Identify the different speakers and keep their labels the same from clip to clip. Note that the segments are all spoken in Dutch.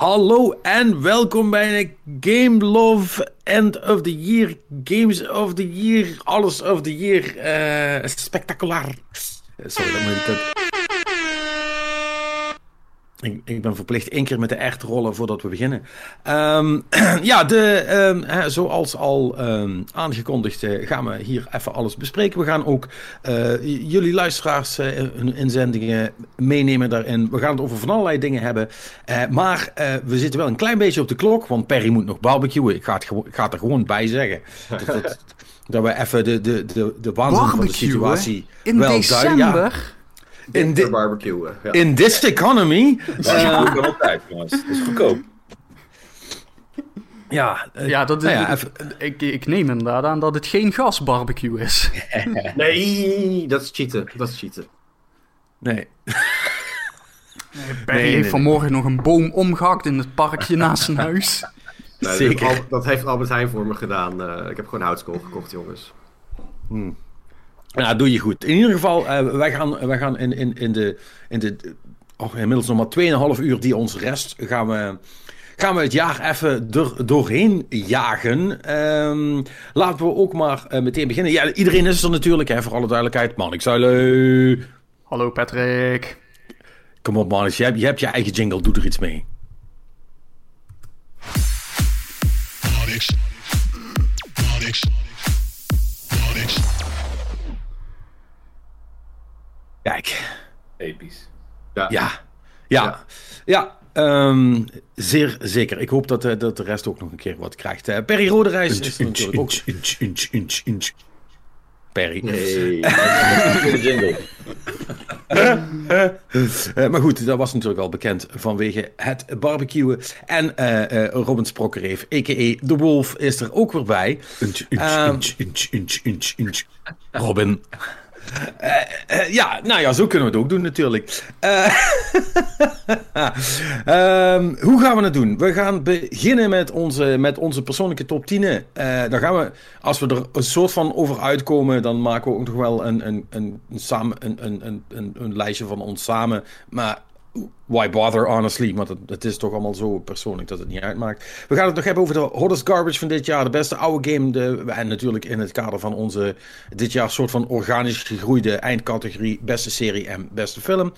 Speaker 1: Hallo en welkom bij een Game Love End of the Year, Games of the Year, alles of the Year, uh, spectaculair. Sorry, dat ik, ik, ben verplicht één keer met de echt rollen voordat we beginnen. Um, ja, de, um, zoals al um, aangekondigd uh, gaan we hier even alles bespreken. We gaan ook uh, jullie luisteraars uh, hun inzendingen meenemen daarin. We gaan het over van allerlei dingen hebben. maar we zitten wel een klein beetje op de klok, want Perry moet nog barbecuen. Ik ga het, ik ga het er gewoon bij zeggen. dat, dat, dat, we even de, de, de, de waanzin van de situatie
Speaker 2: in
Speaker 1: wel
Speaker 2: december?
Speaker 1: duiden. Ja
Speaker 3: in de barbecue. Ja.
Speaker 1: In this economy.
Speaker 4: Ja, uh, altijd, jongens. Dat is goedkoop.
Speaker 1: Ja,
Speaker 2: uh, ja, dat is, nou ja, ik, ik neem inderdaad aan dat het geen gasbarbecue is.
Speaker 3: nee, dat is cheaten. Dat is cheaten.
Speaker 1: Nee.
Speaker 2: nee Barry nee, heeft nee, vanmorgen nog een boom omgehakt in het parkje naast zijn huis.
Speaker 3: Nee, Zeker. Dat heeft, dat heeft Albert Heijn voor me gedaan. Uh, ik heb gewoon houtskool gekocht, jongens.
Speaker 1: Hmm. Nou, doe je goed. In ieder geval, uh, wij gaan, wij gaan in, in, in de, in de oh, inmiddels nog maar 2,5 uur die ons rest, gaan we, gaan we het jaar even er doorheen jagen. Um, laten we ook maar uh, meteen beginnen. Ja, iedereen is er natuurlijk, hè, voor alle duidelijkheid. Manix Zuilen.
Speaker 2: Hallo Patrick.
Speaker 1: Kom op Manix, je hebt, je hebt je eigen jingle, doe er iets mee. Manix. Kijk.
Speaker 4: Episch.
Speaker 1: Ja. Ja. Ja. ja. Um, zeer zeker. Ik hoop dat, uh, dat de rest ook nog een keer wat krijgt. Uh, Perry Roderijs is er natuurlijk ook... Inch, inch, inch, inch. Perry.
Speaker 4: Nee, jingle.
Speaker 1: uh, maar goed, dat was natuurlijk al bekend vanwege het barbecuen. En Robin Sprokkereef, a.k.a. The Wolf, is er ook weer bij. Inch, inch, inch, inch, inch, inch. Robin. Uh, uh, ja, nou ja, zo kunnen we het ook doen natuurlijk. Uh, um, hoe gaan we het doen? We gaan beginnen met onze, met onze persoonlijke top 10. dan gaan we, als we er een soort van over uitkomen, dan maken we ook nog wel een, een, een samen, een, een, een, een lijstje van ons samen. Maar why bother, honestly? Want het, het, is toch allemaal zo persoonlijk dat het niet uitmaakt. We gaan het nog hebben over de hottest garbage van dit jaar. De beste oude game. De, en natuurlijk in het kader van onze dit jaar soort van organisch gegroeide eindcategorie. Beste serie en beste film.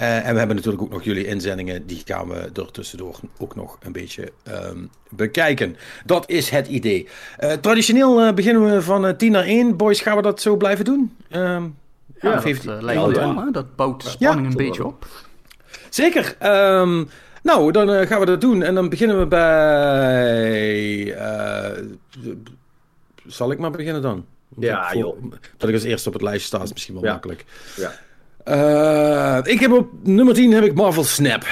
Speaker 1: Uh, en we hebben natuurlijk ook nog jullie inzendingen. Die gaan we er tussendoor ook nog een beetje um, bekijken. Dat is het idee. Uh, traditioneel uh, beginnen we van 10 naar 1. Boys, gaan we dat zo blijven doen?
Speaker 2: Um, ja, ja, dat, heeft, lijkt me ja. Dat bouwt de spanning een beetje op.
Speaker 1: Zeker. Um, nou, dan uh, gaan we dat doen. En dan beginnen we bij. Uh, zal ik maar beginnen dan?
Speaker 3: Ja, Voor, joh.
Speaker 1: Dat ik als eerste op het lijstje sta is misschien wel
Speaker 3: ja.
Speaker 1: makkelijk.
Speaker 3: Ja.
Speaker 1: Uh, ik heb op nummer 10 heb ik Marvel Snap.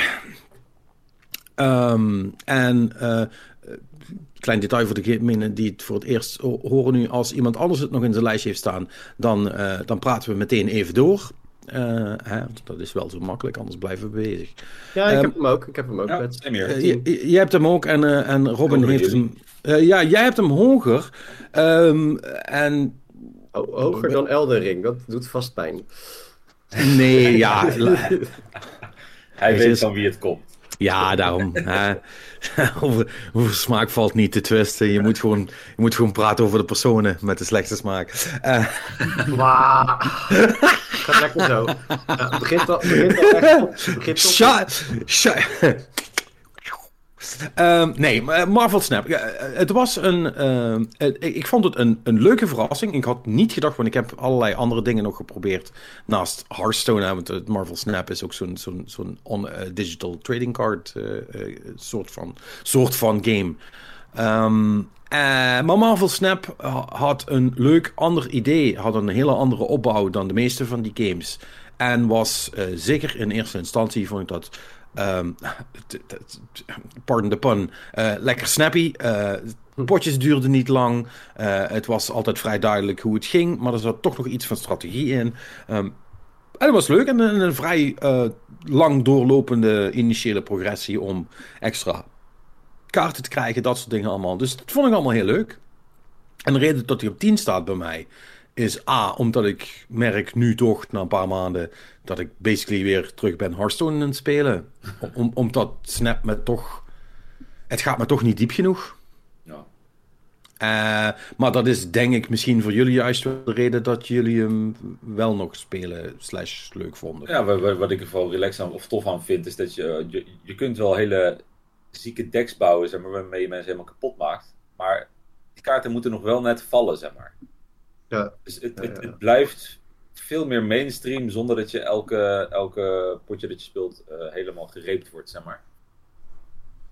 Speaker 1: Um, en klein detail voor degenen die het voor het eerst horen nu. Als iemand anders het nog in zijn lijstje heeft staan, dan, dan praten we meteen even door. Uh, hè, dat is wel zo makkelijk, anders blijven we bezig.
Speaker 3: Ja, ik um, heb hem ook. Ik heb hem ook.
Speaker 4: Ja,
Speaker 3: met...
Speaker 1: uh, je, je, hebt hem ook en, uh, en Robin heeft hem. ja, jij hebt hem hoger. Um, en...
Speaker 3: Oh, hoger dan Eldering, dat doet vast pijn.
Speaker 1: Nee, ja.
Speaker 4: Hij weet van wie het komt.
Speaker 1: Ja, daarom. over, over, smaak valt niet te twisten. Je moet, gewoon, je moet gewoon praten over de personen met de slechtste smaak. Uh.
Speaker 3: Wow. Gaat lekker zo. Ja, het begint al, begint al echt... Begint
Speaker 1: shut, shut. Um, nee, Marvel Snap. Het was een. Uh, ik vond het een, een leuke verrassing. Ik had niet gedacht, want ik heb allerlei andere dingen nog geprobeerd. Naast Hearthstone, want Marvel Snap is ook zo'n zo'n zo'n digital trading card soort, van, soort van game. Um, maar Marvel Snap had een leuk ander idee. Had een hele andere opbouw dan de meeste van die games. En was zeker in eerste instantie, vond ik dat Um, pardon the pun. Lekker snappy. Potjes duurden niet lang. Het was altijd vrij duidelijk hoe het ging. Maar er zat toch nog iets van strategie in. Um, en dat was leuk. En een, een vrij lang doorlopende initiële progressie om extra kaarten te krijgen. Dat soort dingen allemaal. Dus dat vond ik allemaal heel leuk. En de reden dat hij op 10 staat bij mij is A, omdat ik merk nu toch na een paar maanden dat ik basically weer terug ben Hearthstone aan het spelen. Om, omdat Snap me toch het gaat me toch niet diep genoeg.
Speaker 4: Ja.
Speaker 1: Eh, maar dat is denk ik misschien voor jullie juist wel de reden dat jullie hem wel nog spelen slash leuk vonden.
Speaker 4: Ja, wa- wa- wat ik er vooral relaxed aan of tof aan vind, is dat je, je, je kunt wel hele zieke decks bouwen, zeg maar, waarmee je mensen helemaal kapot maakt. Maar die kaarten moeten nog wel net vallen, zeg maar.
Speaker 3: Ja.
Speaker 4: Dus het,
Speaker 3: Ja,
Speaker 4: het,
Speaker 3: ja.
Speaker 4: het blijft veel meer mainstream zonder dat je elke, elke potje dat je speelt eh, helemaal gereept wordt, zeg maar.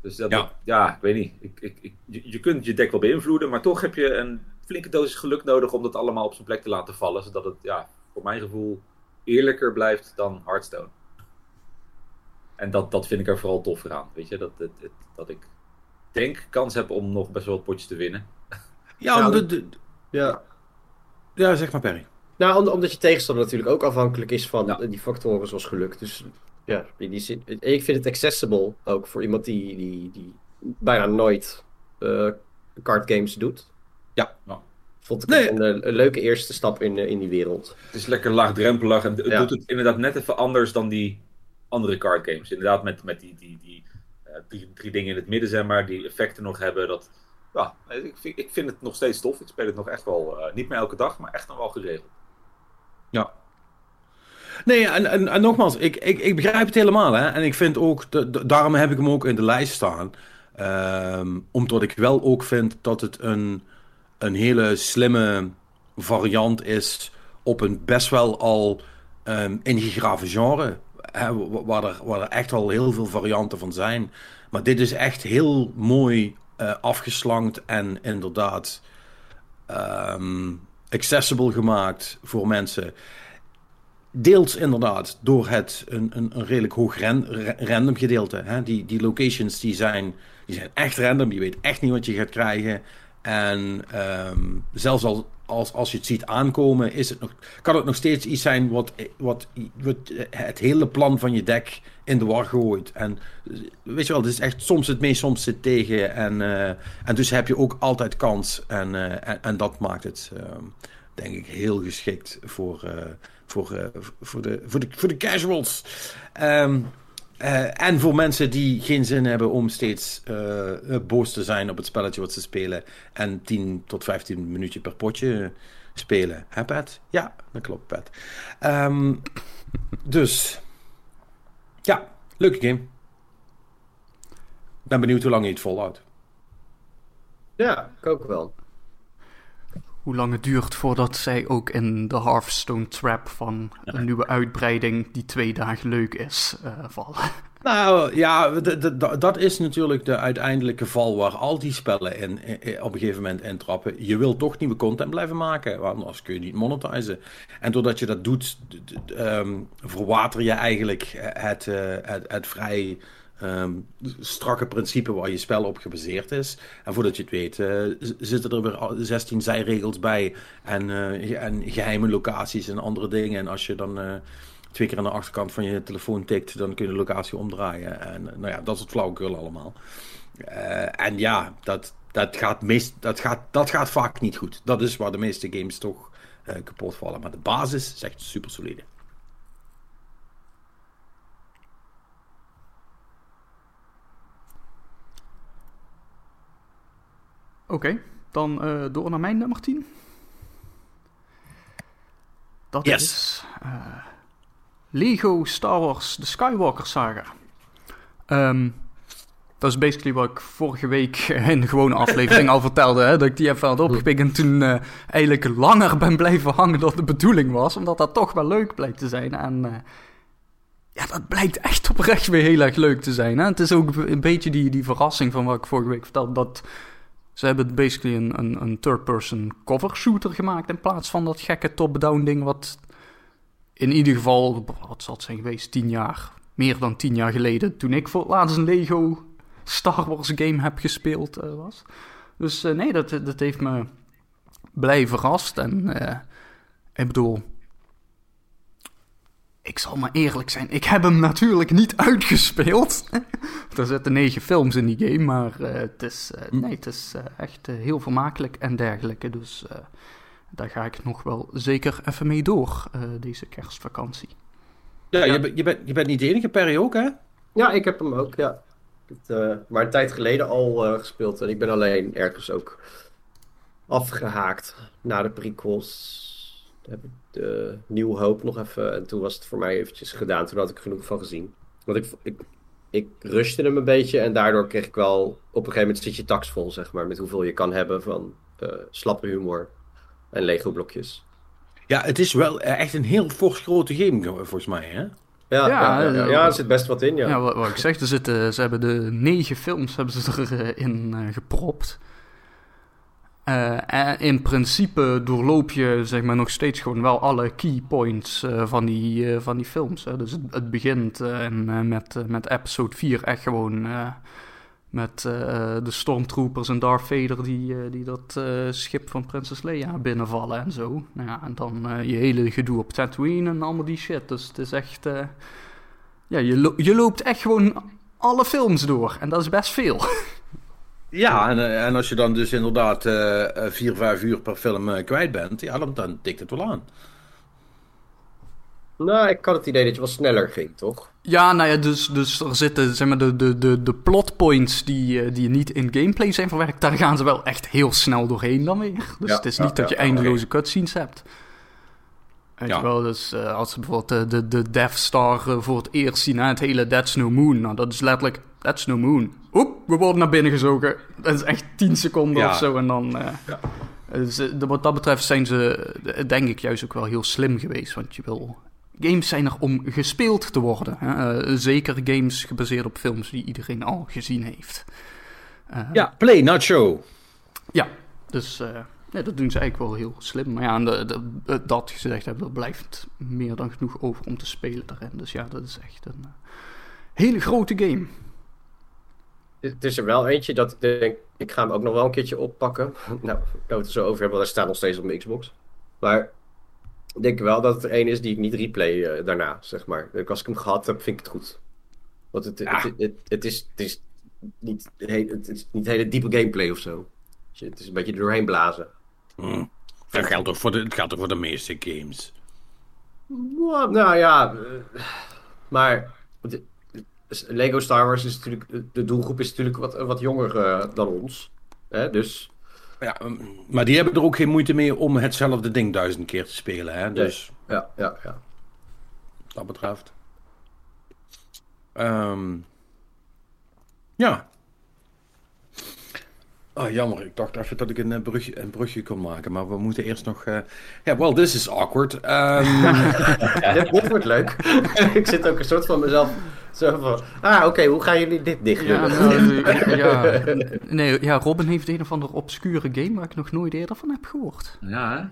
Speaker 4: Dus dat,
Speaker 1: Ja.
Speaker 4: ja, ik weet niet. Ik, ik, je kunt je deck wel beïnvloeden, maar toch heb je een flinke dosis geluk nodig om dat allemaal op zijn plek te laten vallen. Zodat het, ja, voor mijn gevoel eerlijker blijft dan Hearthstone. En dat, dat vind ik er vooral toffer aan. Weet je, dat, dat, dat, dat ik denk kans heb om nog best wel wat potjes te winnen.
Speaker 1: Ja,
Speaker 3: Ja,
Speaker 1: de, de-
Speaker 3: Ja.
Speaker 1: ja zeg maar Perry.
Speaker 3: Nou, om- omdat je tegenstander natuurlijk ook afhankelijk is van
Speaker 4: Ja.
Speaker 3: die factoren zoals geluk. Dus ja, in die zin. Ik vind het accessible ook voor iemand die, die, die bijna nooit eh card games doet.
Speaker 1: Ja.
Speaker 4: Ja.
Speaker 3: Vond ik
Speaker 1: Nee.
Speaker 3: het een, eh, een leuke eerste stap in, eh, in die wereld.
Speaker 4: Het is lekker laagdrempelig en het doet het inderdaad net even anders dan die andere card games. Inderdaad, met, met die, die, die eh, drie, drie dingen in het midden, zeg maar, die effecten nog hebben. Dat, ja, ik vind, ik vind het nog steeds tof. Ik speel het nog echt wel, eh, niet meer elke dag, maar echt nog wel geregeld.
Speaker 1: Ja. Nee, en, en, en nogmaals, ik, ik, ik begrijp het helemaal. Hè? En ik vind ook, de- daarom heb ik hem ook in de lijst staan. Ehm, omdat ik wel ook vind dat het een, een hele slimme variant is op een best wel al ehm, ingegraven genre. Waar, er, waar er echt al heel veel varianten van zijn. Maar dit is echt heel mooi eh, afgeslankt en inderdaad ehm, accessible gemaakt voor mensen. Deels inderdaad door het een, een, een redelijk hoog ran- ra- random gedeelte. Hè? Die, die locations die zijn, die zijn echt random. Je weet echt niet wat je gaat krijgen. En ehm, zelfs als, als, als je het ziet aankomen, is het nog, kan het nog steeds iets zijn wat, wat, het hele plan van je deck in de war gooit. En weet je wel, het is echt soms het mee, soms het tegen. En, eh, en dus heb je ook altijd kans. En, eh, en, dat maakt het, ehm, denk ik, heel geschikt voor, eh, voor, eh, voor, de, voor, de, voor de casuals. Ehm, eh, en voor mensen die geen zin hebben om steeds eh, eh, boos te zijn op het spelletje wat ze spelen. En 10 tot 15 minuutjes per potje spelen. Hè, Pat? Ja, dat klopt, Pat. Ehm, dus, ja, leuke game. Ik ben benieuwd hoe lang je het volhoudt.
Speaker 3: Ja, ik ook wel.
Speaker 2: Hoe lang het duurt voordat zij ook in de Hearthstone trap van een nieuwe uitbreiding die twee dagen leuk is eh, vallen.
Speaker 1: Nou ja, dat is natuurlijk de uiteindelijke val waar al die spellen in, in- op een gegeven moment intrappen. Je wil toch nieuwe content blijven maken, want anders kun je niet monetizen. En doordat je dat doet, ehm, verwater je eigenlijk het, eh, het, het vrij ehm, strakke principe waar je spel op gebaseerd is. En voordat je het weet, eh, zitten er weer al 16 zijregels bij en, eh, en geheime locaties en andere dingen. En als je dan eh, twee keer aan de achterkant van je telefoon tikt, dan kun je de locatie omdraaien. En nou ja, dat is het flauwekul allemaal. En ja, dat, dat, gaat meest, dat, gaat, dat gaat vaak niet goed. Dat is waar de meeste games toch kapot vallen. Maar de basis is echt super solide.
Speaker 2: Oké, dan eh, door naar mijn nummer 10. Dat
Speaker 1: Yes.
Speaker 2: is eh, Lego Star Wars The Skywalker Saga. Ehm, dat is basically wat ik vorige week in de gewone aflevering al vertelde. Hè, dat ik die even had opgepikt en toen eh, eigenlijk langer ben blijven hangen dan de bedoeling was. Omdat dat toch wel leuk blijkt te zijn. En ja, dat blijkt echt oprecht weer heel erg leuk te zijn. Hè? Het is ook een beetje die, die verrassing van wat ik vorige week vertelde. Dat ze hebben basically een, een, een third-person cover shooter gemaakt. In plaats van dat gekke top-down ding wat in ieder geval, wat zal het zijn geweest, tien jaar, meer dan tien jaar geleden, toen ik voor laatst een Lego Star Wars game heb gespeeld eh, was. Dus eh, nee, dat, dat heeft me blij verrast. En eh, ik bedoel, ik zal maar eerlijk zijn, ik heb hem natuurlijk niet uitgespeeld. er zitten negen films in die game, maar eh, het is, eh, nee, het is eh, echt heel vermakelijk en dergelijke. Dus eh, daar ga ik nog wel zeker even mee door, eh, deze kerstvakantie.
Speaker 1: Ja,
Speaker 3: Ja.
Speaker 1: Je, bent- je, bent, je bent niet de enige, Perry ook, hè?
Speaker 3: Ja, ik heb hem ook, ja. Het, eh, maar een tijd geleden al eh, gespeeld. En ik ben alleen ergens ook afgehaakt na de prequels. Heb ik de Nieuw Hoop nog even. En toen was het voor mij eventjes gedaan. Toen had ik genoeg van gezien. Want ik, ik, ik rushte hem een beetje. En daardoor kreeg ik wel. Op een gegeven moment zit je tax vol, zeg maar. Met hoeveel je kan hebben van eh, slappe humor. En Lego blokjes.
Speaker 1: Ja, het is wel eh, echt een heel fors grote game, volgens mij, hè?
Speaker 3: Ja,
Speaker 2: Ja,
Speaker 3: ja, ja, ja,
Speaker 2: eh,
Speaker 3: er zit best wat in, ja.
Speaker 2: Ja, wat, wat ik zeg, er zitten, ze hebben de negen films hebben ze erin eh gepropt. Eh, en in principe doorloop je zeg maar, nog steeds gewoon wel alle key points eh, van, die, eh, van die films. Hè. Dus het, begint eh, en, eh, met, eh, met episode 4 echt gewoon eh, met eh, de stormtroopers en Darth Vader die, eh, die dat eh, schip van Prinses Leia binnenvallen en zo. Nou ja, en dan eh, je hele gedoe op Tatooine en allemaal die shit. Dus het is echt... eh, ja, je, je loopt echt gewoon alle films door. En dat is best veel.
Speaker 1: Ja, en, eh, en als je dan dus inderdaad eh, eh, vier, vijf uur per film eh, kwijt bent, ja, dan, dan tikt het wel aan.
Speaker 3: Nou, ik had het idee dat je wel sneller ging, toch?
Speaker 2: Ja, nou ja, dus, dus er zitten zeg maar, de, de, de, de plotpoints die, eh, die niet in gameplay zijn verwerkt. Daar gaan ze wel echt heel snel doorheen dan weer. Dus
Speaker 3: Ja,
Speaker 2: het is
Speaker 3: ja,
Speaker 2: niet dat
Speaker 3: ja,
Speaker 2: je eindeloze cutscenes hebt. Weet
Speaker 1: Ja.
Speaker 2: je wel, dus eh, als ze bijvoorbeeld de, de, de Death Star eh, voor het eerst zien, het hele That's No Moon. Nou, dat is letterlijk That's No Moon. Oep, we worden naar binnen gezogen. Dat is echt 10 seconden
Speaker 1: Ja.
Speaker 2: of zo en dan... eh, dus, eh, wat dat betreft zijn ze, eh, denk ik, juist ook wel heel slim geweest. Want je wil... Games zijn er om gespeeld te worden. Hè? Eh, zeker games gebaseerd op films die iedereen al gezien heeft. Eh,
Speaker 1: Ja, play, not show.
Speaker 2: ja, dus eh, ja, dat doen ze eigenlijk wel heel slim. Maar ja, en de, dat gezegd hebben, er blijft meer dan genoeg over om te spelen daarin. Dus ja, dat is echt een eh, hele grote game.
Speaker 3: Het is er wel eentje dat ik denk, ik ga hem ook nog wel een keertje oppakken. Nou, ik het er zo over hebben, want hij staat nog steeds op mijn Xbox. Maar ik denk wel dat het er één is die ik niet replay eh, daarna, zeg maar. Dus Als ik hem gehad heb, vind ik het goed. Want het,
Speaker 1: Ja.
Speaker 3: het, het, het is, het, is niet, he- het is niet hele diepe gameplay of zo. Het is een beetje doorheen blazen.
Speaker 1: Hm. Dat geldt toch voor de, het geldt toch voor de meeste games.
Speaker 3: Nou, nou ja, eh, maar de- Lego Star Wars is natuurlijk, de doelgroep is natuurlijk wat, wat jonger eh, dan ons. Hè? Dus
Speaker 1: Ja, hm, maar die hebben er ook geen moeite mee om hetzelfde ding duizend keer te spelen, hè? Dus
Speaker 3: ja, ja, ja.
Speaker 1: wat dat betreft. Ehm, ja. Oh, jammer. Ik dacht even dat ik een, eh, brugje, een brugje kon maken, maar we moeten eerst nog... eh, Ja, well, this is awkward. Ehm,
Speaker 3: dit, dit wordt leuk. ik zit ook een soort van mezelf zo van... Ah, oké, hoe gaan jullie dit dicht
Speaker 2: Ja,
Speaker 3: doen?
Speaker 2: nou, ja, nee, ja, Robin heeft een of andere obscure game waar ik nog nooit eerder van heb gehoord.
Speaker 4: Ja, hè?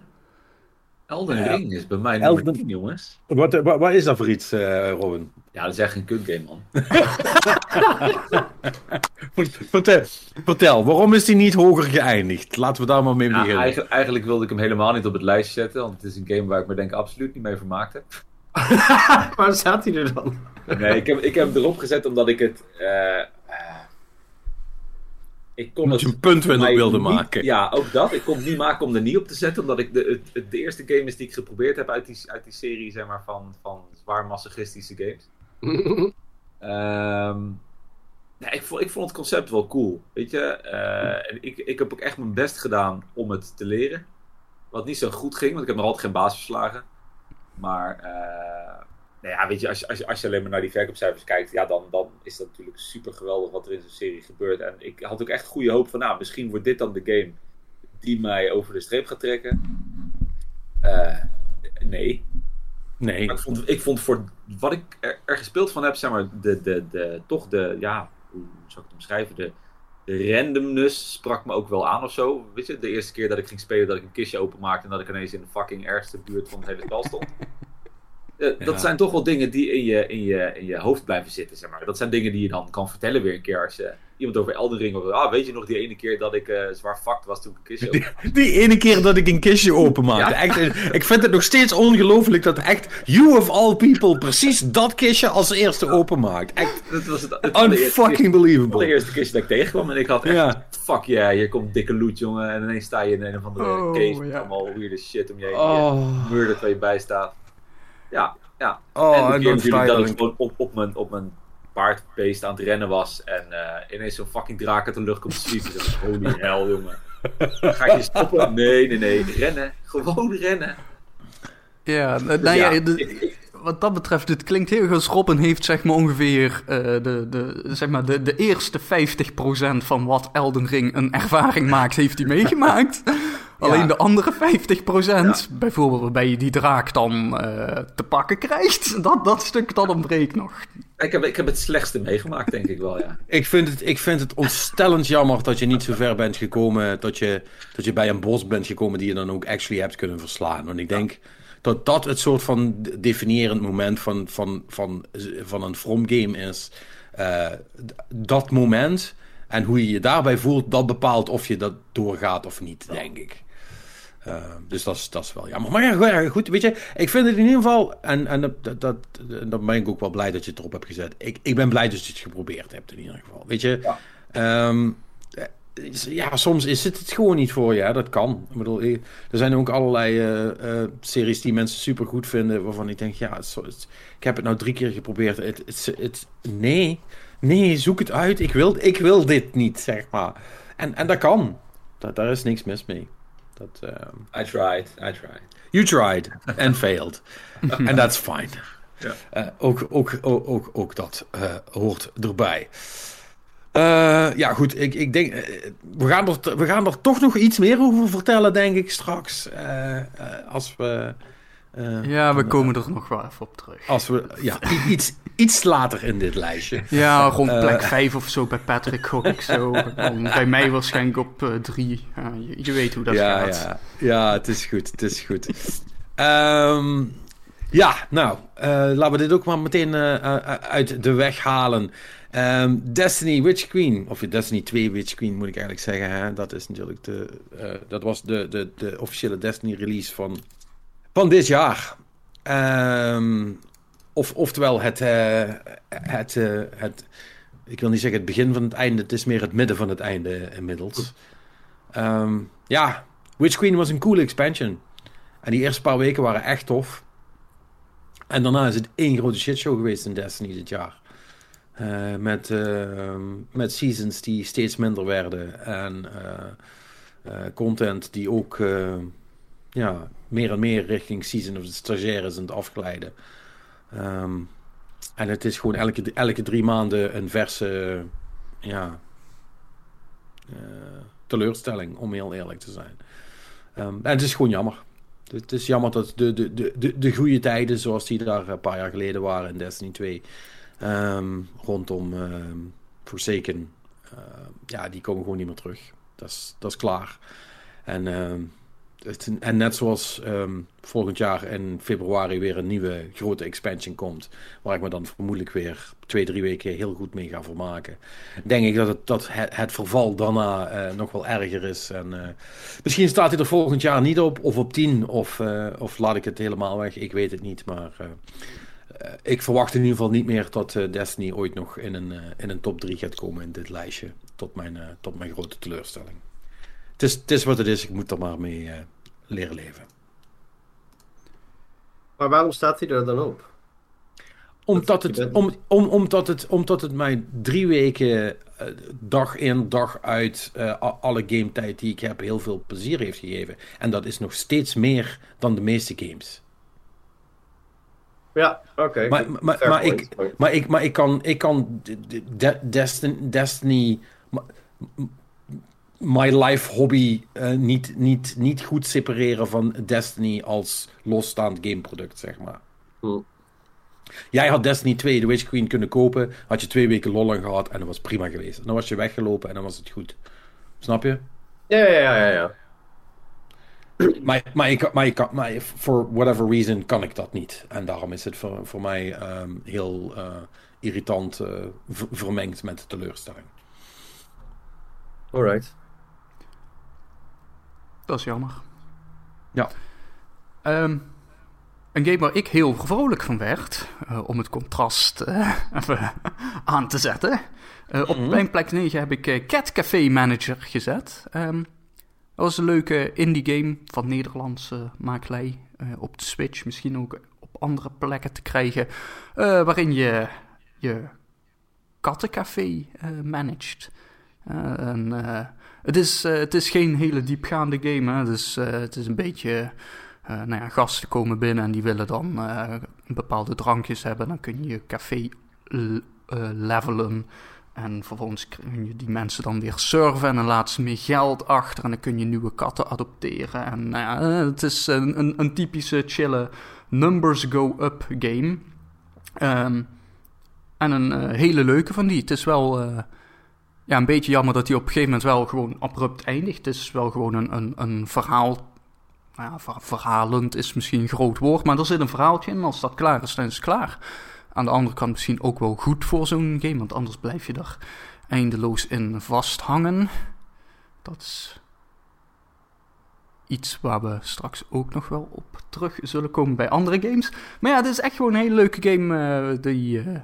Speaker 4: Elden
Speaker 1: Ja.
Speaker 4: Ring is bij mij
Speaker 1: Elden-
Speaker 4: nummer 10, jongens.
Speaker 1: wat, wat, wat is dat voor iets, eh, Robin?
Speaker 4: Ja, dat is echt een kutgame, man.
Speaker 1: Vertel, vertel, waarom is die niet hoger geëindigd? Laten we daar maar mee
Speaker 4: Ja,
Speaker 1: beginnen.
Speaker 4: eigenlijk, eigenlijk wilde ik hem helemaal niet op het lijstje zetten, want het is een game waar ik me denk ik absoluut niet mee vermaakt heb.
Speaker 3: Waar staat hij er dan?
Speaker 4: Nee, ik heb, ik heb hem erop gezet omdat ik het... eh, eh, ik kon
Speaker 1: Omdat
Speaker 4: het
Speaker 1: je een
Speaker 4: mij
Speaker 1: wilde
Speaker 4: niet-
Speaker 1: maken.
Speaker 4: Ja, ook dat. Ik kon het niet maken om er niet op te zetten, omdat ik de, het, het- de eerste game is die ik geprobeerd heb uit die, uit die serie, zeg maar, van, van zwaar masochistische games. Ja, ik, vond, ik vond het concept wel cool. Weet je, Eh, ik, ik heb ook echt mijn best gedaan om het te leren. Wat niet zo goed ging, want ik heb nog altijd geen baas verslagen. Maar, eh, nou ja, weet je als, je, als, je, als je alleen maar naar die verkoopcijfers kijkt, ja, dan, dan is dat natuurlijk super geweldig wat er in zo'n serie gebeurt. En ik had ook echt goede hoop van, nou, misschien wordt dit dan de game die mij over de streep gaat trekken. Eh, nee,
Speaker 1: Nee.
Speaker 4: maar ik vond, ik vond voor wat ik er, er gespeeld van heb, zeg maar, de, de, de, toch de, ja, hoe zou ik het omschrijven? De, de randomness sprak me ook wel aan of zo. Weet je, de eerste keer dat ik ging spelen, dat ik een kistje openmaakte en dat ik ineens in de fucking ergste buurt van het hele spel stond. Eh,
Speaker 1: Ja.
Speaker 4: Dat zijn toch wel dingen die in je, in, je, in je hoofd blijven zitten, zeg maar. Dat zijn dingen die je dan kan vertellen weer een keer als je iemand over Elden Ring of ah, weet je nog die ene keer dat ik eh, zwaar fucked was toen ik een kistje openmaakte?
Speaker 1: Die ene keer dat ik een kistje openmaakte.
Speaker 4: Ja.
Speaker 1: Echt, ik vind het nog steeds ongelooflijk dat echt you of all people precies dat kistje als eerste openmaakt. Echt
Speaker 4: Dat was het, het
Speaker 1: unfucking
Speaker 4: de
Speaker 1: believable.
Speaker 4: allereerste kistje dat ik tegenkwam en ik had echt
Speaker 1: Ja.
Speaker 4: fuck yeah, hier komt dikke loot, jongen. En ineens sta je in een of andere
Speaker 2: Oh,
Speaker 4: case met
Speaker 2: ja.
Speaker 4: allemaal weirde shit om je heen.
Speaker 1: Oh,
Speaker 4: Muur er twee bij staat. Ja, ja.
Speaker 1: oh
Speaker 4: en
Speaker 1: dan sta
Speaker 4: natuurlijk
Speaker 1: je
Speaker 4: dat
Speaker 1: dan...
Speaker 4: ik gewoon op, op, mijn, op mijn paardbeest aan het rennen was. En eh, ineens zo'n fucking draak uit de lucht komt schieten. Ik dacht, Holy hell, jongen. Ga ik je stoppen? Nee, nee, nee. Rennen. Gewoon rennen.
Speaker 2: Ja, nou
Speaker 4: Dus
Speaker 2: ja,
Speaker 4: ja,
Speaker 2: de- wat dat betreft, het klinkt heel goed. Robin heeft zeg maar ongeveer eh, de, de, zeg maar de, de eerste 50% van wat Elden Ring een ervaring maakt, heeft hij meegemaakt. Alleen de andere 50%, bijvoorbeeld waarbij je die draak dan eh, te pakken krijgt, dat, dat stuk dat ontbreekt nog.
Speaker 4: Ik, heb, ik heb het slechtste meegemaakt, denk ik wel, ja.
Speaker 1: Ik vind, het, ik vind het ontstellend jammer dat je niet zo ver bent gekomen. Dat je, dat je bij een bos bent gekomen die je dan ook actually hebt kunnen verslaan. Want ik denk dat dat het soort van de- definiërend moment van, van, van, van een From game is. Eh, dat moment en hoe je je daarbij voelt, dat bepaalt of je dat doorgaat of niet, denk ik. Eh, dus dat is, dat is wel jammer. Maar ja, goed, weet je, ik vind het in ieder geval, en, en dat, dat, dat, dan ben ik ook wel blij dat je het erop hebt gezet. Ik, ik ben blij dat je het geprobeerd hebt in ieder geval. Weet je,
Speaker 4: Ja.
Speaker 1: Ehm, eh, ja, soms is het het gewoon niet voor je. hè. Dat kan. Ik bedoel, er zijn ook allerlei eh, eh, series die mensen super goed vinden, waarvan ik denk, ja, het het- ik heb het nou drie keer geprobeerd. Het, het, nee, nee, zoek het uit. Ik wil, ik wil dit niet, zeg maar. En, en dat kan. Dat, daar is niks mis mee. Dat, ehm,
Speaker 4: I tried, I tried.
Speaker 1: You tried and failed. And that's fine.
Speaker 4: Ja.
Speaker 1: Eh, ook, ook, ook, ook, ook dat eh, hoort erbij. Eh, ja, goed. Ik, ik denk, we, gaan er, we gaan er toch nog iets meer over vertellen, denk ik, straks. Eh, eh, als we. Eh,
Speaker 2: Ja, we komen er nog wel even op terug.
Speaker 1: Als we. Ja, iets, iets later in dit lijstje.
Speaker 2: Ja, rond
Speaker 1: Eh.
Speaker 2: plek 5 of zo bij Patrick gok ik zo. Bij mij waarschijnlijk op 3. je, je weet hoe dat
Speaker 1: ja,
Speaker 2: gaat.
Speaker 1: ja, ja, het is goed. Het is goed. Ehm, ja, nou, eh, laten we dit ook maar meteen eh, eh, uit de weg halen. Ehm, Destiny Witch Queen, of Destiny 2 Witch Queen moet ik eigenlijk zeggen. Hè? Dat is natuurlijk de, eh, dat was de, de, de officiële Destiny release van, van dit jaar. Ehm, of, oftewel het, eh, het, eh, het, ik wil niet zeggen het begin van het einde, het is meer het midden van het einde inmiddels. Ehm, ja, Witch Queen was een coole expansion. En die eerste paar weken waren echt tof. En daarna is het één grote shitshow geweest in Destiny dit jaar. Eh, met, ehm, met seasons die steeds minder werden. En content die ook ja, meer en meer richting Season of the Stagiaires aan het afglijden. Ehm, en het is gewoon elke, elke drie maanden een verse ja, eh, teleurstelling, om heel eerlijk te zijn. Ehm, en het is gewoon jammer. Het is jammer dat de, de, de, de, de goede tijden, zoals die daar een paar jaar geleden waren in Destiny 2, ehm, rondom ehm, Forsaken, ja, die komen gewoon niet meer terug. Dat is, dat is klaar. En, en net zoals ehm, volgend jaar in februari weer een nieuwe grote expansion komt, waar ik me dan vermoedelijk weer twee, drie weken heel goed mee ga vermaken, denk ik dat het, dat het, verval daarna eh, nog wel erger is. En, eh, misschien staat hij er volgend jaar niet op, of op 10, of, eh, of laat ik het helemaal weg. Ik weet het niet, maar ik verwacht in ieder geval niet meer dat Destiny ooit nog in een, in een top 3 gaat komen in dit lijstje. Tot mijn, tot mijn grote teleurstelling. Het is, het is wat het is, ik moet er maar mee eh, leren leven.
Speaker 3: Maar waarom staat hij er dan op?
Speaker 1: Omdat het, om, om, omdat het, omdat het mij drie weken, eh, dag in, dag uit, eh, alle game tijd die ik heb, heel veel plezier heeft gegeven. En dat is nog steeds meer dan de meeste games.
Speaker 3: Ja, oké.
Speaker 1: Maar, maar, maar,
Speaker 3: point.
Speaker 1: ik, maar, ik, maar ik kan, ik kan de- de- de- Destin, Destiny, m- my life hobby, eh, niet, niet, niet goed separeren van Destiny als losstaand gameproduct, zeg maar.
Speaker 3: Hm.
Speaker 1: Jij had Destiny 2, de Witch Queen, kunnen kopen, had je twee weken lol aan gehad en dat was prima geweest. En dan was je weggelopen en dan was het goed. Snap je?
Speaker 3: Ja, ja, ja, ja. ja.
Speaker 1: Maar, maar, ik, maar, ik, maar for whatever reason kan ik dat niet. En daarom is het voor, voor mij ehm, heel eh, irritant eh, vermengd met teleurstelling.
Speaker 3: Alright.
Speaker 2: Dat is jammer.
Speaker 1: Ja.
Speaker 2: Ehm, een game waar ik heel vrolijk van werd, eh, om het contrast eh, even aan te zetten. Eh, op
Speaker 1: Mhm.
Speaker 2: mijn plek 9 heb ik Cat Café Manager gezet. Ehm, dat was een leuke indie game van Nederlandse makelij op de Switch. Misschien ook op andere plekken te krijgen. waarin je je kattencafé managed. Eh, en, eh, het, is, eh, het is geen hele diepgaande game. Hè? Dus, eh, het is een beetje... eh, nou ja, gasten komen binnen en die willen dan bepaalde drankjes hebben. Dan kun je je café levelen. En vervolgens kun je die mensen dan weer serven en dan laten ze meer geld achter. En dan kun je nieuwe katten adopteren. En nou ja, het is een, een, een typische chille numbers go up game. Ehm, en een hele leuke van die. Het is wel ja, een beetje jammer dat hij op een gegeven moment wel gewoon abrupt eindigt. Het is wel gewoon een, een, een verhaal. Nou ja, ver- verhalend is misschien een groot woord, maar er zit een verhaaltje in. Als dat klaar is, dan is het klaar. Aan de andere kant misschien ook wel goed voor zo'n game, want anders blijf je er eindeloos in vasthangen. Dat is iets waar we straks ook nog wel op terug zullen komen bij andere games. Maar ja, het is echt gewoon een hele leuke game eh, die, eh,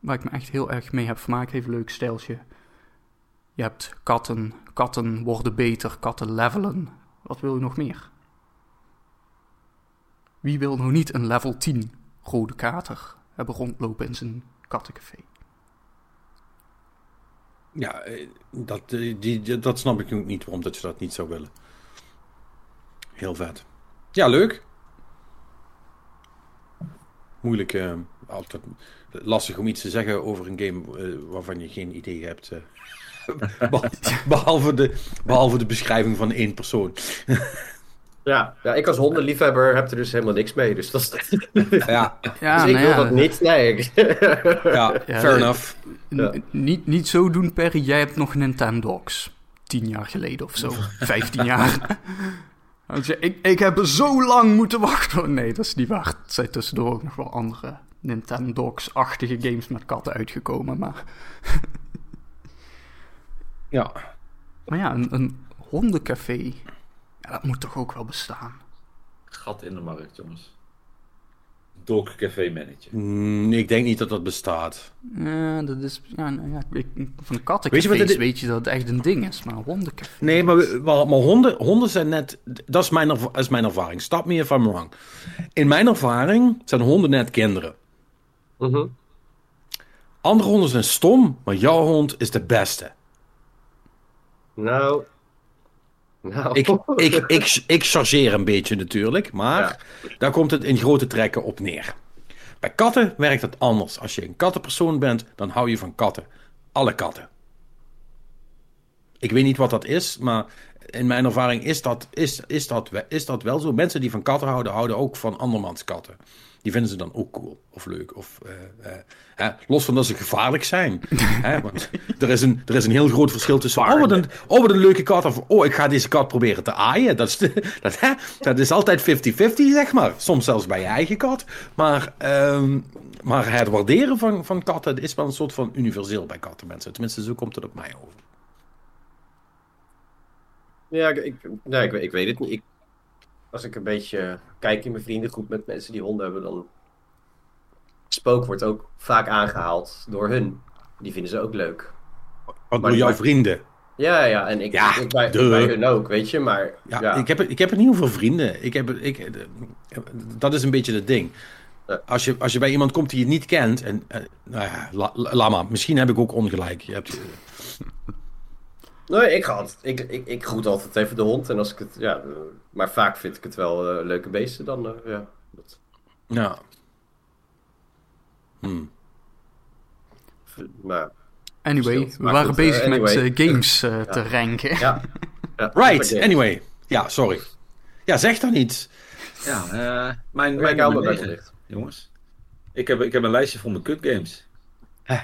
Speaker 2: waar ik me echt heel erg mee heb vermaakt. Heeft een leuk stijltje. Je hebt katten, katten worden beter, katten levelen. Wat wil je nog meer? Wie wil nog niet een level 10 rode kater hebben rondlopen in zijn kattencafé?
Speaker 1: Ja, eh, dat, eh, die, dat snap ik niet waarom dat ze dat niet zou willen. Heel vet. Ja, leuk. Moeilijk, eh, altijd lastig om iets te zeggen over een game waarvan je geen idee hebt. Behal- behalve, de, behalve de beschrijving van één persoon.
Speaker 3: Ja, ja, ik als hondenliefhebber heb er dus helemaal niks mee. Dus, dat is...
Speaker 1: Ja,
Speaker 2: Ja,
Speaker 3: dus ik
Speaker 2: nou
Speaker 3: wil
Speaker 2: ja,
Speaker 3: dat niet. Nee,
Speaker 1: ja, fair enough.
Speaker 2: niet, niet zo doen, Perry. Jij hebt nog Nintendogs. Tien jaar geleden of zo. Vijftien jaar. Ik, ik heb zo lang moeten wachten. Nee, dat is niet waar. Er zijn tussendoor ook nog wel andere Nintendogs-achtige games met katten uitgekomen. Maar,
Speaker 1: Ja.
Speaker 2: maar ja, een, een hondencafé. Ja, dat moet toch ook wel bestaan.
Speaker 4: Gat in de markt, jongens. Dog Café Manager.
Speaker 1: Mm, ik denk niet dat dat bestaat.
Speaker 2: Ja, dat is... Ja, nou ja, ik, van
Speaker 1: Weet
Speaker 2: kattencafés
Speaker 1: je wat
Speaker 2: weet je, dat het echt een ding is. Maar een hondencafé...
Speaker 1: Nee, maar, maar, maar honden, honden zijn net. Dat is, mijn, erva- dat is mijn ervaring. Stap me if I'm wrong. In mijn ervaring zijn honden net kinderen.
Speaker 3: Mhm.
Speaker 1: Andere honden zijn stom, maar jouw hond is de beste.
Speaker 3: Nou. Nou.
Speaker 1: Ik, ik, ik, ik chargeer een beetje natuurlijk, maar daar komt het in grote trekken op neer. Bij katten werkt het anders. Als je een kattenpersoon bent, dan hou je van katten. Alle katten. Ik weet niet wat dat is, maar in mijn ervaring is dat, is, is dat, is dat wel zo. Mensen die van katten houden, houden ook van andermans katten. Die vinden ze dan ook cool of leuk. Of, eh, eh, hè, los van dat ze gevaarlijk zijn. hè, want er is, een, er is een heel groot verschil tussen. Oh wat, een, oh, wat een leuke kat. Of oh, ik ga deze kat proberen te aaien. Dat is, de- dat, hè, dat is altijd 50-50, zeg maar. Soms zelfs bij je eigen kat. Maar, ehm, maar het waarderen van, van katten is wel een soort van universeel bij kattenmensen. Tenminste, zo komt het op mij over.
Speaker 3: Ja, ik, ik, nee, ik, ik weet het niet. Ik, als ik een beetje kijk in mijn vriendengroep met mensen die honden hebben, dan. Spook wordt ook vaak aangehaald door hun. Die vinden ze ook leuk.
Speaker 1: Wat
Speaker 3: Maar-
Speaker 1: door jouw vrienden.
Speaker 3: Ja, ja, en ik,
Speaker 1: Ja,
Speaker 3: ik bij, hun ook, weet je, maar.
Speaker 1: Ja,
Speaker 3: Ja,
Speaker 1: Ik, heb, ik heb niet over vrienden. Ik heb, ik, eh, dat is een beetje het ding. Als je, als je bij iemand komt die je niet kent. En, eh, nou ja, la, la- maar. Misschien heb ik ook ongelijk. Je hebt,
Speaker 3: Nee, ik, ga altijd, ik, ik, ik groet altijd even de hond. En als ik het, ja, eh, maar vaak vind ik het wel eh, leuke beesten dan, eh, ja. Dat,
Speaker 1: ja. Hmm.
Speaker 3: maar,
Speaker 2: Anyway, we
Speaker 3: Maar
Speaker 2: waren
Speaker 3: goed,
Speaker 2: bezig
Speaker 3: eh, anyway.
Speaker 2: met games eh, te ranken.
Speaker 3: ja. ja
Speaker 1: Right, anyway. Ja, sorry. Ja, zeg dan iets.
Speaker 4: Ja, eh mijn,
Speaker 3: Ja,
Speaker 4: mijn nummer
Speaker 3: mijn bek
Speaker 4: negen,
Speaker 3: dicht.
Speaker 4: jongens. Ik heb, ik heb een lijstje van mijn kutgames.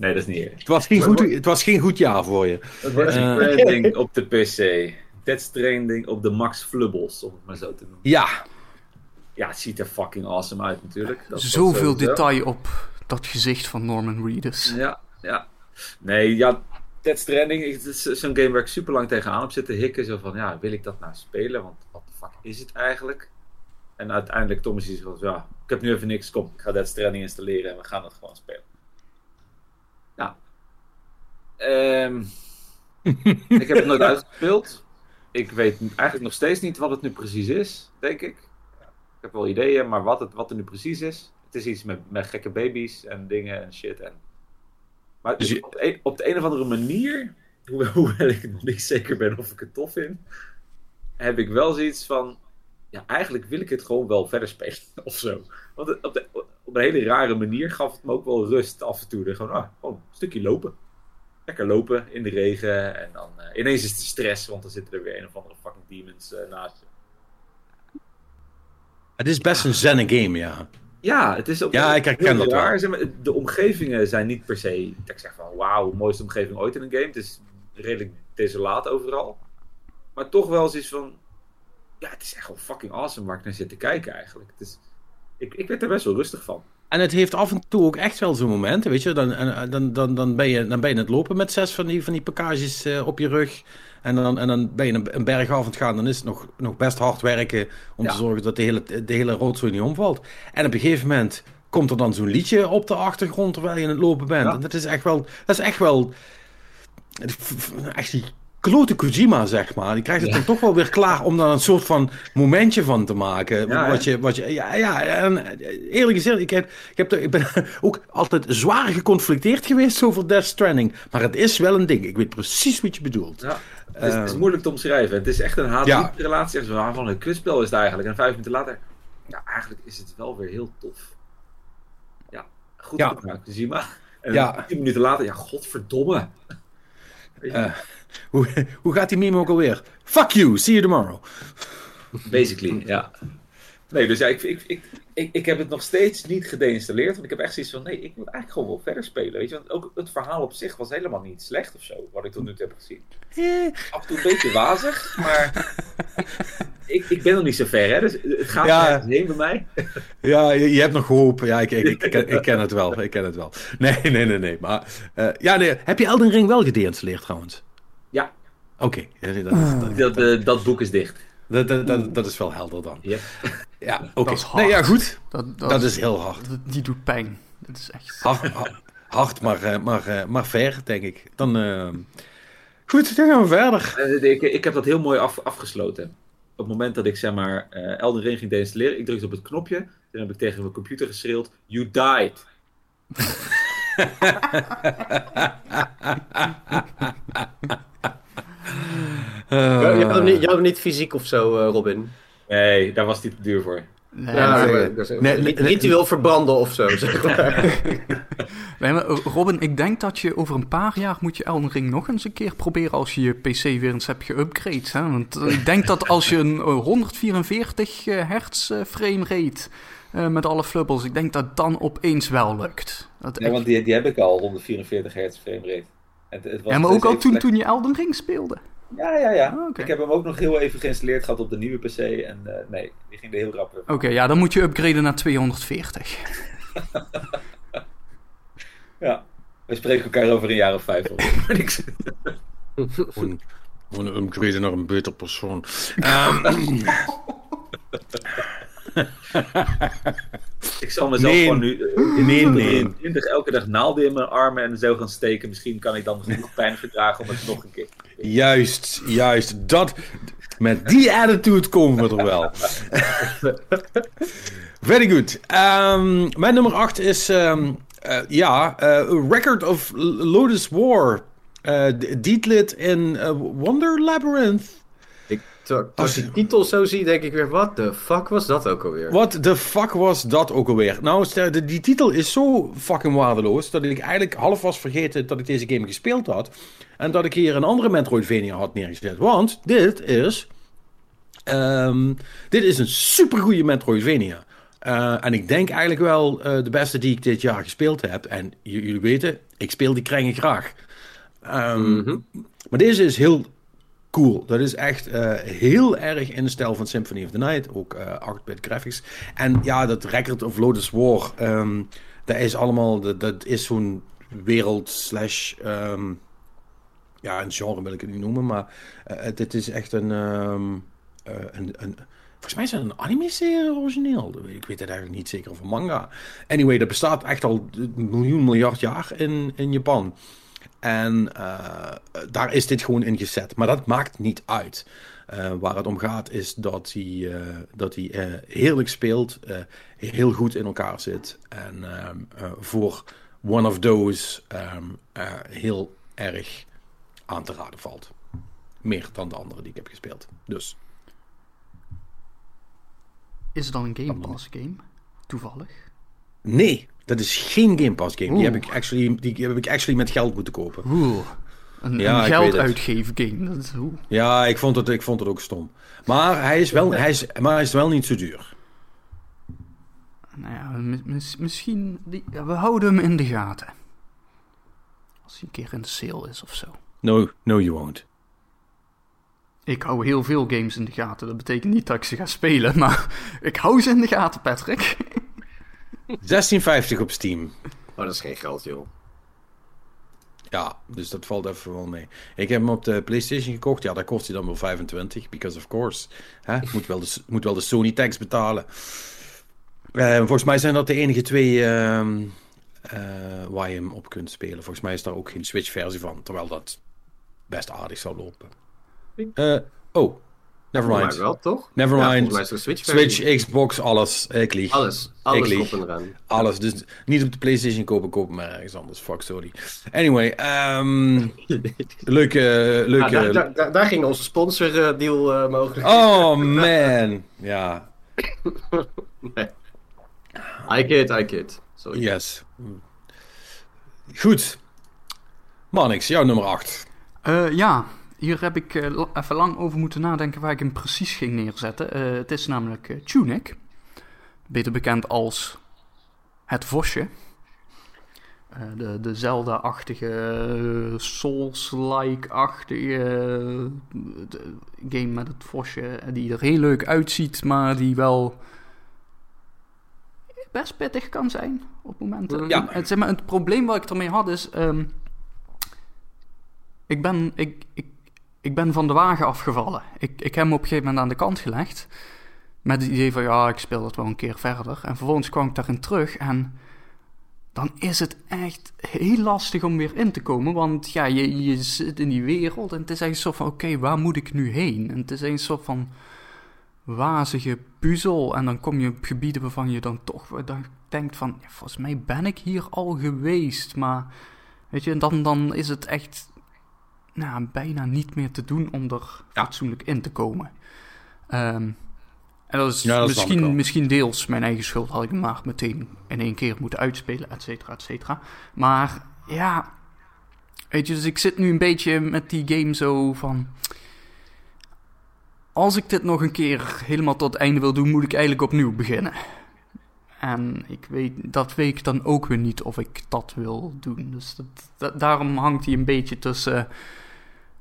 Speaker 4: nee, dat is niet eerlijk.
Speaker 1: Het was geen goed, het was geen goed jaar voor je.
Speaker 3: Het wordt-
Speaker 1: Eh,
Speaker 4: Stranding op de PC. Dead Stranding op de Max Flubbles, om het maar zo te noemen.
Speaker 1: Ja,
Speaker 4: Ja, het ziet er fucking awesome uit natuurlijk. Dat is
Speaker 2: Zoveel detail op dat gezicht van Norman Reedus.
Speaker 4: Ja, ja. Nee, ja, Stranding, het is zo'n game waar ik super lang tegenaan heb zitten hikken. Zo van, ja, wil ik dat nou spelen? Want wat de fuck is het eigenlijk? En uiteindelijk Thomas is van, ja, ik heb nu even niks, kom, ik ga Dead Stranding installeren en we gaan het gewoon spelen. Ehm, ik heb het nooit uitgespeeld. Ik weet eigenlijk nog steeds niet wat het nu precies is, denk ik. Ik heb wel ideeën, maar wat, het, wat er nu precies is. Het is iets met, met gekke baby's en dingen en shit. En... Maar
Speaker 1: Dus je-
Speaker 4: op, de een, op de een of andere manier, hoewel, hoewel ik nog niet zeker ben of ik het tof vind, heb ik wel zoiets van, ja, eigenlijk wil ik het gewoon wel verder spelen of zo. Want op, de, op een hele rare manier gaf het me ook wel rust af en toe. Er Gewoon, ah, gewoon een stukje lopen. Lekker lopen in de regen en dan eh, ineens is het stress, want dan zitten er weer een of andere fucking demons eh, naast je.
Speaker 1: Het is best een zenne game, ja.
Speaker 4: Ja, het is ook
Speaker 1: Ja, ik herken dat wel.
Speaker 4: raar. Zeg maar, de omgevingen zijn niet per se. Dat ik zeg van wauw, mooiste omgeving ooit in een game. Het is redelijk desolaat overal. Maar toch wel zoiets van. Ja, het is echt wel fucking awesome waar ik naar zit te kijken eigenlijk. Het is, ik, ik werd er best wel rustig van.
Speaker 1: En het heeft af en toe ook echt wel zo'n momenten, weet je. Dan, en- dan, dan, dan, ben je, dan ben je aan het lopen met zes van die, van die packages eh, op je rug. En dan, en dan ben je een, een berg af aan het gaan. Dan is het nog, nog best hard werken om
Speaker 4: Ja.
Speaker 1: te zorgen dat de hele, de hele rotzooi niet omvalt. En op een gegeven moment komt er dan zo'n liedje op de achtergrond terwijl je aan het lopen bent.
Speaker 4: Ja.
Speaker 1: En dat is echt wel... Dat is echt wel... Echt die klote Kojima, zeg maar. Die krijgt het dan toch wel weer klaar om daar een soort van momentje van te maken.
Speaker 4: Ja,
Speaker 1: wat, je, wat je... Ja, ja en eerlijk gezegd, ik, heb, ik, heb ik ben ook altijd zwaar geconflicteerd geweest over Death Stranding. Maar het is wel een ding. Ik weet precies wat je bedoelt.
Speaker 4: Ja. Het is, het is
Speaker 1: Ehm.
Speaker 4: moeilijk te omschrijven. Het is echt een haat
Speaker 1: Ja.
Speaker 4: relatie. Zo van een kutspel is het eigenlijk. En vijf minuten later. Ja, eigenlijk is het wel weer heel tof. Ja, goed
Speaker 1: Ja.
Speaker 4: gedaan, Kojima. En
Speaker 1: Ja.
Speaker 4: tien minuten later, ja, godverdomme.
Speaker 1: Eh, hoe, hoe gaat die meme ook alweer? Fuck you, see you tomorrow.
Speaker 4: Basically, ja. Nee, dus ja, ik, ik, ik, ik, ik heb het nog steeds niet gedeinstalleerd. Want ik heb echt zoiets van, nee, ik wil eigenlijk gewoon wel verder spelen. Weet je, want ook het verhaal op zich was helemaal niet slecht of zo. Wat ik tot nu toe heb gezien.
Speaker 1: Eh,
Speaker 4: Af en toe een beetje wazig, maar ik, ik ben nog niet zo ver, hè. Dus het gaat
Speaker 1: Ja.
Speaker 4: heen bij mij.
Speaker 1: Ja, je, je hebt nog hoop. Ja, ik, ik, ik, ken, ik ken het wel. Ik ken het wel. Nee, nee, nee, nee. Maar, eh, ja, nee. Heb je Elden Ring wel gedeinstalleerd trouwens?
Speaker 4: Ja,
Speaker 1: Oké, ja, dat,
Speaker 4: dat, eh, dat boek is dicht.
Speaker 1: Dat, dat, dat, dat is wel helder dan.
Speaker 4: Ja.
Speaker 1: Ja, oké.
Speaker 2: Dat is hard.
Speaker 1: Nee, ja, goed.
Speaker 2: Dat, dat,
Speaker 1: Dat is heel hard.
Speaker 2: die doet pijn. Dat is echt...
Speaker 1: Hard, hard, hard, maar, eh, maar, eh, maar fair, denk ik. Dan, eh, goed, dan gaan we verder.
Speaker 4: Ik, ik heb dat heel mooi af, afgesloten. Op het moment dat ik zeg maar eh Elden Ring ging deinstalleren, ik drukte op het knopje. Toen heb ik tegen mijn computer geschreeuwd: You died.
Speaker 1: Eh,
Speaker 3: Je, je had hem niet, je had hem niet fysiek of zo, eh, Robin.
Speaker 4: Nee, daar was die te duur voor.
Speaker 2: Nee,
Speaker 3: Ja, nee, ritueel verbranden of zo, zeg maar.
Speaker 2: Nee, maar, eh, Robin, ik denk dat je over een paar jaar moet je Elden Ring nog eens een keer proberen als je je PC weer eens hebt geupgrade. Hè? Want eh, ik denk dat als je een eh, 144 eh, hertz eh, frame rate eh, met alle flubbels, ik denk dat dan opeens wel lukt. Dat
Speaker 4: Nee,
Speaker 2: echt-
Speaker 4: want die, die heb ik al, 144 hertz framerate. Het, het was
Speaker 2: ja, maar ook al toen,
Speaker 4: slecht.
Speaker 2: toen je Elden Ring speelde.
Speaker 4: Ja, ja, ja.
Speaker 2: Ah.
Speaker 4: Ik heb hem ook nog heel even geïnstalleerd gehad op de nieuwe PC. En eh, nee, die ging er heel rap.
Speaker 2: Oké, ja, dan moet je upgraden naar 240.
Speaker 4: Ja. We spreken elkaar over een jaar of vijf. Niks.
Speaker 1: Gewoon, gewoon een upgrade naar een beter persoon. Ehm,
Speaker 4: Ik zal mezelf
Speaker 1: Nee.
Speaker 4: gewoon nu eh,
Speaker 1: nee, nee.
Speaker 4: 20 elke dag naalden in mijn armen en zo gaan steken. Misschien kan ik dan genoeg pijn verdragen om het nog een keer te doen.
Speaker 1: Juist, juist. Dat, met die attitude komen we er wel. Very good. Ehm, mijn nummer 8 is, ehm, eh, ja, eh, Record of Lotus War. Eh Dietlit in eh, Wonder Labyrinth.
Speaker 3: Als ik die titel zo zie, denk ik weer, wat de fuck was dat ook alweer?
Speaker 1: What the fuck was dat ook alweer? Nou, de- die titel is zo fucking waardeloos dat ik eigenlijk half was vergeten dat ik deze game gespeeld had. En dat ik hier een andere Metroidvania had neergezet. Want dit is. ehm, dit is een supergoeie Metroidvania. Eh, en ik denk eigenlijk wel eh, de beste die ik dit jaar gespeeld heb. En jullie weten, ik speel die krengen graag. Ehm,
Speaker 3: Mhm.
Speaker 1: Maar deze is heel cool. Dat is echt eh, heel erg in de stijl van Symphony of the Night. Ook eh 8-bit graphics. En ja, dat Record of Lotus War. ehm, dat is allemaal... Dat, is zo'n wereld slash... ehm, ja, een genre wil ik het niet noemen. Maar eh, het, het is echt een... ehm, eh, een, een Volgens mij is het een anime-serie origineel. Ik weet het eigenlijk niet zeker of een manga. Anyway, dat bestaat echt al miljoen miljard jaar in, in Japan. En eh, daar is dit gewoon in gezet. Maar dat maakt niet uit. Eh, waar het om gaat is dat hij, eh, dat hij heerlijk speelt, heel goed in elkaar zit. En voor one of those ehm, eh, heel erg aan te raden valt. Meer dan de andere die ik heb gespeeld. Dus
Speaker 2: Is het dan een Game Pass game? Toevallig.
Speaker 1: nee, dat is geen Game Pass game. Die heb, ik actually, die heb ik actually met geld moeten kopen.
Speaker 2: Oeh. Een,
Speaker 1: Ja,
Speaker 2: een geld uitgeven game. Dat is, oeh.
Speaker 1: Ja, ik vond het, ik vond het ook stom. Maar hij is wel, hij is, maar hij is wel niet zo duur.
Speaker 2: Nou ja, mis- mis- misschien... Die, we houden hem in de gaten. Als hij een keer in de sale is of zo.
Speaker 1: No, no you won't.
Speaker 2: Ik hou heel veel games in de gaten. Dat betekent niet dat ik ze ga spelen, maar ik hou ze in de gaten, Patrick.
Speaker 1: 16,50 op Steam.
Speaker 3: Oh, dat is geen geld, joh.
Speaker 1: Ja, dus dat valt even wel mee. Ik heb hem op de PlayStation gekocht. Ja, daar kost hij dan wel 25. Because of course. Hè? Moet wel de, moet wel de Sony tax betalen. Eh, volgens mij zijn dat de enige twee ehm, eh, waar je hem op kunt spelen. Volgens mij is daar ook geen Switch-versie van. Terwijl dat best aardig zou lopen. Eh, oh, never
Speaker 3: Voor mij
Speaker 1: mind.
Speaker 3: wel, toch?
Speaker 1: Never
Speaker 3: Ja,
Speaker 1: mind.
Speaker 3: volgens mij is een Switch.
Speaker 1: Xbox, alles. Ik lieg.
Speaker 3: Alles. Alles
Speaker 1: Ik
Speaker 3: op
Speaker 1: lieg. Alles. Dus niet op de PlayStation kopen, kopen maar ergens anders. Fuck, sorry. Anyway, ehm, leuke. Leuke...
Speaker 3: daar, daar, daar, daar ging onze sponsordeal eh mogelijk.
Speaker 1: Oh man. Ja,
Speaker 3: Nee. I kid, I kid. Sorry.
Speaker 1: yes. Goed. Mannix, jouw nummer 8.
Speaker 2: Eh, ja, hier heb ik eh, even lang over moeten nadenken waar ik hem precies ging neerzetten. Eh, het is namelijk eh, Tunic. Beter bekend als het Vosje. De, de Zelda-achtige, Souls-like-achtige game met het Vosje. Die er heel leuk uitziet, maar die wel best pittig kan zijn op momenten.
Speaker 1: Ja.
Speaker 2: Het, zeg maar, het probleem wat ik ermee had is... ehm, ik ben, ik, ik, ik ben van de wagen afgevallen. Ik, ik heb hem op een gegeven moment aan de kant gelegd. Met het idee van, ja, ik speel dat wel een keer verder. En vervolgens kwam ik daarin terug en... Dan is het echt heel lastig om weer in te komen. Want ja, je, je zit in die wereld en het is echt een soort van... Oké, waar moet ik nu heen? En het is een soort van wazige puzzel. En dan kom je op gebieden waarvan je dan toch dan denkt van... Ja, volgens mij ben ik hier al geweest, maar... Weet je, dan, dan is het echt nou, bijna niet meer te doen om er
Speaker 1: Ja.
Speaker 2: fatsoenlijk in te komen. Ehm, en dat is,
Speaker 1: Ja, dat
Speaker 2: misschien, misschien deels mijn eigen schuld. Had ik hem maar meteen in één keer moeten uitspelen, et cetera, et cetera. Maar ja, weet je, dus ik zit nu een beetje met die game zo van... Als ik dit nog een keer helemaal tot het einde wil doen, moet ik eigenlijk opnieuw beginnen. En ik weet, dat weet ik dan ook weer niet of ik dat wil doen. Dus dat, daarom hangt hij een beetje tussen.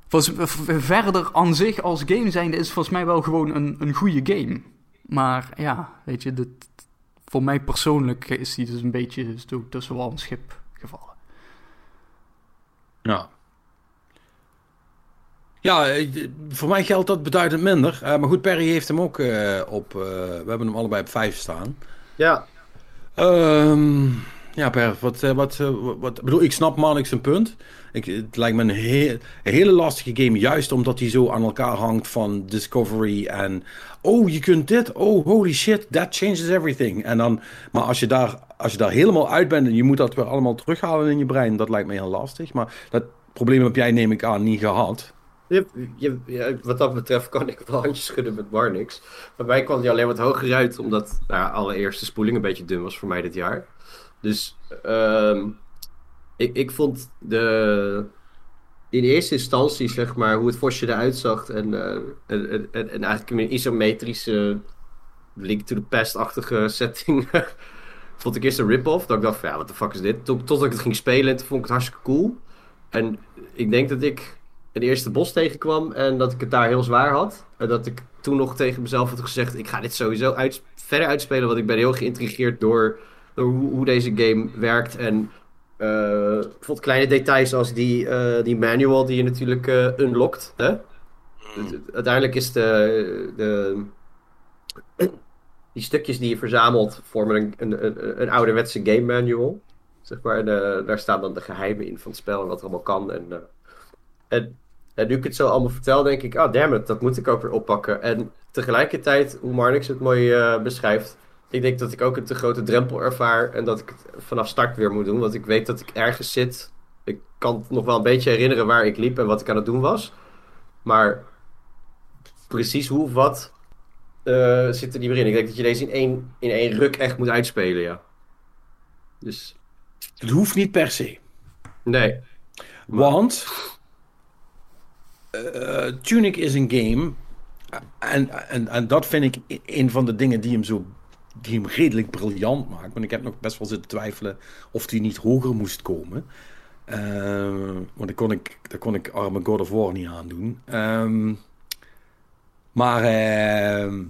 Speaker 2: V- verder aan zich als game zijnde is volgens mij wel gewoon een, een goede game. Maar ja, weet je, voor mij persoonlijk is hij dus een beetje tussen wal en schip gevallen.
Speaker 1: Ja. Ja, eh, voor mij geldt dat beduidend minder. Eh, maar goed, Perry heeft hem ook eh, op... eh, we hebben hem allebei op 5 staan.
Speaker 3: Ja,
Speaker 1: Ehm, ja, wat, eh, wat, eh, wat, ik bedoel, ik snap Manix zijn punt. Ik, het lijkt me een, he- een hele lastige game, juist omdat hij zo aan elkaar hangt van Discovery en oh, je kunt dit, oh, holy shit, that changes everything. En dan, maar als je daar, als je daar helemaal uit bent en je moet dat weer allemaal terughalen in je brein, dat lijkt me heel lastig. Maar dat probleem heb jij, neem ik aan, niet gehad.
Speaker 3: Je, je, wat dat betreft kan ik wel handjes schudden met Barnix. Bij mij kwam die alleen wat hoger uit, omdat nou, ja, allereerst de spoeling een beetje dun was voor mij dit jaar. Dus ehm, ik, ik vond de, in eerste instantie, zeg maar, hoe het Vosje eruit zag en, eh, en, en, en, en eigenlijk een isometrische Link to the Past-achtige setting, vond ik eerst een rip-off. Dat ik dacht van, ja, wat de fuck is dit? Tot, tot ik het ging spelen en toen vond ik het hartstikke cool. En ik denk dat ik een eerste bos tegenkwam en dat ik het daar heel zwaar had. En dat ik toen nog tegen mezelf had gezegd, ik ga dit sowieso uit, verder uitspelen, want ik ben heel geïntrigeerd door, door hoe, hoe deze game werkt. En eh, bijvoorbeeld kleine details als die, eh, die manual die je natuurlijk eh, unlockt. Hè? Dus Uiteindelijk is de, de, die stukjes die je verzamelt vormen een, een, een, een ouderwetse game manual. Zeg maar, en, daar staan dan de geheimen in van het spel en wat er allemaal kan. En, en, en nu ik het zo allemaal vertel, denk ik, ah damn it, dat moet ik ook weer oppakken. En tegelijkertijd, hoe Marnix het mooi eh, beschrijft, ik denk dat ik ook een te grote drempel ervaar en dat ik het vanaf start weer moet doen. Want ik weet dat ik ergens zit. Ik kan nog wel een beetje herinneren waar ik liep en wat ik aan het doen was. Maar precies hoe of wat eh, zit er niet meer in. Ik denk dat je deze in één, in één ruk echt moet uitspelen, ja. Dus,
Speaker 1: Het hoeft niet per se.
Speaker 3: nee.
Speaker 1: Want eh, Tunic is een game. En, en, en dat vind ik een van de dingen die hem zo die hem redelijk briljant maakt. Want ik heb nog best wel zitten twijfelen of die niet hoger moest komen. Eh, want daar kon ik, daar kon ik arme God of War niet aan doen. Ehm, maar ehm,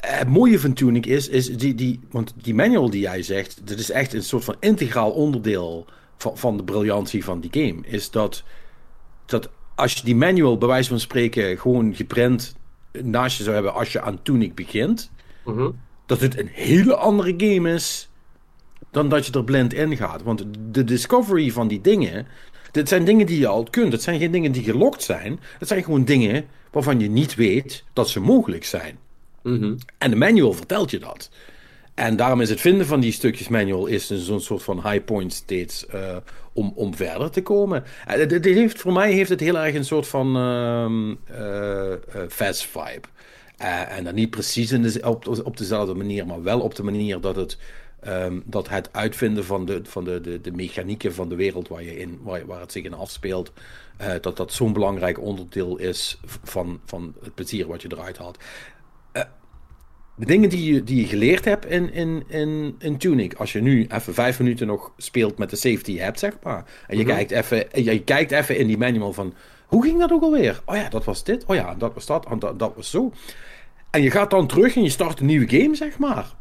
Speaker 1: het mooie van Tunic is, is die, die, want die manual die jij zegt, dat is echt een soort van integraal onderdeel van, van de briljantie van die game. Is dat, dat als je die manual bij wijze van spreken gewoon geprint naast je zou hebben als je aan Tunic begint,
Speaker 3: Mhm.
Speaker 1: dat het een hele andere game is dan dat je er blind in gaat. Want de discovery van die dingen, dit zijn dingen die je al kunt. Het zijn geen dingen die gelokt zijn. Het zijn gewoon dingen waarvan je niet weet dat ze mogelijk zijn.
Speaker 3: Mhm.
Speaker 1: En de manual vertelt je dat. En daarom is het vinden van die stukjes manual is een zo'n soort van high point steeds eh, om, om verder te komen. Het heeft, voor mij heeft het heel erg een soort van ehm eh, eh, fast vibe. Eh, en dan niet precies in op, op dezelfde manier, maar wel op de manier dat het, ehm, dat het uitvinden van, de, van de, de, de mechanieken van de wereld waar, je in, waar, waar het zich in afspeelt, eh, dat dat zo'n belangrijk onderdeel is van, van het plezier wat je eruit haalt de dingen die je, die je geleerd hebt in, in, in, in Tunic, als je nu even vijf minuten nog speelt met de safety je hebt, zeg maar. En je, kijkt even, en je kijkt even in die manual van, hoe ging dat ook alweer? Oh ja, dat was dit. Oh ja, dat was dat. En dat, dat was zo. En je gaat dan terug en je start een nieuwe game, zeg maar.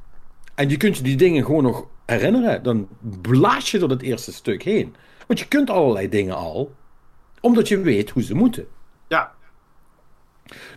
Speaker 1: En je kunt je die dingen gewoon nog herinneren. Dan blaas je door het eerste stuk heen. Want je kunt allerlei dingen al, omdat je weet hoe ze moeten.
Speaker 3: Ja,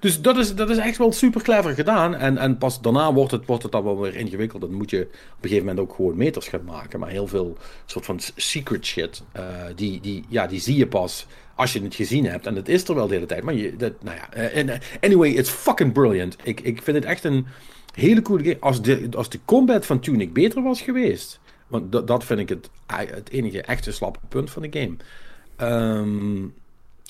Speaker 1: Dus dat is, dat is echt wel super clever gedaan. En, en pas daarna wordt het, wordt het dan wel weer ingewikkeld. Dan moet je op een gegeven moment ook gewoon meters gaan maken. Maar heel veel soort van secret shit, eh, die, die, ja, die zie je pas als je het gezien hebt. En dat is er wel de hele tijd. Maar je, dat, nou ja, eh, eh, anyway, it's fucking brilliant. Ik, ik vind het echt een hele coole game. Als de, als de combat van Tunic beter was geweest. Want dat, dat vind ik het, het enige echte slappe punt van de game. Ehm,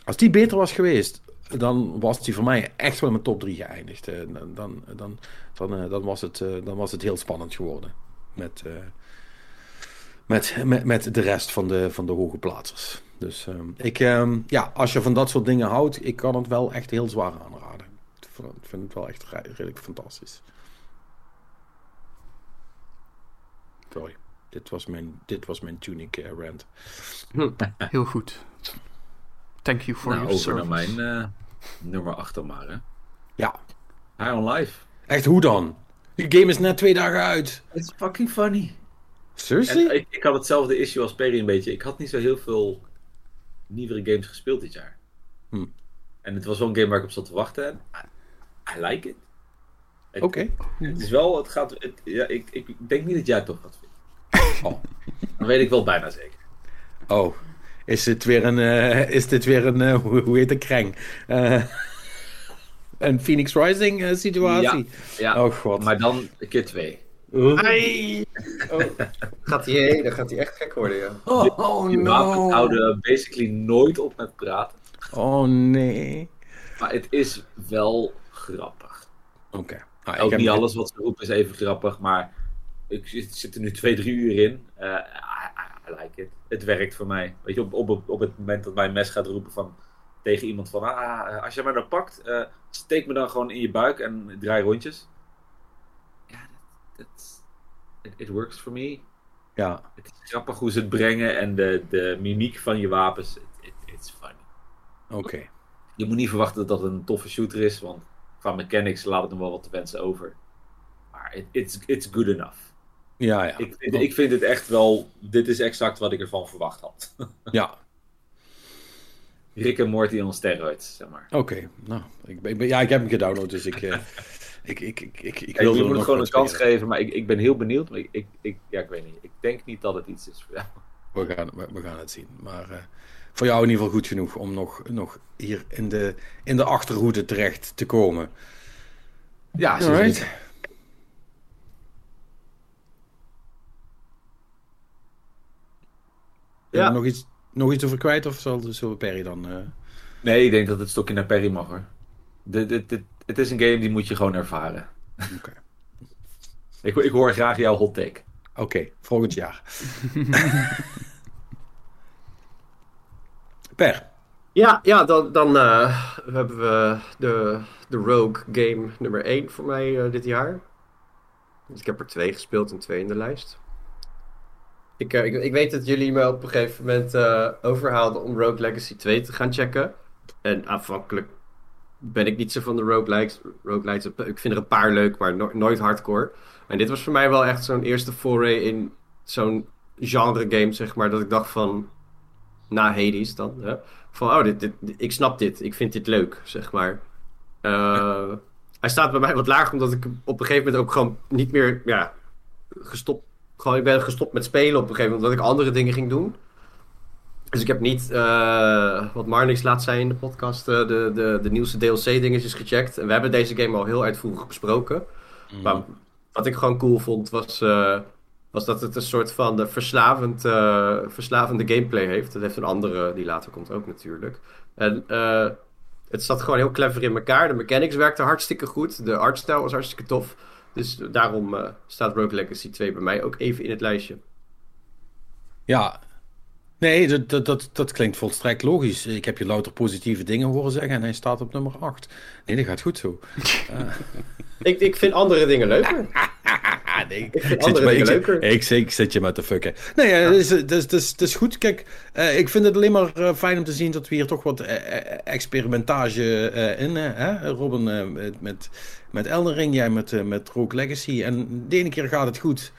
Speaker 1: als die beter was geweest, dan was die voor mij echt wel in mijn top 3 geëindigd. Eh, Dan, dan, dan, dan, eh, was, het, eh, dan was het heel spannend geworden. Met, met, met, met de rest van de, van de hoge plaatsers. Dus ehm, ik, ehm, ja, als je van dat soort dingen houdt, ik kan het wel echt heel zwaar aanraden. Ik vind- het wel echt re- redelijk fantastisch. Sorry, dit was mijn, dit was mijn Tunic rant.
Speaker 2: Heel goed. Thank you for
Speaker 4: Nou,
Speaker 2: your
Speaker 4: over naar mijn eh, nummer 8 dan maar, hè.
Speaker 1: Ja,
Speaker 4: High on Life.
Speaker 1: echt hoe dan? Die game is net twee dagen uit.
Speaker 4: It's fucking funny.
Speaker 1: Seriously?
Speaker 4: En ik, ik had hetzelfde issue als Perry een beetje. Ik had niet zo heel veel nieuwere games gespeeld dit jaar.
Speaker 1: Hm.
Speaker 4: En het was wel een game waar ik op zat te wachten. En I, I like it. Het,
Speaker 1: Oké.
Speaker 4: Het is wel, het gaat, het- ja, ik, ik denk niet dat jij het toch gaat vinden.
Speaker 1: Oh.
Speaker 4: Dat weet ik wel bijna zeker.
Speaker 1: Oh, is dit weer een, eh, is dit weer een, eh, hoe, hoe heet het, kreng? Eh, een Phoenix Rising situatie?
Speaker 4: Ja,
Speaker 1: Oh god.
Speaker 4: maar dan keer twee.
Speaker 1: Ai.
Speaker 3: gaat hij heen, dan gaat hij echt gek worden, ja.
Speaker 1: Oh, oh
Speaker 4: Die wapens
Speaker 1: no.
Speaker 4: houden basically nooit op met praten.
Speaker 1: Oh nee.
Speaker 4: Maar het is wel grappig.
Speaker 1: Oké. Ah, ik
Speaker 4: Ook
Speaker 1: heb-
Speaker 4: niet alles wat ze roepen is even grappig, maar ik zit, zit er nu twee, drie uur in. Eh, I, like it. Het werkt voor mij. Weet je, op, op, op het moment dat mijn mes gaat roepen van, tegen iemand van, ah, als jij mij dan pakt, eh, steek me dan gewoon in je buik en draai rondjes. Ja, dat, dat, it, it works for me.
Speaker 1: Ja.
Speaker 4: Het is grappig hoe ze het brengen en de, de mimiek van je wapens. It, it, it's funny.
Speaker 1: Oké.
Speaker 4: Je moet niet verwachten dat het een toffe shooter is, want qua mechanics laat het nog wel wat te wensen over. Maar it, it's, it's good enough.
Speaker 1: Ja, ja.
Speaker 4: Ik, vind- ik vind het echt wel, dit is exact wat ik ervan verwacht had.
Speaker 1: Ja.
Speaker 4: Rick en Morty on steroids, zeg maar.
Speaker 1: Oké. Nou, ik, ben- ja, ik heb hem gedownload, dus ik, eh, Ik, ik, ik, ik, ik
Speaker 4: Ja,
Speaker 1: wil
Speaker 4: je
Speaker 1: er
Speaker 4: moet
Speaker 1: nog
Speaker 4: het gewoon een kans
Speaker 1: spelen.
Speaker 4: geven, maar ik, ik ben heel benieuwd. Maar ik, ik, ik, ja, ik weet niet. Ik denk niet dat het iets is voor jou.
Speaker 1: We gaan, we, we gaan het zien. Maar eh, voor jou in ieder geval goed genoeg om nog, nog hier in de, in de achterhoede terecht te komen.
Speaker 4: Ja,
Speaker 1: Alright. Ja. Nog, iets, nog iets over kwijt of zal, zullen we Perry dan... eh,
Speaker 4: Nee, ik denk dat het stokje naar Perry mag hoor. De, de, de- het is een game die moet je gewoon ervaren.
Speaker 1: Oké.
Speaker 4: Ik, ik hoor graag jouw hot take.
Speaker 1: Oké, volgend jaar. per.
Speaker 3: Ja, ja dan, dan eh, hebben we de, de Rogue game nummer 1 voor mij eh, dit jaar. Dus ik heb er twee gespeeld en twee in de lijst. Ik, eh, ik, ik weet dat jullie me op een gegeven moment eh, overhaalden om Rogue Legacy 2 te gaan checken. En aanvankelijk ben ik niet zo van de roguelikes. roguelikes. Ik vind er een paar leuk, maar no- nooit hardcore. En dit was voor mij wel echt zo'n eerste foray in zo'n genre game, zeg maar. Dat ik dacht van, na Hades dan, hè, van oh, dit, dit, ik snap dit. Ik vind dit leuk, zeg maar. Eh, hij staat bij mij wat lager, omdat ik op een gegeven moment ook gewoon niet meer, ja, gestopt. Gewoon, ik ben gestopt met spelen op een gegeven moment, omdat ik andere dingen ging doen. Dus ik heb niet, eh, wat Marnix laat zijn in de podcast, eh, de, de, de nieuwste DLC-dingetjes gecheckt. En we hebben deze game al heel uitvoerig besproken. Maar wat ik gewoon cool vond, was, eh, was dat het een soort van verslavend, verslavende gameplay heeft. Dat heeft een andere, die later komt ook natuurlijk. En het zat gewoon heel clever in elkaar. De mechanics werkten hartstikke goed. De artstyle was hartstikke tof. Dus daarom eh, staat Rogue Legacy 2 bij mij ook even in het lijstje.
Speaker 1: Ja. Nee, dat, dat, dat, dat klinkt volstrekt logisch. Ik heb je louter positieve dingen horen zeggen en hij staat op nummer 8. Nee, dat gaat goed zo.
Speaker 3: Ik, ik vind andere dingen leuker.
Speaker 1: Nee.
Speaker 3: Ik vind
Speaker 1: zit je
Speaker 3: andere
Speaker 1: maar-
Speaker 3: dingen
Speaker 1: ik,
Speaker 3: leuker.
Speaker 1: ik, zit je met te fucken. Nee, het, is, het, is, het, is, het is goed. Kijk, eh, ik vind het alleen maar eh, fijn om te zien dat we hier toch wat eh, eh, experimentage eh, in hebben. Robin eh, met, met, Elden Ring, jij met, eh, met Rogue Legacy. En de ene keer gaat het goed,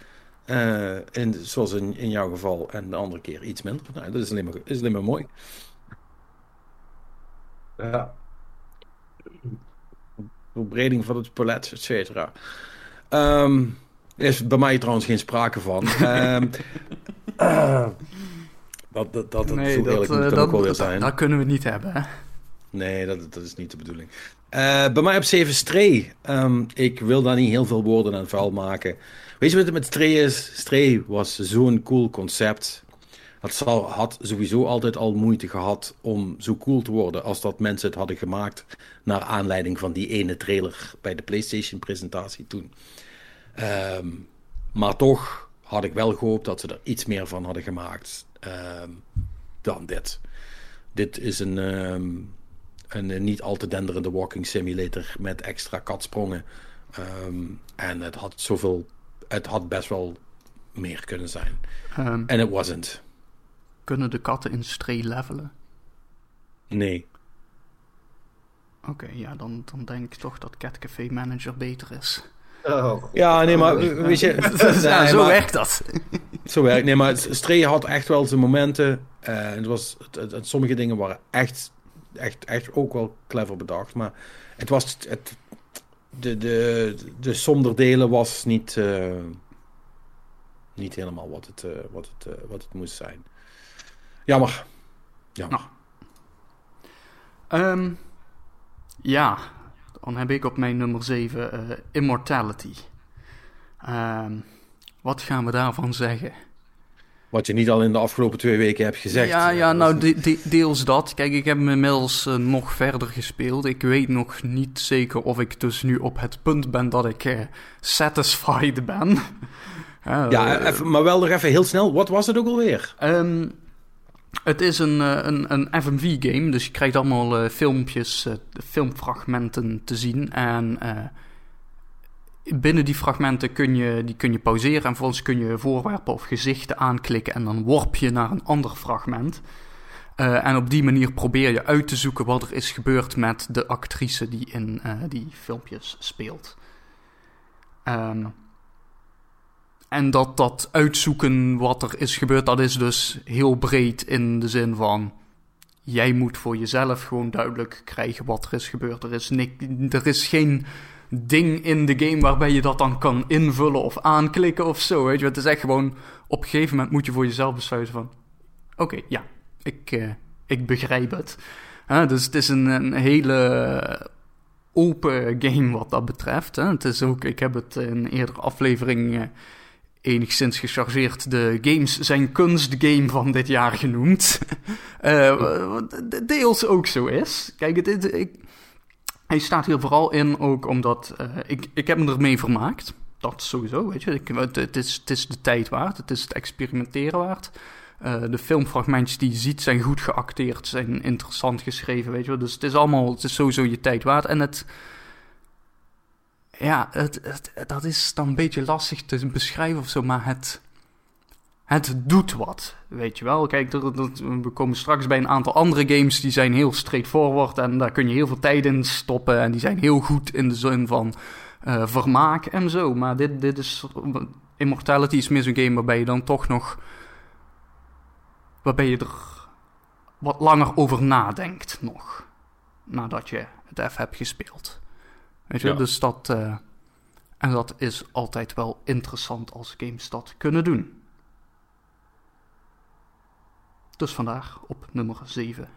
Speaker 1: eh, in, zoals in, in jouw geval, en de andere keer iets minder. Nou, dat is alleen maar, is alleen maar mooi.
Speaker 3: Ja.
Speaker 1: Verbreding van het palet, et cetera. Ehm, er is bij mij trouwens geen sprake van. Ehm, eh, dat, dat, dat, dat,
Speaker 2: nee,
Speaker 1: zo
Speaker 2: dat, dat,
Speaker 1: ook wel weer
Speaker 2: dat,
Speaker 1: zijn.
Speaker 2: dat kunnen we niet hebben. Hè?
Speaker 1: Nee, dat, dat is niet de bedoeling. Eh, bij mij op 7 Stray. Ehm, ik wil daar niet heel veel woorden aan vuil maken. Weet je wat het met Stray is? Stray was zo'n cool concept. Het zal, had sowieso altijd al moeite gehad om zo cool te worden als dat mensen het hadden gemaakt naar aanleiding van die ene trailer bij de PlayStation presentatie toen. Ehm, maar toch had ik wel gehoopt dat ze er iets meer van hadden gemaakt ehm, dan dit. Dit is een, een, eh, niet al te denderende walking simulator met extra katsprongen. Ehm, en het had zoveel, het had best wel meer kunnen zijn.
Speaker 2: Ehm,
Speaker 1: En het wasn't.
Speaker 2: kunnen de katten in Stray levelen?
Speaker 1: Nee.
Speaker 2: Oké, ja, dan, dan denk ik toch dat Cat Café Manager beter is.
Speaker 3: Oh.
Speaker 1: Ja, nee, maar weet je...
Speaker 2: ja,
Speaker 1: nee,
Speaker 2: zo
Speaker 1: maar-
Speaker 2: werkt dat.
Speaker 1: Zo werkt. Nee, maar Stray had echt wel zijn momenten. eh, het was, het, het- het- sommige dingen waren echt, echt, echt ook wel clever bedacht. Maar het was. Het, de, de, de sonderdelen was niet. eh, niet helemaal wat het, eh, wat, het, eh, wat het moest zijn. Jammer. Jammer.
Speaker 2: Ehm, ja, dan heb ik op mijn nummer 7 eh, Immortality. Ehm, wat gaan we daarvan zeggen?
Speaker 1: Wat je niet al in de afgelopen twee weken hebt gezegd.
Speaker 2: Ja,
Speaker 1: eh,
Speaker 2: ja
Speaker 1: dat
Speaker 2: nou,
Speaker 1: is-
Speaker 2: de- de- deels dat. Kijk, ik heb hem inmiddels eh, nog verder gespeeld. Ik weet nog niet zeker of ik dus nu op het punt ben dat ik eh, satisfied ben. Eh,
Speaker 1: ja,
Speaker 2: eh,
Speaker 1: even, maar wel nog even heel snel. Wat was het ook alweer?
Speaker 2: Ehm, het is een, eh, een, een FMV-game, dus je krijgt allemaal eh, filmpjes, eh, filmfragmenten te zien. En eh, binnen die fragmenten kun je, die kun je pauzeren en vervolgens kun je voorwerpen of gezichten aanklikken en dan worp je naar een ander fragment. Eh, en op die manier probeer je uit te zoeken wat er is gebeurd met de actrice die in eh, die filmpjes speelt. Ehm, en dat, dat uitzoeken wat er is gebeurd, dat is dus heel breed in de zin van... Jij moet voor jezelf gewoon duidelijk krijgen wat er is gebeurd. Er is, er is geen ding in de game waarbij je dat dan kan invullen of aanklikken of zo. Weet je, het is echt gewoon op een gegeven moment moet je voor jezelf besluiten van: oké, ja, ik, uh, ik begrijp het. Dus het is een, een, hele open game wat dat betreft. Hè. Het is ook, ik heb het in een eerdere aflevering uh, enigszins gechargeerd de games zijn kunstgame van dit jaar genoemd. uh, deels ook zo is. Kijk, het, het, ik, hij staat hier vooral in ook omdat uh, ik, ik heb me ermee vermaakt. Dat sowieso, weet je. Ik, het, is, het is de tijd waard, het is het experimenteren waard. Uh, de filmfragmentjes die je ziet zijn goed geacteerd, zijn interessant geschreven, weet je wel. Dus het is allemaal, het is sowieso je tijd waard. En het, ja, het, het, dat is dan een beetje lastig te beschrijven of zo, maar het, het doet wat, weet je wel. Kijk, we komen straks bij een aantal andere games die zijn heel straightforward en daar kun je heel veel tijd in stoppen en die zijn heel goed in de zin van uh, vermaak en zo. Maar dit, dit is, Immortality is meer zo'n game waarbij je dan toch nog, waarbij je er wat langer over nadenkt nog, nadat je het even hebt gespeeld. Weet je, ja. dus dat, uh, en dat is altijd wel interessant als games dat kunnen doen. Dus vandaag op nummer 7.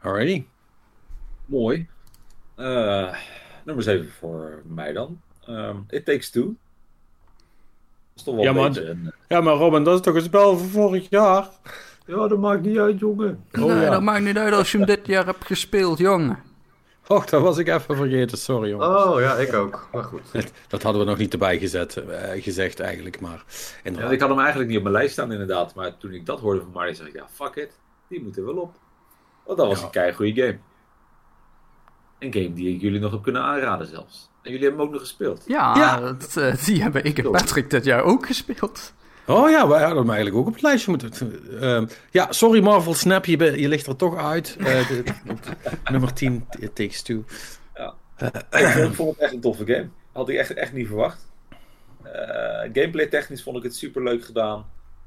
Speaker 1: Alrighty.
Speaker 4: Mooi. Uh, nummer 7 voor mij dan. Um, It Takes Two. Dat is toch wel
Speaker 1: ja,
Speaker 4: een
Speaker 1: maar,
Speaker 4: beetje een...
Speaker 1: ja, maar Robin, dat is toch een spel van vorig jaar?
Speaker 4: Ja, dat maakt niet uit, jongen.
Speaker 2: Oh, nee, ja. dat maakt niet uit als je hem dit jaar hebt gespeeld, jongen.
Speaker 1: Och, dat was ik even vergeten. Sorry, jongens.
Speaker 3: Oh, ja, ik ook. Maar goed.
Speaker 1: Dat hadden we nog niet erbij gezet, uh, gezegd eigenlijk, maar...
Speaker 4: Ja, ik had hem eigenlijk niet op mijn lijst staan, inderdaad. Maar toen ik dat hoorde van Mario, zei ik, ja, fuck it. Die moet er wel op. Want dat was ja. een keigoede game. Een game die ik jullie nog heb kunnen aanraden zelfs. En jullie hebben hem ook nog gespeeld.
Speaker 2: Ja, ja. Dat, uh, die hebben ik en Patrick dit jaar ook gespeeld.
Speaker 1: Oh ja, wij hadden hem eigenlijk ook op het lijstje moeten. Uh, ja, sorry Marvel Snap, je, je ligt er toch uit. Uh, de, nummer 10, It Takes Two.
Speaker 4: Ja. ik vond het echt een toffe game. Had ik echt, echt niet verwacht. Uh, gameplay technisch vond ik het super leuk gedaan.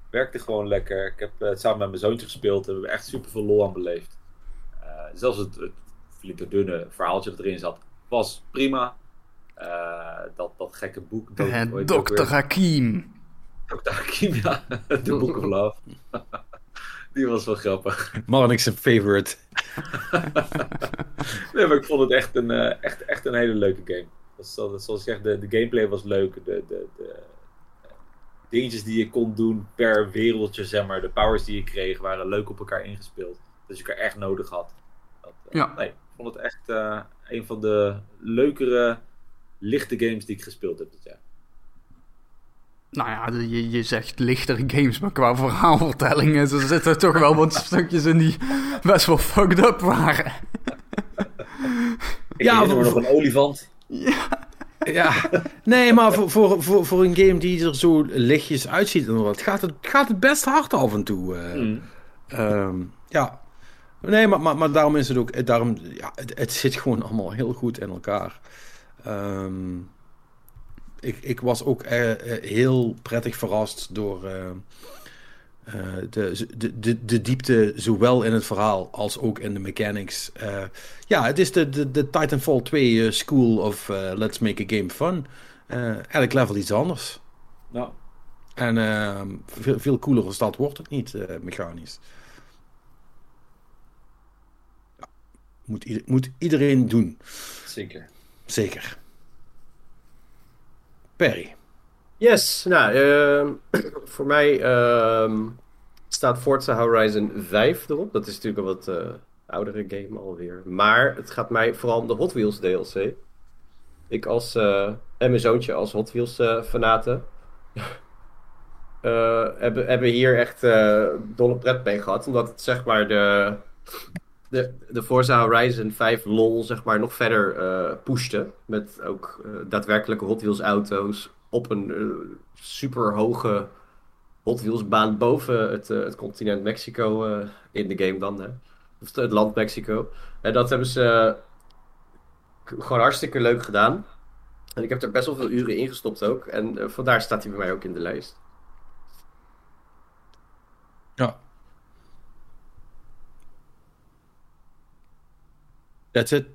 Speaker 4: Werkte gewoon lekker. Ik heb het samen met mijn zoontje gespeeld. Daar hebben we echt super veel lol aan beleefd. zelfs het, het flikkerdunne verhaaltje dat erin zat, was prima. dat, dat gekke boek.
Speaker 2: Dr. Hakim.
Speaker 4: Dr. Hakim, ja. The Book of Love. Die was wel grappig.
Speaker 1: Marnix zijn favorite.
Speaker 4: nee, maar ik vond het echt een, uh, echt, echt een hele leuke game. Dus, zoals ik zeg, de, de gameplay was leuk. De, de, de dingetjes die je kon doen per wereldje, zeg maar. De powers die je kreeg waren leuk op elkaar ingespeeld. Dus je elkaar echt nodig had. Dat, uh,
Speaker 2: ja.
Speaker 4: Nee, ik vond het echt uh, een van de leukere, lichte games die ik gespeeld heb dit jaar.
Speaker 2: Nou ja, je, je zegt lichtere games, maar qua verhaalvertellingen er zitten toch wel wat stukjes in die best wel fucked up waren.
Speaker 4: Ik ja, voor nog een olifant.
Speaker 2: Ja.
Speaker 1: Ja, nee, maar voor, voor, voor, voor een game die er zo lichtjes uitziet en wat, gaat het, gaat het best hard af en toe. Uh, mm. um, ja. Nee, maar, maar, maar daarom is het ook, daarom, ja, het, het zit gewoon allemaal heel goed in elkaar. Um, ik, ik was ook uh, heel prettig verrast door uh, de, de, de, de diepte, zowel in het verhaal als ook in de mechanics. ja, het is de, de, de Titanfall 2 School of Let's Make a Game Fun. elk level iets anders.
Speaker 4: Ja.
Speaker 1: En veel, veel cooler als dat wordt het niet, mechanisch. Ja, moet, moet iedereen doen.
Speaker 4: Zeker.
Speaker 1: Zeker. Perry.
Speaker 3: Yes, nou, uh, voor mij uh, staat Forza Horizon 5 erop. Dat is natuurlijk een wat uh, oudere game alweer. Maar het gaat mij vooral om de Hot Wheels DLC. Ik als, uh, en mijn zoontje als Hot Wheels fanaten. hebben, hebben hier echt dolle pret mee gehad. Omdat het zeg maar de, de, de Forza Horizon 5 lol zeg maar nog verder uh, pushte. Met ook uh, daadwerkelijke Hot Wheels auto's op een uh, super hoge Hot Wheels baan boven het, het continent Mexico in de game dan. Hè? Of het land Mexico. En dat hebben ze gewoon hartstikke leuk gedaan. En ik heb er best wel veel uren in gestopt ook. En vandaar staat hij bij mij ook in de lijst.
Speaker 1: Ja, That's it.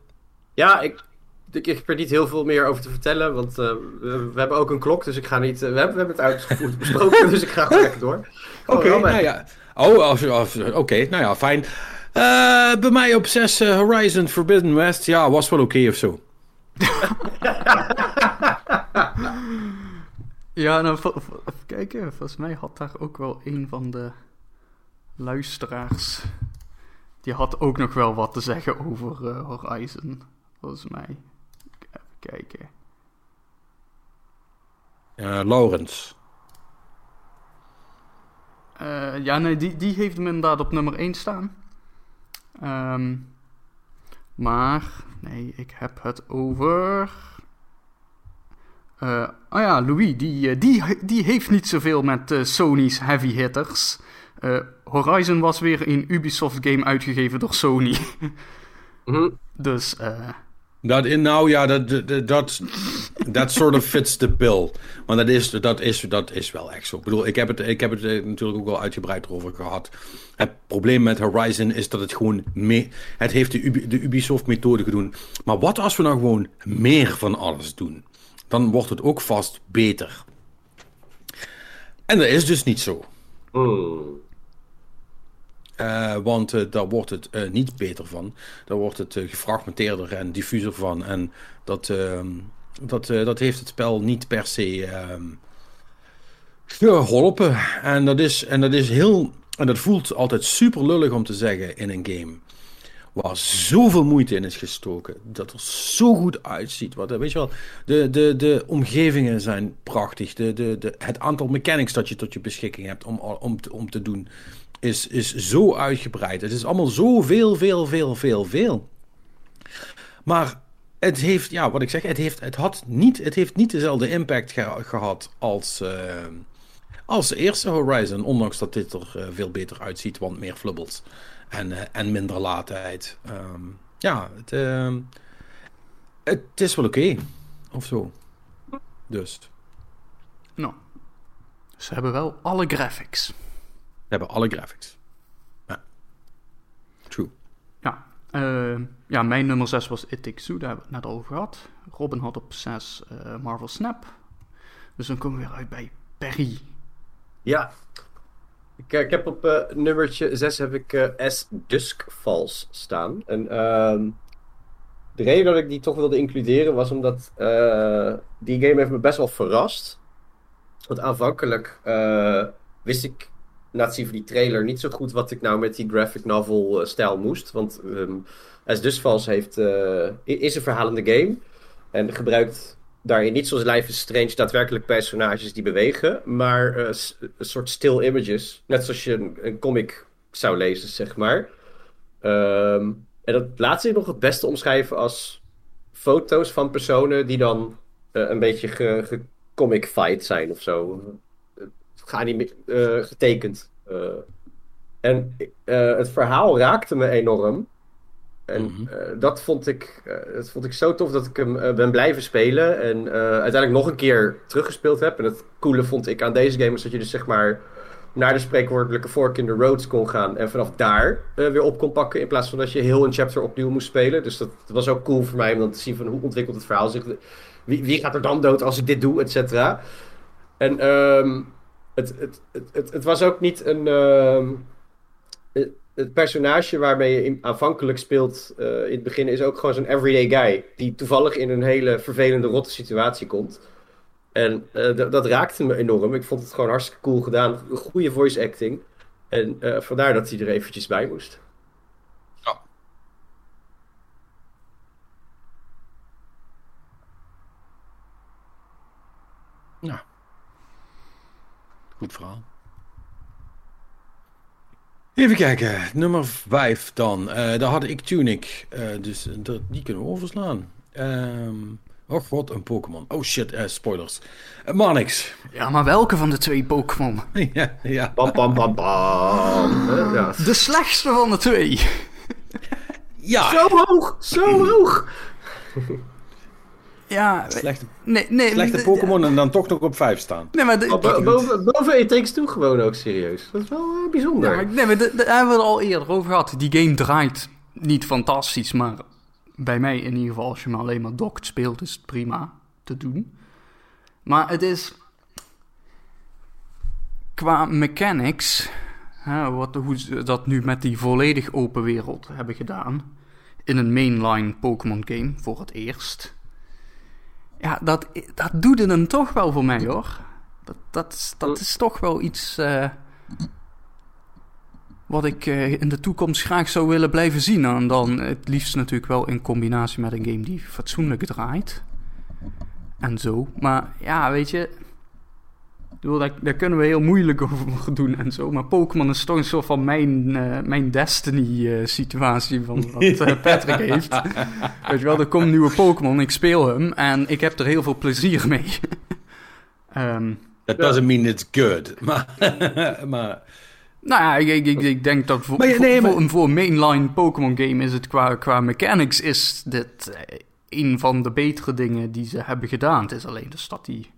Speaker 3: Ja, ik, ik, ik heb er niet heel veel meer over te vertellen, want eh, we, we hebben ook een klok, dus ik ga niet... eh, we, hebben, we hebben het uitgevoerd besproken, dus ik ga gewoon lekker door.
Speaker 1: Oké, nou ja. Oh, als, als, oké, nou ja, fijn. Eh, bij mij op 6 Horizon Forbidden West. Ja, was wel oké of zo.
Speaker 2: Ja, nou, even kijken. Volgens mij had daar ook wel een van de luisteraars. Die had ook nog wel wat te zeggen over eh, Horizon. Volgens mij. Even kijken.
Speaker 1: Eh Laurens.
Speaker 2: Eh, ja, nee, die, die heeft hem inderdaad op nummer 1 staan. Ehm, maar, nee, ik heb het over. Eh, oh ja, Louis, die, die, die heeft niet zoveel met Sony's heavy hitters. Eh, Horizon was weer een Ubisoft game uitgegeven door Sony.
Speaker 3: Mhm.
Speaker 2: dus, eh,
Speaker 1: Dat in, nou ja, dat, dat, dat, dat sort of fits the bill. Want dat is, dat, is, dat is wel echt zo. Ik bedoel, ik heb het, ik heb het eh, natuurlijk ook wel uitgebreid erover gehad. Het probleem met Horizon is dat het gewoon mee, het heeft de, Ubi- de Ubisoft-methode gedaan. Maar wat als we nou gewoon meer van alles doen? Dan wordt het ook vast beter. En dat is dus niet zo.
Speaker 3: Hmm.
Speaker 1: Eh, want eh, daar wordt het eh, niet beter van. Daar wordt het gefragmenteerder en diffuser van. En dat, ehm, dat, dat heeft het spel niet per se ehm, geholpen. En dat, is, en dat is heel. En dat voelt altijd super lullig om te zeggen in een game. Waar zoveel moeite in is gestoken. Dat er zo goed uitziet. Wat, weet je wel, de, de, de omgevingen zijn prachtig. De, de, de, het aantal mechanics dat je tot je beschikking hebt om, om, om te doen is, is zo uitgebreid. Het is allemaal zo veel, veel, veel, veel, veel. Maar het heeft, ja, wat ik zeg, het heeft, het had niet, het heeft niet dezelfde impact ge- gehad als, eh, als de eerste Horizon. Ondanks dat dit er eh, veel beter uitziet, want meer flubbels en, eh, en minder laatheid. Ehm, ja, het, ehm, het is wel oké. Of zo. Dus,
Speaker 2: nou. Ze hebben wel alle graphics.
Speaker 1: Hebben alle graphics. Ja. True.
Speaker 2: Ja, eh, ja mijn nummer 6 was It Takes Two, daar hebben we het net over gehad. Robin had op 6 eh, Marvel Snap. Dus dan komen we weer uit bij Perry.
Speaker 3: Ja. Ik, eh, ik heb op eh, nummertje 6 heb ik eh, S Dusk Falls staan. En ehm, de reden dat ik die toch wilde includeren was omdat eh, die game heeft me best wel verrast. Want aanvankelijk eh, wist ik het zien van die trailer niet zo goed wat ik nou met die graphic novel eh, stijl moest. Want ehm S Dusk Falls heeft, i- is een verhalende game. En gebruikt daarin niet zoals Life is Strange daadwerkelijk personages die bewegen, maar eh, een soort still images. Net zoals je een, comic zou lezen, zeg maar. Ehm, en dat laat zich nog het beste omschrijven als foto's van personen die dan een beetje ge, ge zijn of zo. Uh, geanime- eh, getekend. Eh, en eh, het verhaal raakte me enorm. En
Speaker 1: Mhm.
Speaker 3: dat, vond ik, dat vond ik zo tof dat ik hem ben blijven spelen. En uiteindelijk nog een keer teruggespeeld heb. En het coole vond ik aan deze game is dat je dus zeg maar naar de spreekwoordelijke fork in the roads kon gaan. En vanaf daar weer op kon pakken. In plaats van dat je heel een chapter opnieuw moest spelen. Dus dat, dat was ook cool voor mij om dan te zien van hoe ontwikkelt het verhaal zich. Wie, wie gaat er dan dood als ik dit doe, et cetera. En ehm, het, het, het, het, was ook niet een... ehm, het- personage waarmee je in- aanvankelijk speelt eh, in het begin is ook gewoon zo'n everyday guy. Die toevallig in een hele vervelende, rotte situatie komt. En eh, d- dat raakte me enorm. Ik vond het gewoon hartstikke cool gedaan. Goede voice acting. En eh, vandaar dat hij er eventjes bij moest.
Speaker 1: Ja. Goed verhaal. Even kijken, nummer 5 dan. Eh, daar had ik Tunic, eh, dus dat- die kunnen we overslaan. Ehm oh god, een Pokémon. Oh shit, eh, spoilers. Uh, Manix.
Speaker 2: Ja, maar welke van de twee Pokémon?
Speaker 1: ja, ja.
Speaker 3: Bam, bam, bam, bam. Eh, ja.
Speaker 2: De slechtste van de twee.
Speaker 1: ja.
Speaker 3: Zo hoog, zo hoog.
Speaker 2: Ja,
Speaker 1: Slechte,
Speaker 2: nee, nee.
Speaker 1: slechte
Speaker 2: de-
Speaker 1: Pokémon en dan toch nog op 5 staan.
Speaker 2: Nee, maar, de,
Speaker 3: Oh, bo- boven, boven Takes Two gewoon ook serieus. Dat is wel eh, bijzonder.
Speaker 2: Ja, maar, nee, maar de- de- daar hebben we het al eerder over gehad. Die game draait niet fantastisch, maar bij mij in ieder geval, als je maar alleen maar docked speelt, is het prima te doen. Maar het is qua mechanics, hè, wat, hoe ze dat nu met die volledig open wereld hebben gedaan, in een mainline Pokémon game voor het eerst. Ja, dat, dat doet het hem toch wel voor mij hoor. Dat, dat, is, dat is toch wel iets eh, wat ik eh, in de toekomst graag zou willen blijven zien. En dan het liefst natuurlijk wel in combinatie met een game die fatsoenlijk draait. En zo. Maar ja, weet je. Bedoel, daar, daar kunnen we heel moeilijk over doen en zo. Maar Pokémon is toch een soort van mijn, eh, mijn Destiny-situatie van wat eh, Patrick heeft. Weet je wel, er komt een nieuwe Pokémon, ik speel hem en ik heb er heel veel plezier mee. Ehm,
Speaker 1: That doesn't mean it's good. Maar, maar
Speaker 2: nou ja, ik, ik, ik, denk dat voor,
Speaker 1: Maar ja, nee,
Speaker 2: voor,
Speaker 1: maar-
Speaker 2: voor een, voor een mainline Pokémon game is het qua, qua mechanics is dit eh, een van de betere dingen die ze hebben gedaan. Het is alleen dus dat die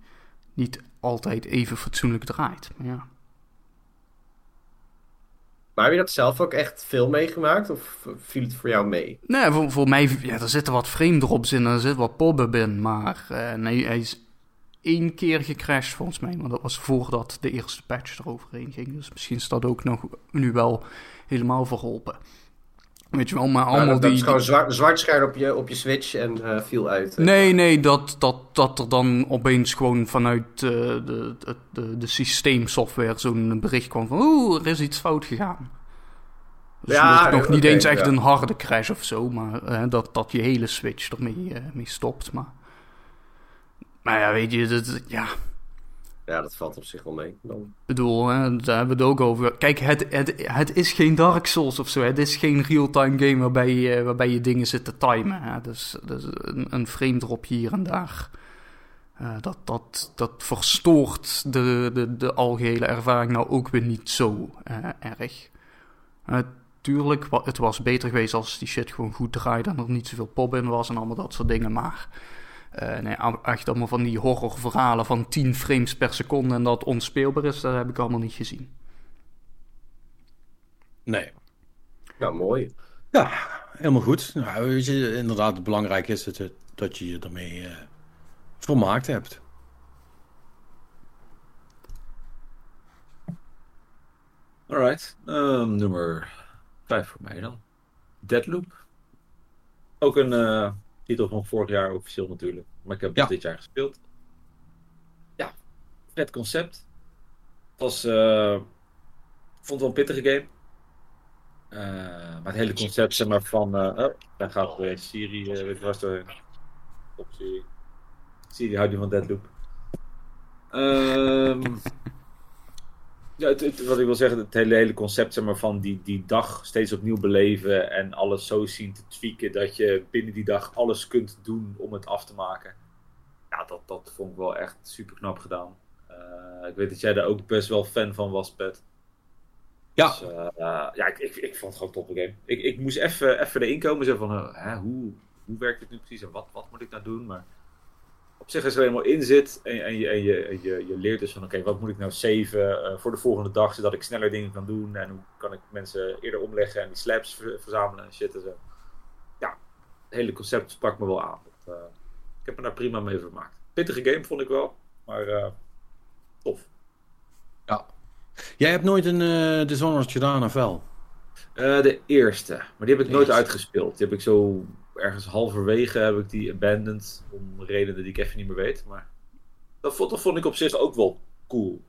Speaker 2: niet altijd even fatsoenlijk draait. Maar ja.
Speaker 3: Maar heb je dat zelf ook echt veel meegemaakt? Of viel het voor jou mee?
Speaker 2: Nee, voor, voor mij, ja, er zitten wat frame drops in en er zit wat pop-up in. Maar eh, nee, hij is één keer gecrashed volgens mij. Maar dat was voordat de eerste patch eroverheen ging. Dus misschien is dat ook nog nu wel helemaal verholpen. Weet je wel, maar allemaal
Speaker 3: dat, dat
Speaker 2: die...
Speaker 3: is gewoon zwart, zwart op je, op je Switch en eh, viel uit.
Speaker 2: Nee, nee, dat, dat, dat er dan opeens gewoon vanuit eh, de, de, de, systeemsoftware zo'n bericht kwam van... Oeh, er is iets fout gegaan. Dus
Speaker 3: Ja,
Speaker 2: nog, nog niet eens echt
Speaker 3: ja.
Speaker 2: een harde crash of zo, maar eh, dat, dat je hele Switch ermee eh, mee stopt. Maar, maar ja, weet je, dat, ja,
Speaker 3: Ja, dat valt op zich wel mee.
Speaker 2: Ik bedoel, hè, daar hebben we het ook over. Kijk, het, het, het is geen Dark Souls of zo. Het is geen real-time game waarbij je, waarbij je dingen zit te timen. Hè. Dus, dus een, een frame dropje hier en daar. Eh, dat, dat, dat verstoort de, de, de algehele ervaring nou ook weer niet zo eh, erg. Eh, tuurlijk, wa- het was beter geweest als die shit gewoon goed draaide en er niet zoveel pop in was en allemaal dat soort dingen. Maar eh, nee, echt allemaal van die horrorverhalen van 10 frames per seconde en dat onspeelbaar is, dat heb ik allemaal niet gezien.
Speaker 1: nee.
Speaker 3: Nou, mooi.
Speaker 1: Ja, helemaal goed. Nou, weet je, inderdaad, het belangrijke is dat, het- dat je je ermee eh, vermaakt hebt.
Speaker 4: Alright. Ehm, nummer 5 voor mij dan. Deadloop. Ook een eh, titel van vorig jaar officieel natuurlijk. Maar ik heb het
Speaker 1: Ja.
Speaker 4: dit jaar gespeeld. Ja, vet concept. Het was, eh, ik vond het wel een pittige game. Eh, maar het hele concept zeg maar van... eh oh, daar gaat weer Siri, eh weet je waar doorheen. Op Siri. Siri houdt niet van Deadloop. Ehm ja, het, het- wat ik wil zeggen, het hele, hele concept zeg maar, van die, die dag steeds opnieuw beleven en alles zo zien te tweaken dat je binnen die dag alles kunt doen om het af te maken. Ja, dat, dat vond ik wel echt super knap gedaan. Eh, ik weet dat jij daar ook best wel fan van was, Pet.
Speaker 1: Ja.
Speaker 4: Dus, eh, ja, ik, ik, ik vond het gewoon een toffe game. Ik, ik moest even, even erin komen, zo van, eh, hè, hoe, hoe werkt dit nu precies en wat, wat moet ik nou doen? Maar op zich als je er helemaal in zit en, en, je, en je, en je, je leert dus van oké, wat moet ik nou saven eh, voor de volgende dag, zodat ik sneller dingen kan doen en hoe kan ik mensen eerder omleggen en die slabs ver- verzamelen en shit en zo. Ja, het hele concept sprak me wel aan. Dat, eh, ik heb me daar prima mee vermaakt. Pittige game vond ik wel, maar eh, tof.
Speaker 1: Ja. Jij hebt nooit een eh Dishonored gedaan, of wel?
Speaker 4: De eerste, maar die heb ik nooit uitgespeeld. Die heb ik zo ergens halverwege heb ik die abandoned, om redenen die ik even niet meer weet. Maar dat vond, dat vond ik op zich ook wel cool.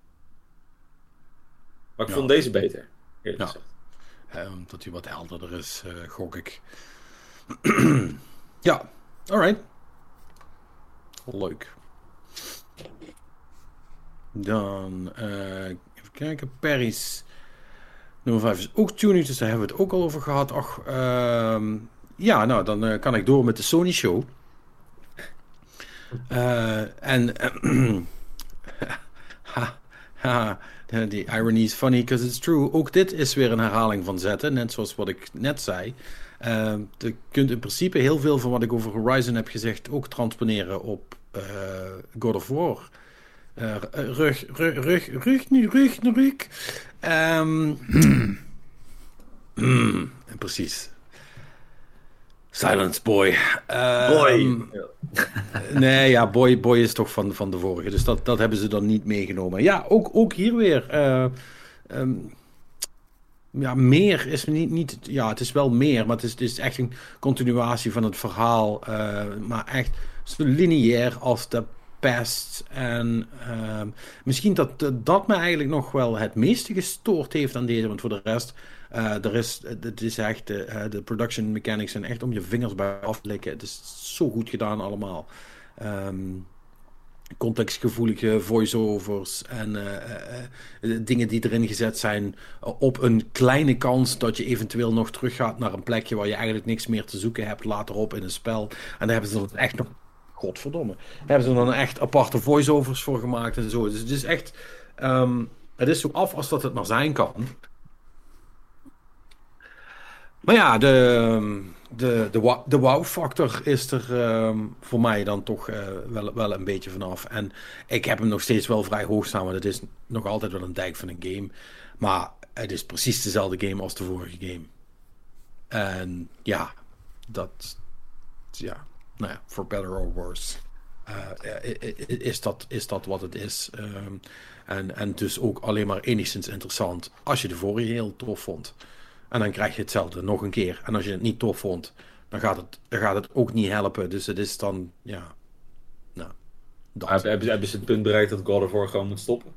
Speaker 4: Maar ik
Speaker 1: Ja.
Speaker 4: vond deze beter, eerlijk
Speaker 1: Ja.
Speaker 4: gezegd.
Speaker 1: Eh, omdat hij wat helderder is, eh, gok ik. ja, alright. Leuk. Dan, eh, even kijken, Paris. Nummer 5 is ook tuning, dus daar hebben we het ook al over gehad. Ach, ehm, ja, nou, dan eh, kan ik door met de Sony Show. Eh, en, ha, ha, de die irony is funny because it's true. Ook dit is weer een herhaling van zetten, net zoals wat ik net zei. Ehm, je kunt in principe heel veel van wat ik over Horizon heb gezegd ook transponeren op eh, God of War. Eh, rug, rug, rug, rug, nu, rug, rug. Ehm, mm, precies. Silence Boy. Ehm,
Speaker 3: boy.
Speaker 1: nee, ja, Boy, boy is toch van, van de vorige. Dus dat, dat hebben ze dan niet meegenomen. Ja, ook, ook hier weer. Eh, ehm, ja, meer is niet, niet. Ja, het is wel meer, maar het is, het is echt een continuatie van het verhaal. Eh, maar echt zo lineair als de pest. En ehm, misschien dat dat me eigenlijk nog wel het meeste gestoord heeft aan deze. Want voor de rest eh, er is, het is echt, eh, eh, de production mechanics zijn echt om je vingers bij af te likken. Het is zo goed gedaan allemaal. Um, contextgevoelige voiceovers en dingen die erin gezet zijn op een kleine kans dat je eventueel nog teruggaat naar een plekje waar je eigenlijk niks meer te zoeken hebt later op in een spel. En daar hebben ze dan echt nog, godverdomme, daar hebben ze dan echt aparte voiceovers voor gemaakt en zo. Dus het is echt, ehm, het is zo af als dat het maar zijn kan. Maar ja, de, de, de, wow-factor is er ehm, voor mij dan toch eh, wel, wel een beetje vanaf. En ik heb hem nog steeds wel vrij hoog staan, want het is nog altijd wel een dijk van een game. Maar het is precies dezelfde game als de vorige game. En ja, dat. Ja, nou ja, for better or worse. Eh, is, dat, is dat wat het is? Ehm, en, en dus ook alleen maar enigszins interessant als je de vorige heel tof vond. En dan krijg je hetzelfde nog een keer. En als je het niet tof vond, dan gaat het, dan gaat het ook niet helpen. Dus het is dan, ja. Nou.
Speaker 4: Hebben, ze het punt bereikt dat God of War gewoon moet stoppen?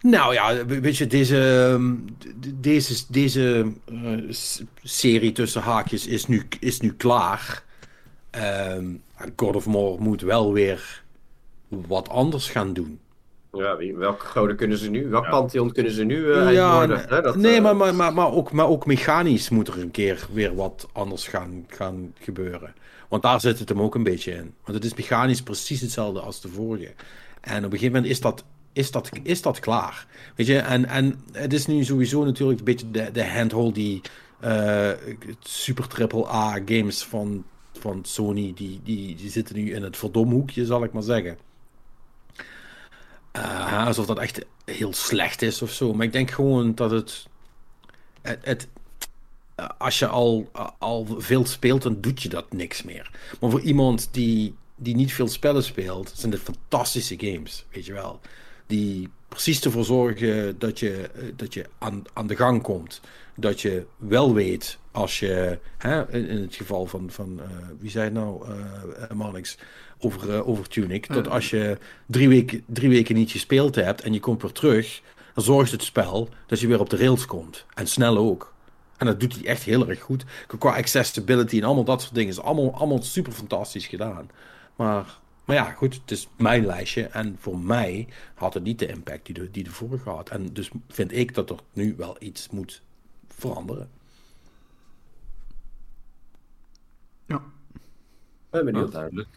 Speaker 1: Nou ja, weet je, deze, ehm, deze, deze eh, serie tussen haakjes is nu, is nu klaar. Ehm, God of War moet wel weer wat anders gaan doen.
Speaker 3: Ja, welke gouden kunnen ze nu? Welk pantheon kunnen ze nu
Speaker 1: uh,
Speaker 3: worden? Hè, dat,
Speaker 1: nee,
Speaker 3: eh,
Speaker 1: maar, maar, maar, maar, ook, maar ook mechanisch moet er een keer weer wat anders gaan, gaan gebeuren. Want daar zit het hem ook een beetje in. Want het is mechanisch precies hetzelfde als de vorige. En op een gegeven moment is dat, is dat, is dat klaar. Weet je, en, en het is nu sowieso natuurlijk een beetje de, de handhold die eh, super triple A games van, van Sony, die, die, die zitten nu in het verdomhoekje, zal ik maar zeggen. Eh, alsof dat echt heel slecht is of zo. Maar ik denk gewoon dat het. het, het als je al, al veel speelt, dan doet je dat niks meer. Maar voor iemand die, die niet veel spellen speelt, zijn dit fantastische games, weet je wel. Die precies ervoor zorgen dat je, eh, dat je aan, aan de gang komt. Dat je wel weet als je, hè, in het geval van, van eh, wie zei het nou, uh, over, over Tunic, dat als je drie weken, drie weken niet gespeeld hebt en je komt weer terug, dan zorgt het spel dat je weer op de rails komt. En snel ook. En dat doet hij echt heel erg goed. Qua accessibility en allemaal dat soort dingen is allemaal, allemaal super fantastisch gedaan. Maar maar ja, goed, het is mijn lijstje. En voor mij had het niet de impact die de, die de vorige had. En dus vind ik dat er nu wel iets moet veranderen.
Speaker 3: hebben.
Speaker 4: Duidelijk.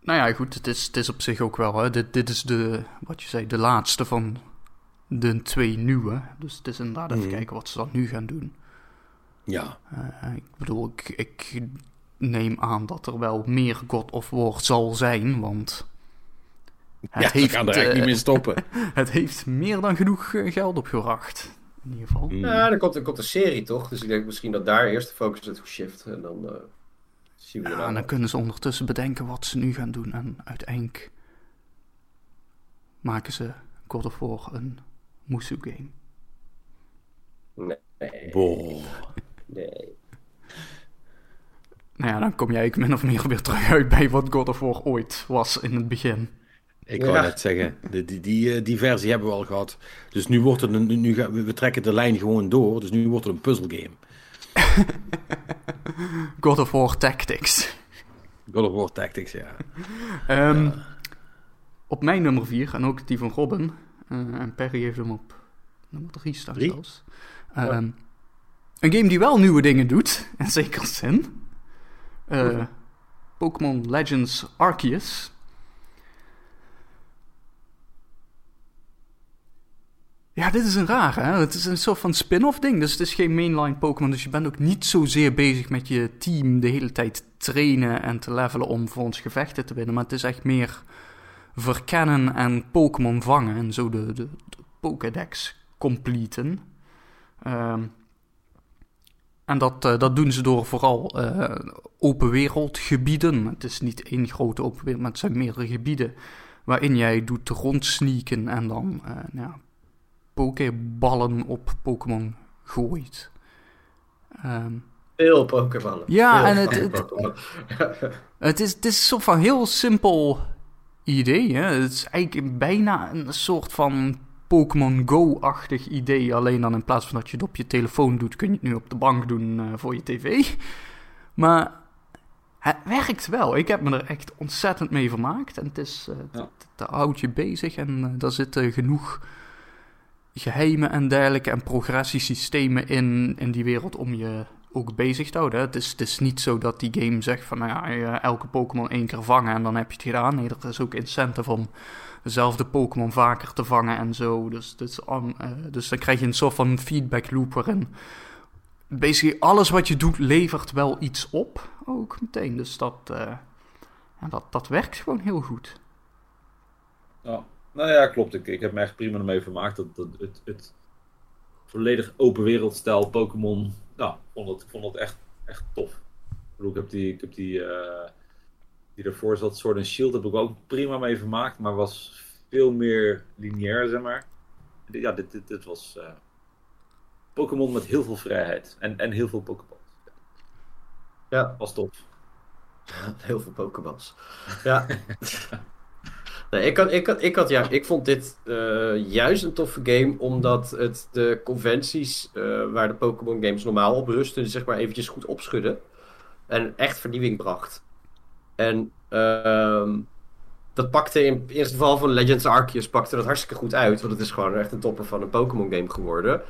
Speaker 2: Nou ja, goed, het is, het is op zich ook wel. Hè. Dit, dit is de, wat je zei, de laatste van de twee nieuwe. Dus het is inderdaad even
Speaker 1: mhm.
Speaker 2: kijken wat ze dan nu gaan doen.
Speaker 1: Ja.
Speaker 2: Eh, ik bedoel, ik, neem aan dat er wel meer God of War zal zijn, want... Het
Speaker 1: ja,
Speaker 2: heeft,
Speaker 1: kan er
Speaker 2: uh,
Speaker 1: niet meer eh, stoppen.
Speaker 2: het heeft meer dan genoeg eh, geld opgebracht. In ieder geval.
Speaker 3: Ja, dan mm. komt, de komt een serie toch? Dus ik denk misschien dat daar eerst de focus naartoe shift. En dan.
Speaker 2: En dan kunnen ze ondertussen bedenken wat ze nu gaan doen. En uiteindelijk maken ze God of War een Musu game.
Speaker 3: Nee.
Speaker 1: Bol.
Speaker 3: Nee.
Speaker 2: nou ja, dan kom jij min of meer weer terug uit bij wat God of War ooit was in het begin.
Speaker 1: Ik wou
Speaker 3: het
Speaker 1: net zeggen, die, die, eh, die, versie hebben we al gehad. Dus nu wordt het een, nu, nu, we trekken de lijn gewoon door. Dus nu wordt het een puzzelgame.
Speaker 2: God of War Tactics.
Speaker 1: God of War Tactics, ja.
Speaker 2: Ehm, op mijn nummer 4, en ook die van Robin, eh, en Perry heeft hem op nummer 3 staan ehm, Een game die wel nieuwe dingen doet, en zeker zin. Uh, Pokémon Legends Arceus. Ja, dit is een raar, hè? Het is een soort van spin-off ding. Dus het is geen mainline Pokémon. Dus je bent ook niet zozeer bezig met je team de hele tijd trainen en te levelen om voor ons gevechten te winnen. Maar het is echt meer verkennen en Pokémon vangen. En zo de, de, Pokédex completen. Ehm, en dat, eh, dat doen ze door vooral uh, open wereldgebieden. Het is niet één grote open wereld, maar het zijn meerdere gebieden waarin jij doet rondsneaken en dan uh, nou, ja, pokeballen op Pokémon gooit. Ehm,
Speaker 3: Veel Pokéballen.
Speaker 2: Ja,
Speaker 3: Veel
Speaker 2: en het- het-
Speaker 3: Pokéballen.
Speaker 2: het, is, het is een soort van heel simpel idee. Hè? Het is eigenlijk bijna een soort van Pokémon Go-achtig idee. Alleen dan in plaats van dat je het op je telefoon doet, kun je het nu op de bank doen eh, voor je tv. Maar het werkt wel. Ik heb me er echt ontzettend mee vermaakt. En het is, het-
Speaker 4: Ja.
Speaker 2: het houdt je bezig en eh, daar zitten genoeg geheimen en dergelijke en progressiesystemen in, in die wereld om je ook bezig te houden. Het is, het is niet zo dat die game zegt van nou ja, elke Pokémon één keer vangen en dan heb je het gedaan. Nee, er is ook incentive om dezelfde Pokémon vaker te vangen en zo. Dus, dus, eh, dus dan krijg je een soort van feedback loop waarin basically alles wat je doet levert wel iets op. Ook meteen. Dus dat, ja, dat, dat werkt gewoon heel goed.
Speaker 4: Ja. Nou ja, klopt. Ik, ik heb me echt prima ermee vermaakt. Dat, dat, het, het volledig open wereldstijl Pokémon. Nou, ik vond het, ik vond het echt, echt tof. Ik bedoel, ik heb die, ik heb die, eh, die ervoor zat, Sword and Shield, heb ik ook prima mee vermaakt. Maar was veel meer lineair, zeg maar. Ja, dit, dit, dit was eh, Pokémon met heel veel vrijheid. En, en heel veel Pokéballs.
Speaker 3: Ja,
Speaker 4: Was tof.
Speaker 3: heel veel Pokéballs. Ja. Nee, ik, had, ik, ik, had, ja, ik vond dit eh, juist een toffe game, omdat het de conventies eh, waar de Pokémon games normaal op rusten, zeg maar eventjes goed opschudden. En echt vernieuwing bracht. En ehm, dat pakte in, het geval van Legends Arceus pakte dat hartstikke goed uit, want het is gewoon echt een topper van een Pokémon game geworden.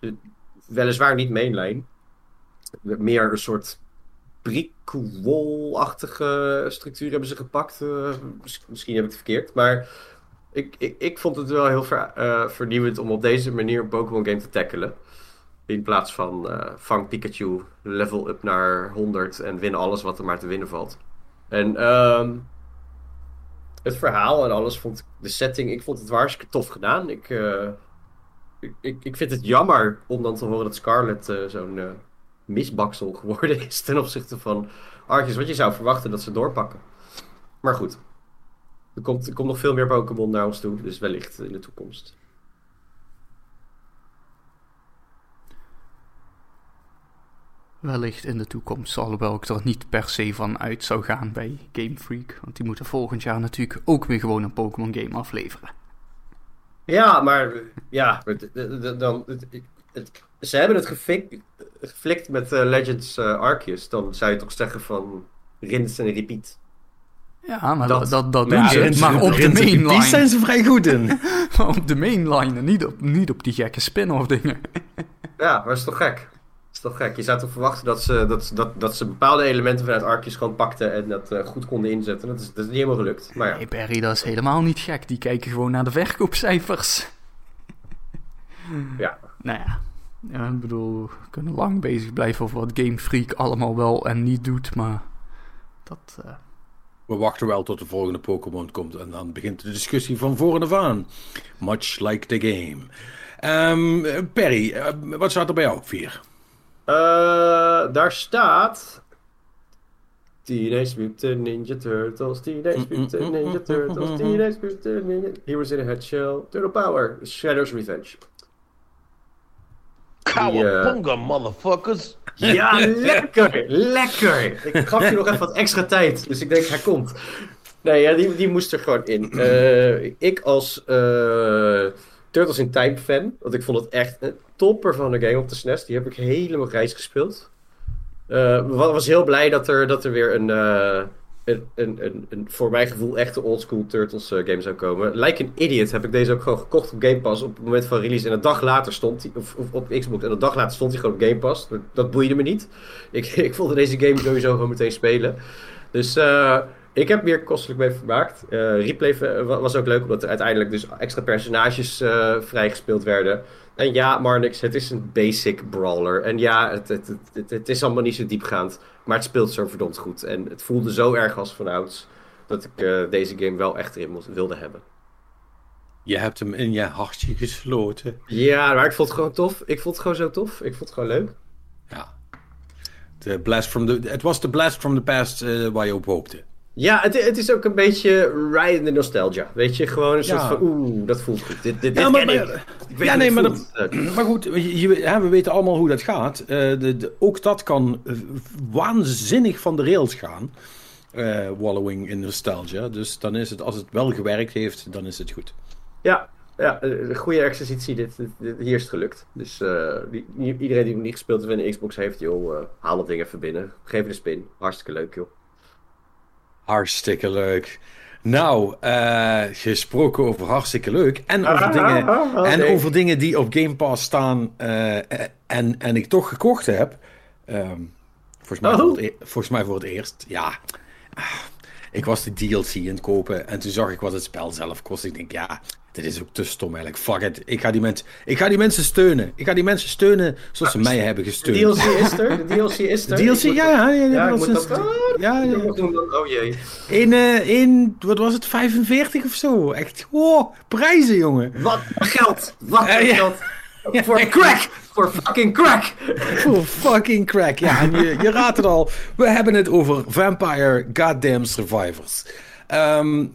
Speaker 3: De- weliswaar niet mainline. Meer een soort prequel-achtige structuur hebben ze gepakt. Eh, mis- misschien heb ik het verkeerd. Maar ik, ik, ik vond het wel heel ver- eh, vernieuwend om op deze manier Pokémon game te tackelen. In plaats van eh, vang Pikachu, level up naar 100 en win alles wat er maar te winnen valt. En ehm, het verhaal en alles vond ik, de setting, ik vond het hartstikke tof gedaan. Ik, ik, ik, ik vind het jammer om dan te horen dat Scarlet zo'n misbaksel geworden is ten opzichte van Arceus. Wat je zou verwachten dat ze doorpakken. Maar goed, er komt, er komt nog veel meer Pokémon naar ons toe, dus wellicht in de toekomst.
Speaker 2: Wellicht in de toekomst, alhoewel ik er niet per se van uit zou gaan bij Game Freak. Want die moeten volgend jaar natuurlijk ook weer gewoon een Pokémon game afleveren.
Speaker 3: Ja, maar ja, het- het- het- dan, het- het- ze hebben het geflikt, geflikt met eh, Legends eh, Arceus. Dan zou je toch zeggen van rinse en repeat.
Speaker 2: Ja, maar
Speaker 3: Dat-
Speaker 2: dat, dat, doen
Speaker 3: ja,
Speaker 2: ze. Maar op de
Speaker 1: Die
Speaker 2: mainline.
Speaker 1: zijn ze vrij goed in.
Speaker 2: Maar op de mainline en niet op, niet op die gekke spin-off dingen.
Speaker 3: Ja, maar dat is toch gek? is toch gek. Je zou toch verwachten dat ze, dat, dat, dat ze bepaalde elementen vanuit Arkjes gewoon pakten en dat eh, goed konden inzetten. Dat is, dat is niet helemaal gelukt. Maar ja.
Speaker 2: Nee, Perry dat is helemaal niet gek. Die kijken gewoon naar de verkoopcijfers.
Speaker 3: ja.
Speaker 2: Nou ja. Ik bedoel, we kunnen lang bezig blijven over wat Game Freak allemaal wel en niet doet, maar dat... Eh,
Speaker 1: we wachten wel tot de volgende Pokémon komt en dan begint de discussie van voren af aan. Much like the game. Ehm, Perry, eh, wat staat er bij jou op 4?
Speaker 3: Eh, daar staat. Teenage Mutant Ninja Turtles, Teenage mm, mm, Mutant mm, Ninja Turtles, Teenage Mutant Ninja... Heroes in a Headshell, Turtle Power, Shadow's Revenge.
Speaker 5: Cowabunga eh, motherfuckers!
Speaker 3: Ja, lekker! Lekker! Ik gaf je nog even wat extra tijd, dus ik denk, hij komt. Nee, ja, die, die moest er gewoon in. Uh, ik als... Turtles in Time fan, want ik vond het echt een topper van de game op de SNES. Die heb ik helemaal grijs gespeeld. Wa- was heel blij dat er, dat er weer een, eh, een, een, voor mijn gevoel, echte oldschool Turtles eh, game zou komen. Like an Idiot heb ik deze ook gewoon gekocht op Game Pass op het moment van release. En een dag later stond hij, of, op Xbox, en een dag later stond hij gewoon op Game Pass. Dat, boeide me niet. Ik, ik wilde deze game sowieso gewoon meteen spelen. Dus ik heb meer kostelijk mee vermaakt. Eh replay wa- was ook leuk, omdat er uiteindelijk dus extra personages eh, vrijgespeeld werden. En ja, Marnix, het is een basic brawler. En ja, het, het, het, is allemaal niet zo diepgaand. Maar het speelt zo verdomd goed. En het voelde zo erg als vanouds dat ik eh, deze game wel echt erin moest, wilde hebben.
Speaker 1: Je hebt hem in je hartje gesloten.
Speaker 3: Ja, maar ik vond het gewoon tof. Ik vond het gewoon zo tof. Ik vond het gewoon leuk.
Speaker 1: Ja. de blast from the, het was de blast from the past waar je op hoopte.
Speaker 3: Ja, het, het is ook een beetje ride in de nostalgia. Weet je, gewoon een soort
Speaker 1: Ja.
Speaker 3: van, oeh, dat voelt goed. Dit, dit,
Speaker 1: Ja,
Speaker 3: dit
Speaker 1: maar-
Speaker 3: ken
Speaker 1: maar-
Speaker 3: ik. Ik weet
Speaker 1: ja, nee, maar.
Speaker 3: Eh,
Speaker 1: Maar goed, je, je- hè, we weten allemaal hoe dat gaat. Eh, de, de- ook dat kan eh, waanzinnig van de rails gaan. Eh, wallowing in nostalgia. Dus dan is het, als het wel gewerkt heeft, dan is het goed.
Speaker 3: Ja, ja een goede exercitie. Dit, hier is het gelukt. Dus die- iedereen die nog niet gespeeld heeft en een Xbox heeft, joh, haal dat ding even binnen. Geef het een spin. Hartstikke leuk, joh.
Speaker 1: Hartstikke leuk. Nou, eh, gesproken over hartstikke leuk. En over,
Speaker 3: Ah,
Speaker 1: dingen,
Speaker 3: ah, ah,
Speaker 1: en
Speaker 3: nee.
Speaker 1: over dingen die op Game Pass staan eh, en, en ik toch gekocht heb. Ehm, volgens, mij
Speaker 3: Oh.
Speaker 1: voor het, e- volgens mij voor het eerst. Ja. Ik was de DLC aan het kopen en toen zag ik wat het spel zelf kost. Ik denk, ja, dit is ook te stom eigenlijk. Fuck it. Ik ga die, mensen, ik ga die mensen steunen. Ik ga die mensen steunen zoals ze mij hebben
Speaker 3: De
Speaker 1: gesteund.
Speaker 3: DLC is er. De DLC is er.
Speaker 1: DLC,
Speaker 3: moet-
Speaker 1: ja, ja, ja,
Speaker 3: Ja,
Speaker 1: ja,
Speaker 3: ik
Speaker 1: dat
Speaker 3: moet
Speaker 1: is-
Speaker 3: dat... Ah,
Speaker 1: ja, ja.
Speaker 3: Oh jee.
Speaker 1: In, eh, in, wat was het, 45 of zo? Echt, wow, prijzen, jongen.
Speaker 3: Wat geld! Wat
Speaker 1: Eh, ja.
Speaker 3: geld!
Speaker 1: Ja,
Speaker 3: Voor
Speaker 1: en
Speaker 3: crack! Voor fucking crack!
Speaker 1: Voor fucking crack. Ja, en je, je raadt het al. We hebben het over Vampire Goddamn Survivors. Ehm, eh,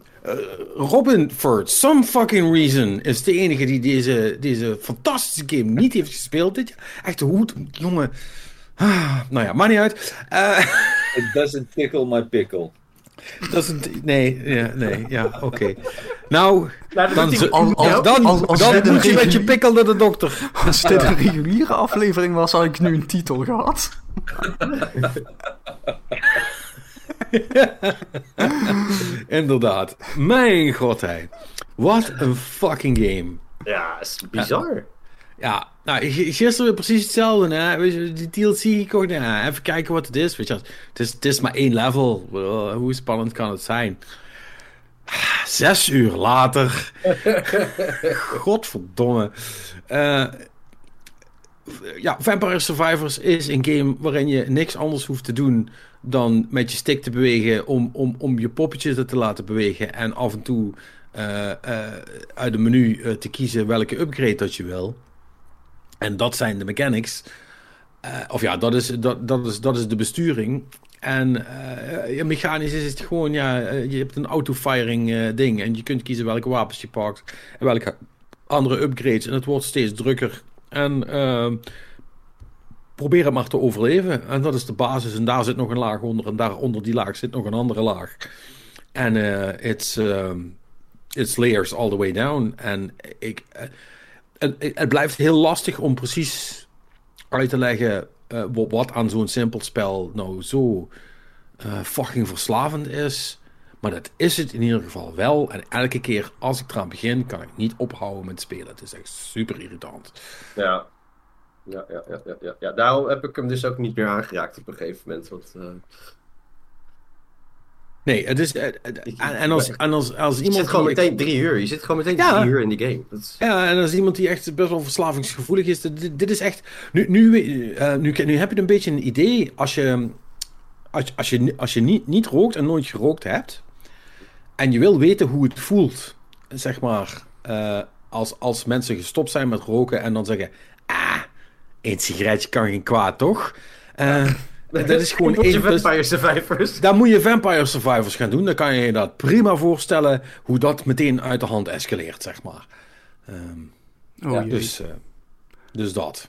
Speaker 1: Robin, for some fucking reason, is de enige die deze, deze fantastische game niet heeft gespeeld. Dit jaar. Echt, hoe, jongen. Ah, nou ja, maakt niet uit. Eh,
Speaker 4: It doesn't tickle my pickle.
Speaker 1: een, nee, ja, nee, ja, oké. Nou,
Speaker 3: Nou, dat
Speaker 1: dan,
Speaker 2: Als- als-
Speaker 1: dan,
Speaker 2: als- als
Speaker 1: dan
Speaker 2: dit een
Speaker 1: moet je met je pikkel naar de dokter.
Speaker 2: Als dit een reguliere aflevering was, had ik nu een titel gehad.
Speaker 1: Inderdaad. Mijn god, hé. Wat een fucking game.
Speaker 3: Ja, is bizar.
Speaker 1: Ja, nou, gisteren weer precies hetzelfde. Hè? Weet je, die DLC gekocht. Ja, even kijken wat het is. Weet je, het is, het is maar één level. Wel, Hoe spannend kan het zijn? Zes uur later. Godverdomme. Eh, ja, Vampire Survivors is een game waarin je niks anders hoeft te doen dan met je stick te bewegen om, om, om je poppetje te laten bewegen en af en toe eh, eh, uit het menu eh, te kiezen welke upgrade dat je wil. En dat zijn de mechanics. Of ja, dat is, dat, dat, is, dat is de besturing. En mechanisch is het gewoon, ja, je hebt een auto-firing ding. En je kunt kiezen welke wapens je pakt. En welke andere upgrades. En het wordt steeds drukker. En eh, probeer het maar te overleven. En dat is de basis. En daar zit nog een laag onder. En daar onder die laag zit nog een andere laag. En eh it's, ehm, it's layers all the way down. En ik... eh, het, het blijft heel lastig om precies uit te leggen eh, wat, aan zo'n simpel spel nou zo eh, fucking verslavend is. Maar dat is het in ieder geval wel. En elke keer als ik eraan begin, kan ik niet ophouden met spelen. Het is echt super irritant.
Speaker 3: Ja. Ja, ja, ja, ja, ja, ja. Daarom heb ik hem dus ook niet meer aangeraakt op een gegeven moment. Want, eh,
Speaker 1: Nee, het is. eh, eh, en, als, en als, als
Speaker 3: je
Speaker 1: iemand.
Speaker 3: zit gewoon meteen drie uur. Je zit gewoon meteen
Speaker 1: Ja.
Speaker 3: drie uur in die game. Is-
Speaker 1: Ja, en als iemand die echt best wel verslavingsgevoelig is, dit, dit is echt. Nu, nu, nu, nu heb je een beetje een idee als je, als, als je, als je niet, niet rookt en nooit gerookt hebt, en je wil weten hoe het voelt, zeg maar, als, als mensen gestopt zijn met roken en dan zeggen: Ah, één sigaretje kan geen kwaad, toch? Eh, dat is gewoon
Speaker 3: Moet je
Speaker 1: één.
Speaker 3: Vampire Survivors.
Speaker 1: daar moet je Vampire Survivors gaan doen. Dan kan je je dat prima voorstellen hoe dat meteen uit de hand escaleert, zeg maar. Ehm,
Speaker 2: Oh,
Speaker 1: ja, dus, eh, dus dat.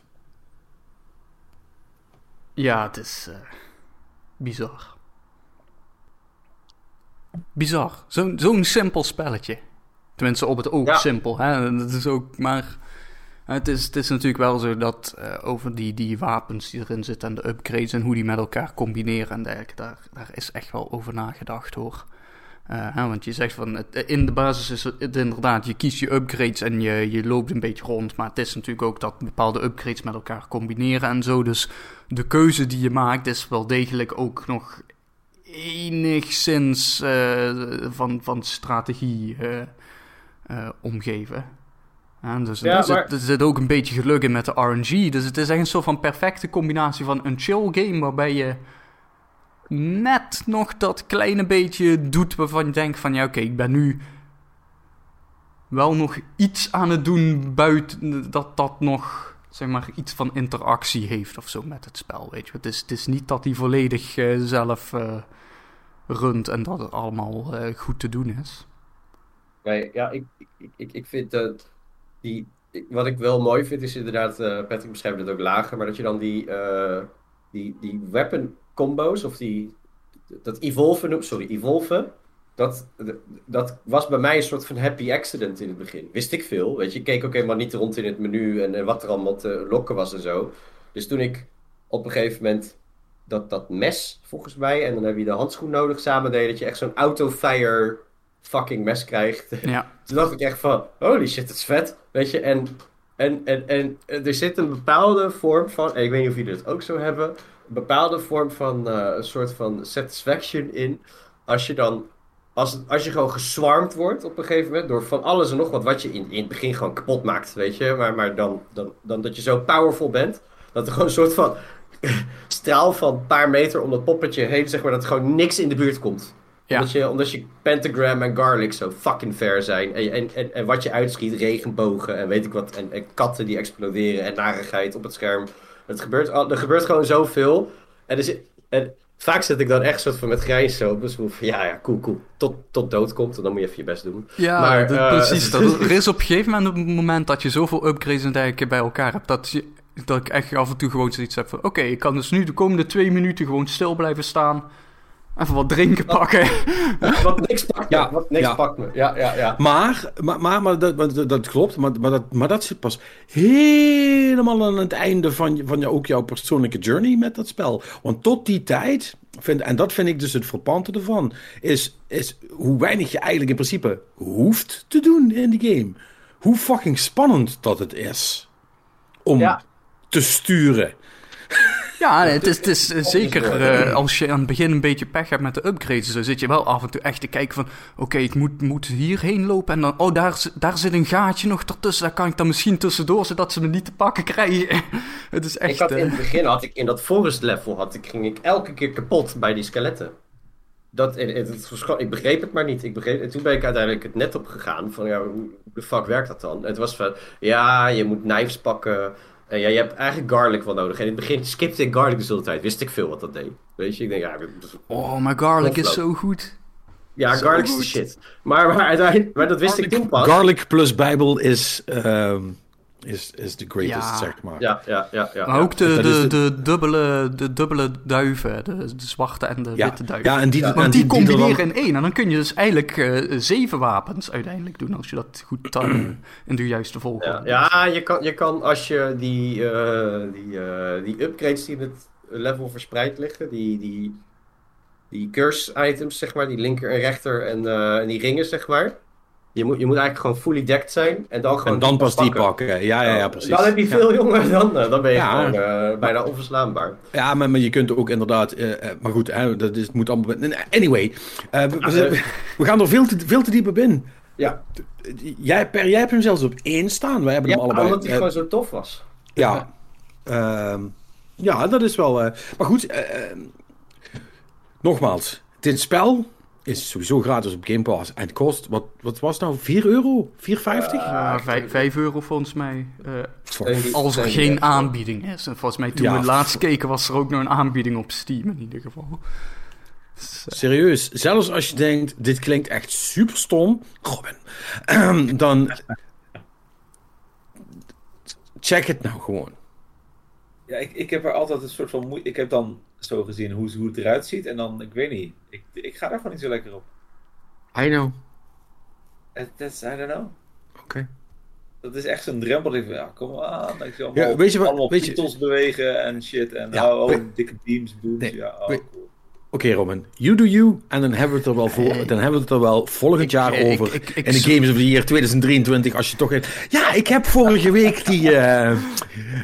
Speaker 2: Ja, het is eh, bizar. Bizar. Zo'n zo'n simpel spelletje. Tenminste, op het oog
Speaker 3: Ja.
Speaker 2: simpel. Hè? Dat is ook, maar het is, het is natuurlijk wel zo dat eh, over die, die wapens die erin zitten en de upgrades en hoe die met elkaar combineren en dergelijke, daar, daar is echt wel over nagedacht hoor. Eh, want je zegt van, het- in de basis is het, inderdaad, je kiest je upgrades en je, je loopt een beetje rond. Maar het is natuurlijk ook dat bepaalde upgrades met elkaar combineren en zo. Dus de keuze die je maakt is wel degelijk ook nog enigszins eh, van, van strategie eh, eh, omgeven. Ja, dus
Speaker 3: Ja,
Speaker 2: er, zit,
Speaker 3: maar-
Speaker 2: er zit ook een beetje geluk in met de RNG. Dus het is echt een soort van perfecte combinatie van een chill game waarbij je net nog dat kleine beetje doet waarvan je denkt van ja oké, ik ben nu wel nog iets aan het doen buiten dat dat nog zeg maar, iets van interactie heeft of zo met het spel, weet je. Het is, het is niet dat hij volledig eh, zelf eh, runt en dat het allemaal eh, goed te doen is.
Speaker 3: Nee, ja, ik, ik, ik, ik vind dat die. wat ik wel mooi vind is inderdaad, eh Patrick beschrijft het ook lager, maar dat je dan die, eh, die, die weapon combo's of die. Dat evolven, sorry, evolven. Dat, dat was bij mij een soort van happy accident in het begin. Wist ik veel, weet je. Ik keek ook helemaal niet rond in het menu en, en wat er allemaal te lokken was en zo. Dus toen ik op een gegeven moment dat, dat mes, volgens mij, en dan heb je de handschoen nodig samen deed, dat je echt zo'n auto-fire fucking mes krijgt.
Speaker 2: Ja,
Speaker 3: Toen dacht ik echt van, holy shit, dat is vet. Weet je, en, en, en, en er zit een bepaalde vorm van, en ik weet niet of jullie dat ook zo hebben, een bepaalde vorm van eh, een soort van satisfaction in. Als je dan, als, als je gewoon geswarmd wordt op een gegeven moment door van alles en nog wat, wat je in, in het begin gewoon kapot maakt, weet je. Maar, maar dan, dan, dan dat je zo powerful bent, dat er gewoon een soort van straal van een paar meter om dat poppetje heen, zeg maar, dat er gewoon niks in de buurt komt.
Speaker 2: Ja.
Speaker 3: Omdat, je, omdat je pentagram en garlic zo fucking ver zijn. En, en, en, en wat je uitschiet, regenbogen en weet ik wat. En, en katten die exploderen en narigheid op het scherm. Het gebeurt, er gebeurt gewoon zoveel. En, zit- en vaak zit ik dan echt soort van met grijns zo op mijn stoel van ja, ja, cool, cool. Tot, tot dood komt en dan moet je even je best doen.
Speaker 2: ja
Speaker 3: Maar, eh,
Speaker 2: precies. Dat, er is op een gegeven moment een moment dat je zoveel upgrades en dergelijke bij elkaar hebt, dat, je, dat ik echt af en toe gewoon zoiets heb van, oké, ik kan dus nu de komende twee minuten gewoon stil blijven staan, even wat drinken pakken.
Speaker 3: Wat niks pakt me.
Speaker 1: Ja,
Speaker 3: wat niks
Speaker 1: ja.
Speaker 3: pakt me. Ja, ja, ja.
Speaker 1: Maar, maar, maar, maar, dat, dat, dat klopt, maar, maar, dat, maar dat zit pas helemaal aan het einde van, je- van je, ook jouw persoonlijke journey met dat spel. Want tot die tijd, vind, en dat vind ik dus het frappante ervan, is, is hoe weinig je eigenlijk in principe hoeft te doen in die game. Hoe fucking spannend dat het is om
Speaker 3: Ja.
Speaker 1: te sturen.
Speaker 2: Ja, het is, het is eh, zeker eh, als je aan het begin een beetje pech hebt met de upgrades, dan zit je wel af en toe echt te kijken van, oké, ik moet, moet hierheen lopen en dan, oh, daar, daar zit een gaatje nog ertussen, daar kan ik dan misschien tussendoor, zodat ze me niet te pakken krijgen. het is echt...
Speaker 3: Ik had in
Speaker 2: eh,
Speaker 3: het begin, had ik in dat forest level, had ik, ging ik elke keer kapot bij die skeletten. Dat, het, het, het verscho- ik begreep het maar niet. Ik begreep, en toen ben ik uiteindelijk het net op gegaan van, ja, hoe de fuck werkt dat dan? En het was van, ja, je moet knives pakken. En ja, je hebt eigenlijk garlic wel nodig. En in het begin skipte ik garlic dus de hele tijd. Wist ik veel wat dat deed. Weet je, ik denk, ja, is-
Speaker 2: Oh, maar garlic is zo goed.
Speaker 3: ja
Speaker 2: Zo
Speaker 3: garlic is de shit. Maar, maar uiteindelijk, maar dat wist ik toen pas.
Speaker 1: Garlic plus Bijbel is, ehm, is, is the greatest,
Speaker 2: Ja.
Speaker 1: zeg maar.
Speaker 3: Ja, ja, ja, ja.
Speaker 2: Maar ook de,
Speaker 1: is
Speaker 2: de,
Speaker 1: de-
Speaker 2: de, dubbele, de dubbele duiven, de, de zwarte en de
Speaker 1: Ja,
Speaker 2: witte duiven.
Speaker 1: ja en die,
Speaker 3: Ja.
Speaker 1: en
Speaker 2: Want die,
Speaker 1: er dan-
Speaker 2: combineren in één. En dan kun je dus eigenlijk eh, zeven wapens uiteindelijk doen. Als je dat goed timen in de juiste volgorde.
Speaker 3: ja je, kan, je kan als je die, eh, die, eh, die upgrades die in het level verspreid liggen, die, die, die curse items, zeg maar, die linker en rechter en, eh, en die ringen, zeg maar. Je moet, je moet eigenlijk gewoon fully decked zijn en dan gewoon
Speaker 1: En dan pas die
Speaker 3: pakken.
Speaker 1: pakken. Ja, ja, ja, precies.
Speaker 3: Dan heb je veel jongen, dan, eh, dan ben je
Speaker 1: Ja.
Speaker 3: gewoon eh, bijna onverslaanbaar.
Speaker 1: Ja, maar, maar je kunt ook inderdaad. eh, maar goed, hè, dat is, het moet allemaal. Anyway, eh, we, we- we gaan er veel te, veel te diep op in.
Speaker 3: Ja,
Speaker 1: Jij, per, jij hebt hem zelfs op één staan. Wij hebben
Speaker 3: ja
Speaker 1: hem allebei.
Speaker 3: omdat hij gewoon zo tof was.
Speaker 1: ja. Ehm, ja, dat is wel. maar goed, nogmaals. Dit spel is sowieso gratis op Game Pass. En het kost, wat, wat was het nou? 4 euro? 4,50?
Speaker 2: Ja, vijf, vijf euro volgens mij. eh, als er
Speaker 3: en-
Speaker 2: geen aanbieding is. En volgens mij toen
Speaker 1: Ja.
Speaker 2: we laatst keken was er ook nog een aanbieding op Steam in ieder geval. Dus, eh,
Speaker 1: Serieus, zelfs als je denkt, dit klinkt echt super stom, Robin, dan check het nou gewoon.
Speaker 4: Ja, ik, ik heb er altijd een soort van moeite. Ik heb dan zo gezien hoe, hoe het eruit ziet. En dan, ik weet niet. Ik, ik ga daar gewoon niet zo lekker op.
Speaker 1: I know.
Speaker 4: Is, I don't know.
Speaker 1: Oké.
Speaker 4: Dat is echt zo'n drempel. Ik van, ja, kom aan. Ik zie allemaal,
Speaker 1: Ja, weet je wat-
Speaker 4: allemaal
Speaker 1: weet je-
Speaker 4: bewegen en shit. En
Speaker 1: Ja,
Speaker 4: oh, oh, dikke beams, booms.
Speaker 1: Nee,
Speaker 4: ja, oh, cool.
Speaker 1: Oké, Robin. You do you. En dan hebben we het er wel, voor, dan hebben we het er wel volgend
Speaker 2: Ik-
Speaker 1: jaar
Speaker 2: ik-
Speaker 1: over.
Speaker 2: ik- ik-
Speaker 1: in de Games of the Year 2023. Als je toch. Ja, ik heb vorige week die eh,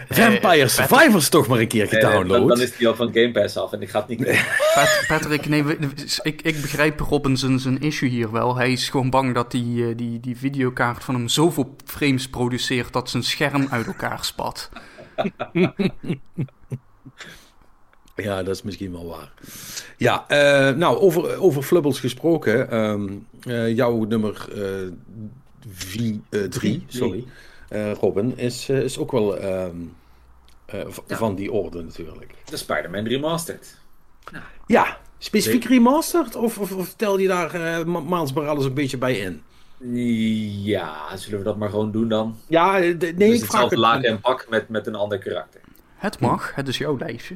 Speaker 1: Vampire Survivors toch maar een keer gedownload.
Speaker 4: dan, dan is die al van Game Pass af en ik ga het niet.
Speaker 2: Pat- Patrick, nee, ik, ik begrijp Robin zijn, zijn issue hier wel. Hij is gewoon bang dat die, eh, die, die videokaart van hem zoveel frames produceert dat zijn scherm uit elkaar spat.
Speaker 1: Ja, dat is misschien wel waar. Ja, eh, nou, over, over Flubbles gesproken. ehm, eh, jouw nummer 3, sorry. eh, Robin, is, is ook wel ehm, eh,
Speaker 4: Ja.
Speaker 1: van die orde natuurlijk.
Speaker 4: De Spider-Man Remastered.
Speaker 1: Ja, specifiek remastered? Of, of, of tel je daar eh, Ma- Miles Morales een beetje bij in?
Speaker 4: Ja, zullen we dat maar gewoon doen dan?
Speaker 1: Ja, nee,
Speaker 4: dus
Speaker 1: ik vraag
Speaker 4: hetzelfde
Speaker 1: het.
Speaker 4: laken en pak met, met een ander karakter.
Speaker 2: Het mag, het is jouw lijstje.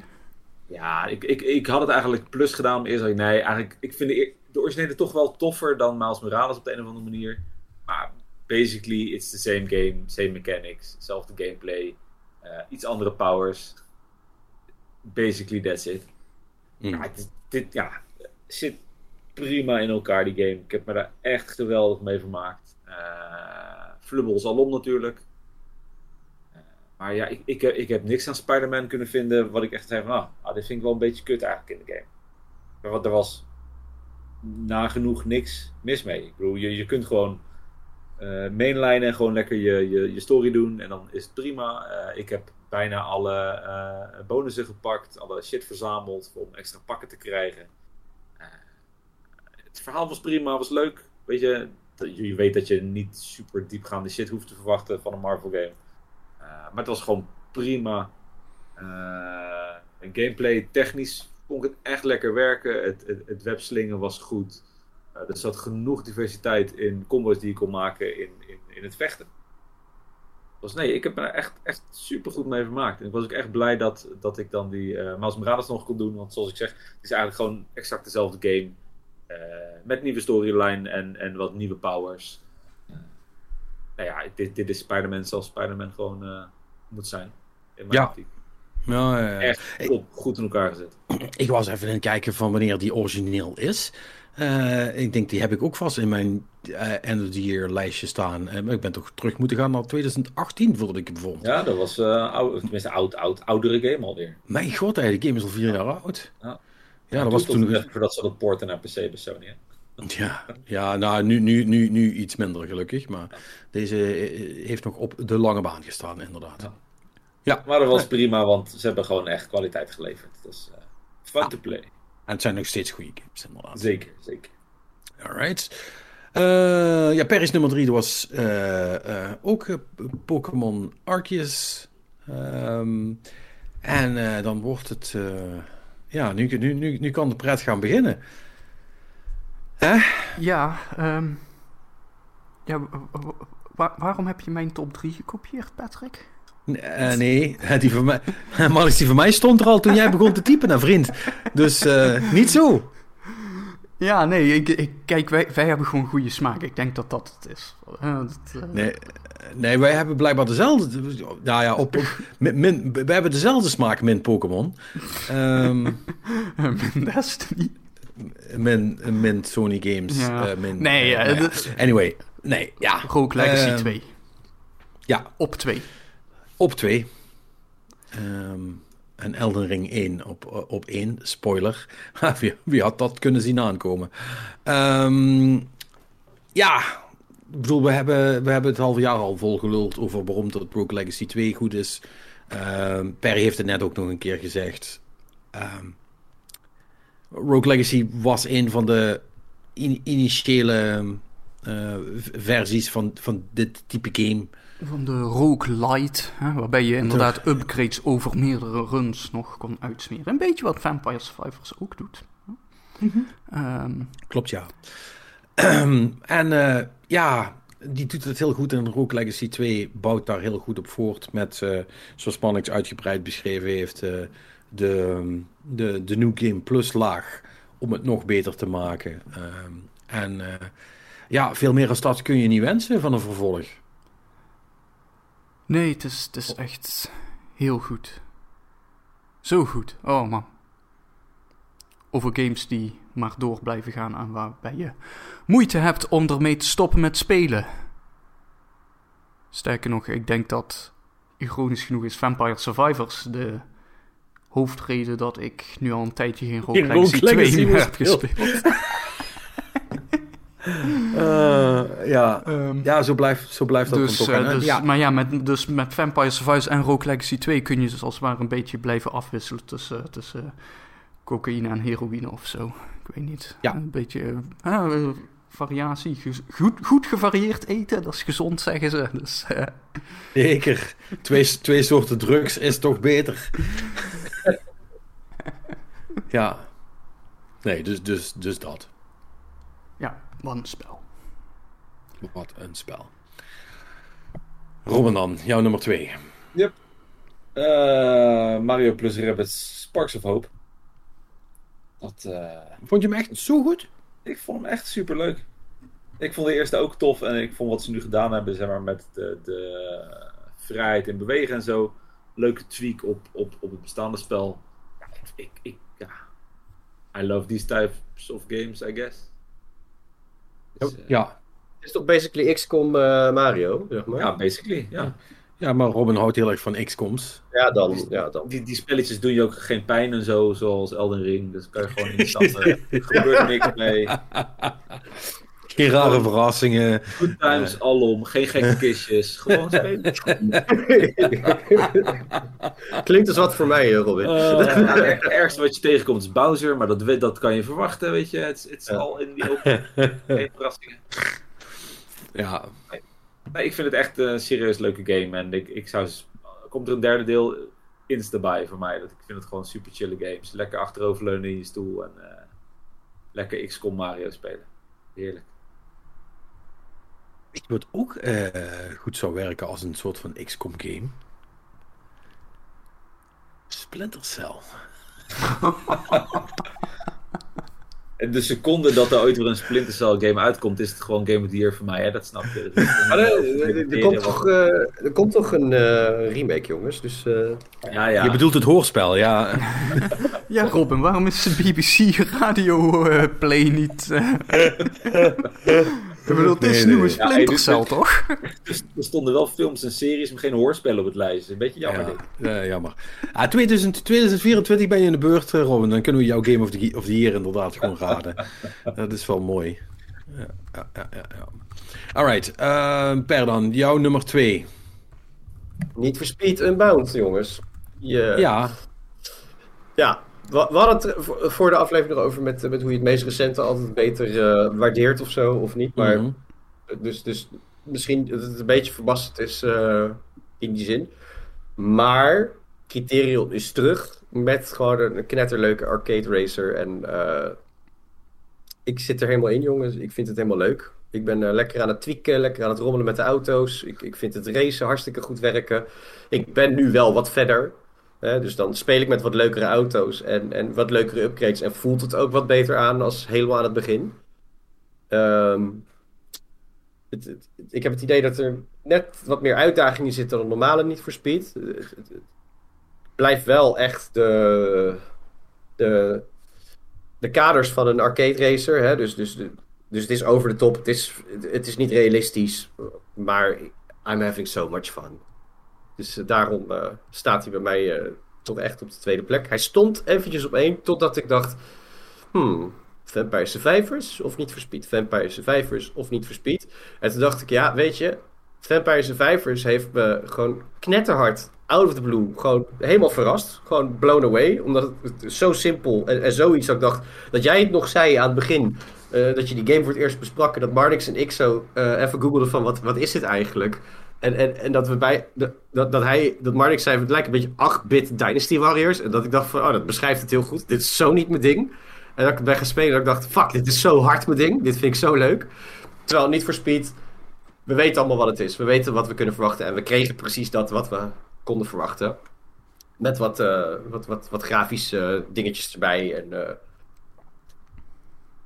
Speaker 4: Ja, ik, ik, ik had het eigenlijk plus gedaan. maar Eerst dacht ik, nee, eigenlijk, ik vind de, originele toch wel toffer dan Miles Morales op de een of andere manier. Maar basically, it's the same game, same mechanics, zelfde gameplay, eh, iets andere powers. Basically, that's it.
Speaker 1: Mm.
Speaker 4: Ja, dit, dit ja, zit prima in elkaar, die game. Ik heb me daar echt geweldig mee vermaakt. Eh Flubbles alom natuurlijk. Eh, maar ja, ik, ik, heb, ik heb niks aan Spider-Man kunnen vinden wat ik echt zei van, ah, ah, dit vind ik wel een beetje kut eigenlijk in de game. Wat, er was nagenoeg niks mis mee. Ik bedoel, je, je kunt gewoon eh mainlijnen en gewoon lekker je, je, je story doen en dan is het prima. Eh, ik heb bijna alle eh, bonussen gepakt, alle shit verzameld om extra pakken te krijgen. Eh, het verhaal was prima, was leuk. Weet je je weet dat je niet super diepgaande shit hoeft te verwachten van een Marvel game. Eh, maar het was gewoon prima. Eh, gameplay technisch vond ik het echt lekker werken. Het, het, webslingen was goed. Eh, er zat genoeg diversiteit in combos die je kon maken in, in, in het vechten. Nee, ik heb me er echt, echt super goed mee vermaakt. En ik was ook echt blij dat, dat ik dan die eh Miles Morales nog kon doen. Want zoals ik zeg, het is eigenlijk gewoon exact dezelfde game. met nieuwe storyline en, en wat nieuwe powers. Nou ja, dit, dit is Spider-Man zoals Spider-Man gewoon eh, moet zijn. In mijn
Speaker 1: Ja.
Speaker 4: optiek.
Speaker 1: Ja, eh,
Speaker 4: Echt top, goed in elkaar gezet.
Speaker 1: ik was even aan het kijken van wanneer die origineel is. Eh, ik denk, die heb ik ook vast in mijn eh, end of the year lijstje staan. Maar ik ben toch terug moeten gaan naar 2018 voordat ik vond.
Speaker 4: Ja, dat was oud, tenminste oud, oud, oudere game alweer.
Speaker 1: Mijn god, die game is al vier jaar oud.
Speaker 4: Ja.
Speaker 1: Ja, dat was toen
Speaker 4: Voordat ze dat porten naar PC bij Sony. Hè?
Speaker 1: Ja, ja nou, nu, nu, nu, nu iets minder gelukkig. Maar deze eh, heeft nog op de lange baan gestaan, inderdaad.
Speaker 4: Ja. Maar dat was prima, want ze hebben gewoon echt kwaliteit geleverd. Dus eh, fun to play.
Speaker 1: En het zijn nog steeds goede games, inderdaad.
Speaker 4: Zeker, zeker.
Speaker 1: Alright. Eh, ja, Paris nummer 3 was eh, eh, ook eh, Pokémon Arceus. Ehm, en eh, dan wordt het... eh, ja, nu, nu, nu, nu kan de pret gaan beginnen. Hè?
Speaker 2: Ja, ehm, ja wa- wa- wa- waarom heb je mijn top 3 gekopieerd, Patrick?
Speaker 1: Eh, nee, die van mij, Marlies, die van mij stond er al toen jij begon te typen, naar vriend. Dus eh, niet zo.
Speaker 2: Ja, nee, ik, ik, kijk, wij, wij hebben gewoon goede smaak. Ik denk dat dat het is. Eh, dat,
Speaker 1: Nee, nee, wij hebben blijkbaar dezelfde. Nou ja, op, op, min, min- wij hebben dezelfde smaak, min Pokémon. Ehm
Speaker 2: Destiny.
Speaker 1: Min, min Sony Games.
Speaker 2: Ja.
Speaker 1: eh, min,
Speaker 2: Nee,
Speaker 1: eh,
Speaker 2: eh,
Speaker 1: nou ja.
Speaker 2: dat-
Speaker 1: Anyway, nee, ja.
Speaker 2: Rogue Legacy
Speaker 1: Ehm,
Speaker 2: 2.
Speaker 1: Ja,
Speaker 2: Op 2.
Speaker 1: op 2. en Elden Ring 1 op, op 1. Spoiler. wie, wie had dat kunnen zien aankomen? Ehm, ja, ik bedoel, we hebben, we hebben het half jaar al volgeluld over waarom dat Rogue Legacy 2 goed is. Ehm Perry heeft het net ook nog een keer gezegd. Ehm, Rogue Legacy was een van de in- initiële eh, v- versies van, van dit type game.
Speaker 2: Van de Roguelite, hè, waarbij je inderdaad upgrades over meerdere runs nog kon uitsmeren. Een beetje wat Vampire Survivors ook doet. Ehm,
Speaker 1: Klopt, ja. en eh, ja, die doet het heel goed. En Rogue Legacy 2 bouwt daar heel goed op voort. Met, eh, zoals Mannix uitgebreid beschreven heeft, eh, de, de, de New Game Plus laag. Om het nog beter te maken. Ehm, en eh, ja, veel meer als dat kun je niet wensen van een vervolg.
Speaker 2: nee, het is, het is echt heel goed. Zo goed. Oh man. Over games die maar door blijven gaan en waarbij je moeite hebt om ermee te stoppen met spelen. Sterker nog, ik denk dat, ironisch genoeg, is Vampire Survivors de hoofdreden dat ik nu al een tijdje geen Rogue Legacy
Speaker 1: Rogue
Speaker 2: 2
Speaker 1: Legacy
Speaker 2: meer heb
Speaker 1: gespeeld.
Speaker 2: gespeeld.
Speaker 1: ja.
Speaker 2: Ehm,
Speaker 1: ja, zo blijft, zo blijft dat
Speaker 2: dus,
Speaker 1: toch.
Speaker 2: eh, dus,
Speaker 1: ja,
Speaker 2: Maar ja, met, dus met Vampire Survivors en Rogue Legacy 2 kun je dus als het ware een beetje blijven afwisselen tussen, tussen cocaïne en heroïne of zo. Ik weet niet.
Speaker 1: Ja.
Speaker 2: Een beetje... eh, eh, variatie. Goed, goed gevarieerd eten, dat is gezond, zeggen ze. Dus, eh,
Speaker 1: Zeker. Twee, twee soorten drugs is toch beter. ja. Nee, dus, dus, dus dat.
Speaker 2: ja, wat een spel.
Speaker 1: Wat een spel. Robin dan, jouw nummer twee.
Speaker 4: Eh, Mario plus Rabbids Sparks of Hope. Dat, eh,
Speaker 1: Vond je hem echt zo goed?
Speaker 4: ik vond hem echt super leuk. Ik vond de eerste ook tof en ik vond wat ze nu gedaan hebben, zeg maar, met de, de vrijheid in bewegen en zo. Leuke tweak op, op, op het bestaande spel. Ja, ik, ik. I love these types of games, I guess. Dus, eh,
Speaker 1: Ja.
Speaker 3: Het is toch basically XCOM eh, Mario, zeg maar?
Speaker 4: ja, basically, ja.
Speaker 1: Ja, maar Robin houdt heel erg van XCOM's.
Speaker 3: Ja, dan. Ja, dan.
Speaker 4: Die, die spelletjes doen je ook geen pijn en zo, zoals Elden Ring. Dus kan je gewoon instappen. Er gebeurt er niks mee.
Speaker 1: Geen rare verrassingen.
Speaker 4: Good times alom, geen gekke kistjes. Gewoon spelen.
Speaker 3: Klinkt als wat voor mij, eh, Robin.
Speaker 4: Ja, het ergste wat je tegenkomt is Bowser, maar dat, dat kan je verwachten, weet je. Het is- het is
Speaker 1: Ja.
Speaker 4: al in die open. Geen verrassingen.
Speaker 1: Ja,
Speaker 4: Nee, ik vind het echt een serieus leuke game. En ik, ik zou... Komt er een derde deel insta bij voor mij. Dat, ik vind het gewoon super chille games. Lekker achteroverleunen in je stoel en eh, lekker XCOM Mario spelen. Heerlijk.
Speaker 1: Weet je wat ook eh, goed zou werken als een soort van XCOM game? Splinter Cell.
Speaker 4: En de seconde dat er ooit weer een Splinter Cell game uitkomt, is het gewoon Game of the Year voor mij. Hè? Dat snap je. Dat is-
Speaker 3: Maar er, komt toch, eh, er komt toch een eh, remake, jongens. Dus eh,
Speaker 4: Ja, ja.
Speaker 1: Je bedoelt het hoorspel, ja.
Speaker 2: Ja, Robin, waarom is de BBC Radio eh, Play niet... Ik bedoel, het is
Speaker 4: hey,
Speaker 2: Splinter Cell, toch?
Speaker 4: Dus er stonden wel films en series, maar geen hoorspellen op het lijstje. Een beetje jammer
Speaker 1: ja, jammer. Ah, 2000, 2024 ben je in de beurt, eh, Robin. Dan kunnen we jouw Game of the, of the Year inderdaad gewoon raden. Dat is wel mooi. Ja, ja, ja, ja. Alright, eh, Per dan, jouw nummer 2.
Speaker 3: niet for Speed Unbound, jongens. Je,
Speaker 1: Ja,
Speaker 3: Ja, we, we hadden het voor- de aflevering over met, met hoe je het meest recente altijd beter eh, waardeert of zo, of niet. Maar
Speaker 1: mhm.
Speaker 3: dus, dus misschien dat het een beetje verbasterd is eh, in die zin. Maar Criterion is terug met gewoon een knetterleuke arcade racer. En eh, ik zit er helemaal in, jongens. Ik vind het helemaal leuk. Ik ben lekker aan het tweaken, lekker aan het rommelen met de auto's. Ik, ik vind het racen hartstikke goed werken. Ik ben nu wel wat verder. Hè, dus dan speel ik met wat leukere auto's en, en wat leukere upgrades. En voelt het ook wat beter aan als helemaal aan het begin. Ehm, het, ik heb het idee dat er net wat meer uitdagingen zitten dan een normale niet voor Speed. Het, het- blijft wel echt de, de, de kaders van een arcade racer. Hè? Dus, dus, dus het is over de top. Het is, het is niet realistisch. Maar I'm having so much fun. Dus eh, daarom eh, staat hij bij mij eh, toch echt op de tweede plek. Hij stond eventjes op één, totdat ik dacht... Hmm, Vampire Survivors of niet voor Speed? Vampire Survivors of niet voor Speed? En toen dacht ik, ja, weet je... Vampire Survivors heeft me gewoon knetterhard, out of the blue, gewoon helemaal verrast. Gewoon blown away, omdat het, zo simpel en, en zoiets dat ik dacht... Dat jij het nog zei aan het begin, dat je die game voor het eerst bespraken... Dat Marnix en ik zo even googelden van, wat, wat is dit eigenlijk... En, en, dat we bij. Dat, dat, hij. Dat Marnix zei. Het lijkt een beetje 8-bit Dynasty Warriors. En dat ik dacht van. Oh, dat beschrijft het heel goed. Dit is zo niet mijn ding. En dat ik ben gaan spelen. Dat ik dacht. Fuck, dit is zo hard mijn ding. Dit vind ik zo leuk. Terwijl niet voor Speed. We weten allemaal wat het is. We weten wat we kunnen verwachten. En we kregen precies dat wat we konden verwachten. Met wat, eh, wat, wat, wat grafische dingetjes erbij. En, eh,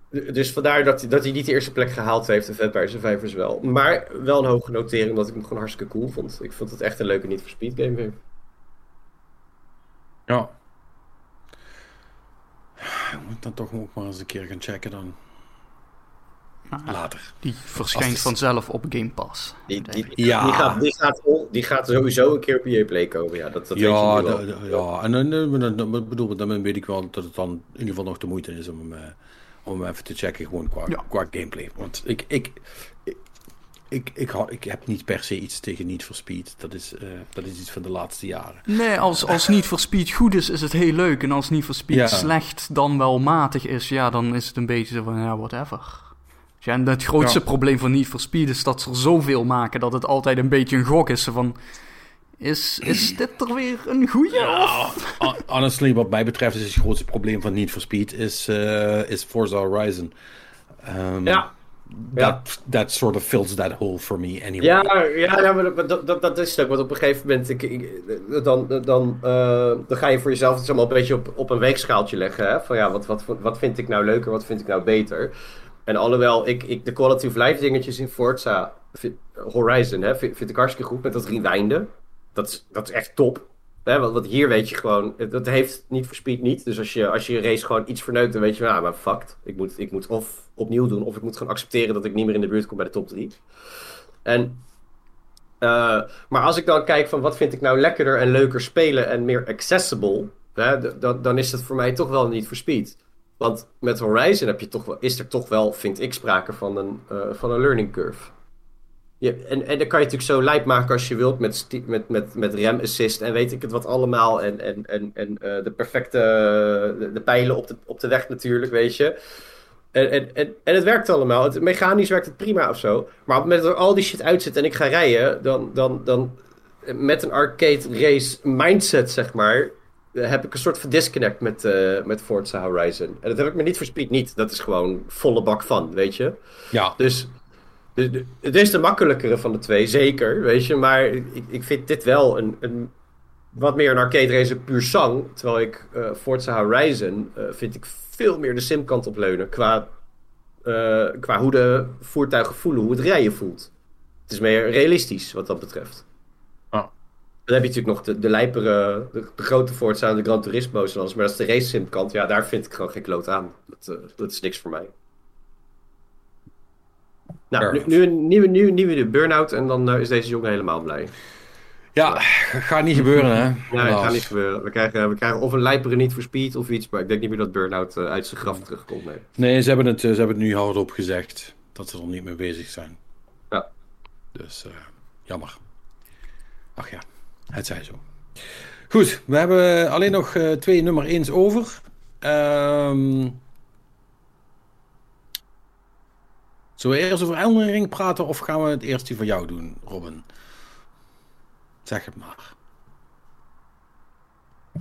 Speaker 3: dus vandaar dat, hij- dat hij niet de eerste plek gehaald heeft. En Vampire Survivors wel. Maar wel een hoge notering, omdat ik hem gewoon hartstikke cool vond. Ik vond het echt een leuke niet voor speed game weer.
Speaker 1: Ja. Ik moet dan toch ook maar eens een keer gaan checken dan. Later.
Speaker 2: die verschijnt vanzelf op Game Pass.
Speaker 3: Die, die,
Speaker 1: Ja.
Speaker 3: die, gaat, die, gaat, die gaat sowieso een keer op EA Play komen. Ja, dat, dat
Speaker 1: ja,
Speaker 3: weet je nu
Speaker 1: da-
Speaker 3: wel.
Speaker 1: da- ja, en dan, dan, dan, dan, bedoel, dan weet ik wel dat het dan in ieder geval nog de moeite is om hem, eh, om even te checken, gewoon qua,
Speaker 2: Ja.
Speaker 1: qua gameplay. Want ik, ik, ik, ik, ik, hou- ik heb niet per se iets tegen Need for Speed. Dat is, eh, dat is iets van de laatste jaren.
Speaker 2: Nee, als, als niet voor Speed goed is, is het heel leuk. En als niet voor Speed
Speaker 1: Ja.
Speaker 2: slecht dan wel matig is, ja, dan is het een beetje zo van, ja, whatever. Ja, en het grootste
Speaker 1: Ja.
Speaker 2: probleem van Need for Speed is dat ze er zoveel maken dat het altijd een beetje een gok is. Van, is, is dit er weer een goeie?
Speaker 1: Ja, hon- honestly, wat mij betreft is het grootste probleem van Need for Speed is, eh, is Forza Horizon. Um,
Speaker 3: Ja.
Speaker 1: That, that sort of fills that hole for me anyway.
Speaker 3: Ja, ja, ja maar dat, dat, dat is het ook. Want op een gegeven moment, ik, ik- dan, dan, eh, dan ga je voor jezelf het allemaal een beetje op, op een weegschaaltje leggen. Hè? Van ja, wat, wat, wat vind ik nou leuker, wat vind ik nou beter? En alhoewel ik, ik de quality of life dingetjes in Forza vind- Horizon hè, vind, vind ik hartstikke goed met dat rewinden. Dat is, dat is echt top. Hè? Want, hier weet je gewoon, dat heeft niet voor speed niet. Dus als je, als je race gewoon iets verneukt, dan weet je, nou, maar fucked. Ik moet, ik moet of opnieuw doen, of ik moet gewoon accepteren dat ik niet meer in de buurt kom bij de top 3. En eh, maar als ik dan kijk van wat vind ik nou lekkerder en leuker spelen en meer accessible, dan is het voor mij toch wel niet voor speed. Want met Horizon heb je toch wel, is er toch wel, vind ik, sprake van een, eh, van een learning curve. Je, en, en dan kan je natuurlijk zo lijp maken als je wilt met, met, met, met rem assist en weet ik het wat allemaal. En, en, en, en eh, de perfecte de, de pijlen op de, op de weg natuurlijk, weet je. En, en, en, en het werkt allemaal. Het, mechanisch werkt het prima of zo. Maar op het moment dat er al die shit uitzet en ik ga rijden, dan, dan, dan met een arcade race mindset, zeg maar, heb ik een soort van disconnect met, eh, met Forza Horizon. En dat heb ik me niet voor Speed niet. Dat is gewoon volle bak van, weet je.
Speaker 1: Ja.
Speaker 3: Dus het is de makkelijkere van de twee, zeker, weet je. Maar ik, ik vind dit wel een, een wat meer een arcade racer puur sang. Terwijl ik eh, Forza Horizon eh, vind ik veel meer de simkant op leunen. Qua, eh, qua hoe de voertuigen voelen, hoe het rijden voelt. Het is meer realistisch wat dat betreft.
Speaker 1: Ah.
Speaker 3: Dan heb je natuurlijk nog de, de lijpere, de, de grote Forza en de Gran Turismo's en alles. Maar dat is de race sim kant. Ja, daar vind ik gewoon geen kloot aan. Dat, eh, dat is niks voor mij. Nou, nu, nu een nieuwe, nieuwe, nieuwe burn-out en dan eh, is deze jongen helemaal blij.
Speaker 1: Ja, gaat niet gebeuren, hè?
Speaker 3: Nee, dat
Speaker 1: Helaas.
Speaker 3: gaat niet gebeuren. We krijgen, we krijgen of een lijpere niet voor speed of iets, maar ik denk niet meer dat burn-out eh, uit zijn graf terugkomt. Nee.
Speaker 1: Nee, ze hebben, het, eh, ze hebben het nu hardop gezegd dat ze er niet mee bezig zijn.
Speaker 3: Ja.
Speaker 1: Dus eh, jammer. Ach ja, het zij zo. Goed, we hebben alleen nog eh, twee nummer 1's over. Ehm Zullen we eerst over Elden Ring praten of gaan we het eerst die van jou doen, Robin? Zeg het maar.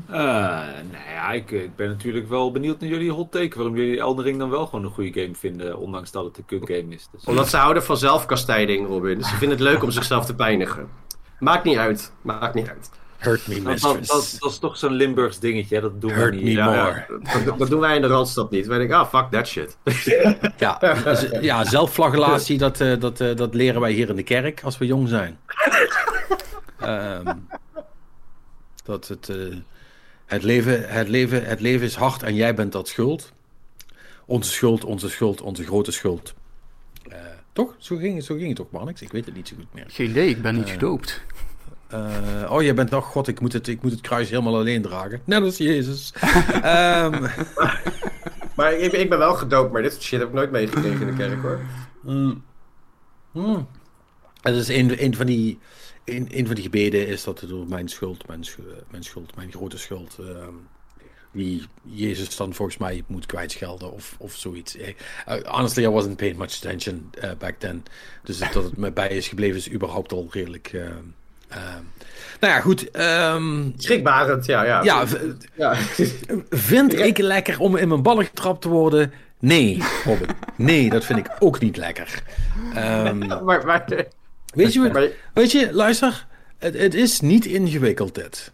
Speaker 4: Nou ja, ik, ik ben natuurlijk wel benieuwd naar jullie hot take. Waarom jullie Elden Ring dan wel gewoon een goede game vinden, ondanks dat het een kut game is. Dus,
Speaker 3: Omdat ze houden van zelfkastijding, Robin. Ze vinden het leuk om zichzelf te pijnigen. Maakt niet uit. Maakt niet uit.
Speaker 1: Hurt me,
Speaker 4: dat,
Speaker 1: mistress.
Speaker 4: dat, dat is toch zo'n Limburgs dingetje, hè? dat doen we niet.
Speaker 1: me
Speaker 4: Ja,
Speaker 1: more.
Speaker 3: Ja, dat, dat doen wij in de Randstad niet. Wij denken, ah, fuck that shit.
Speaker 1: Ja, dus, ja zelfflagellatie, dat, eh, dat, eh, dat leren wij hier in de kerk als we jong zijn. Ehm, dat het, eh, het, leven, het, leven, het leven is hard en jij bent dat schuld. Onze schuld, onze schuld, onze grote schuld. Eh, toch? Zo ging, zo ging het toch, Marnix? Ik weet het niet zo goed meer.
Speaker 2: Geen idee, ik ben niet gedoopt.
Speaker 1: Eh, oh, jij bent nog, god, ik moet, het, ik moet het kruis helemaal alleen dragen. Net als Jezus. Ehm,
Speaker 3: Maar ik, ik ben wel gedoopt, maar dit soort shit heb ik nooit meegekregen in de kerk, hoor.
Speaker 1: Mm. Mm. Het is een, een, van die, een, een van die gebeden is dat het door mijn schuld, mijn, schu- mijn schuld, mijn grote schuld, ehm, die Jezus dan volgens mij moet kwijtschelden of, of zoiets. Eh, uh, honestly, I wasn't paying much attention eh, back then. Dus dat het me bij is gebleven is überhaupt al redelijk... ehm. Nou ja, goed. ehm,
Speaker 3: Schrikbarend, ja. Ja,
Speaker 1: ja, vind ik lekker om in mijn ballen getrapt te worden? Nee, Robin. Nee, dat vind ik ook niet lekker. Ehm,
Speaker 3: maar, maar,
Speaker 1: Weet je,
Speaker 3: Maar-
Speaker 1: weet je luister, het, het is niet ingewikkeld dit.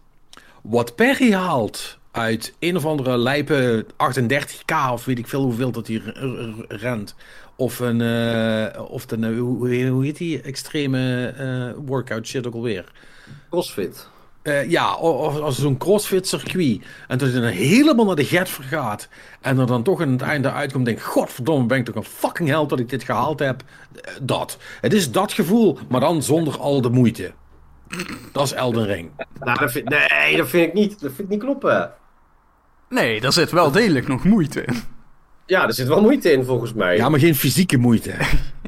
Speaker 1: Wat Perry haalt uit een of andere lijpe 38k of weet ik veel hoeveel dat hij rent. Of een, eh, of de, hoe, hoe- hoe heet die extreme eh, workout shit ook alweer.
Speaker 3: Crossfit.
Speaker 1: Eh, ja, of als zo'n crossfit circuit. En dat je dan helemaal naar de get vergaat. En er dan toch aan het einde uitkomt. Denk, godverdomme, ben ik toch een fucking held dat ik dit gehaald heb. Dat. Het is dat gevoel, maar dan zonder al de moeite. Dat is Elden Ring.
Speaker 3: Nou, dat vind, nee, dat vind ik niet. Dat vind ik niet kloppen.
Speaker 2: Nee, daar zit wel degelijk nog moeite in.
Speaker 3: Ja, er zit wel moeite in volgens mij.
Speaker 1: Ja, maar geen fysieke moeite.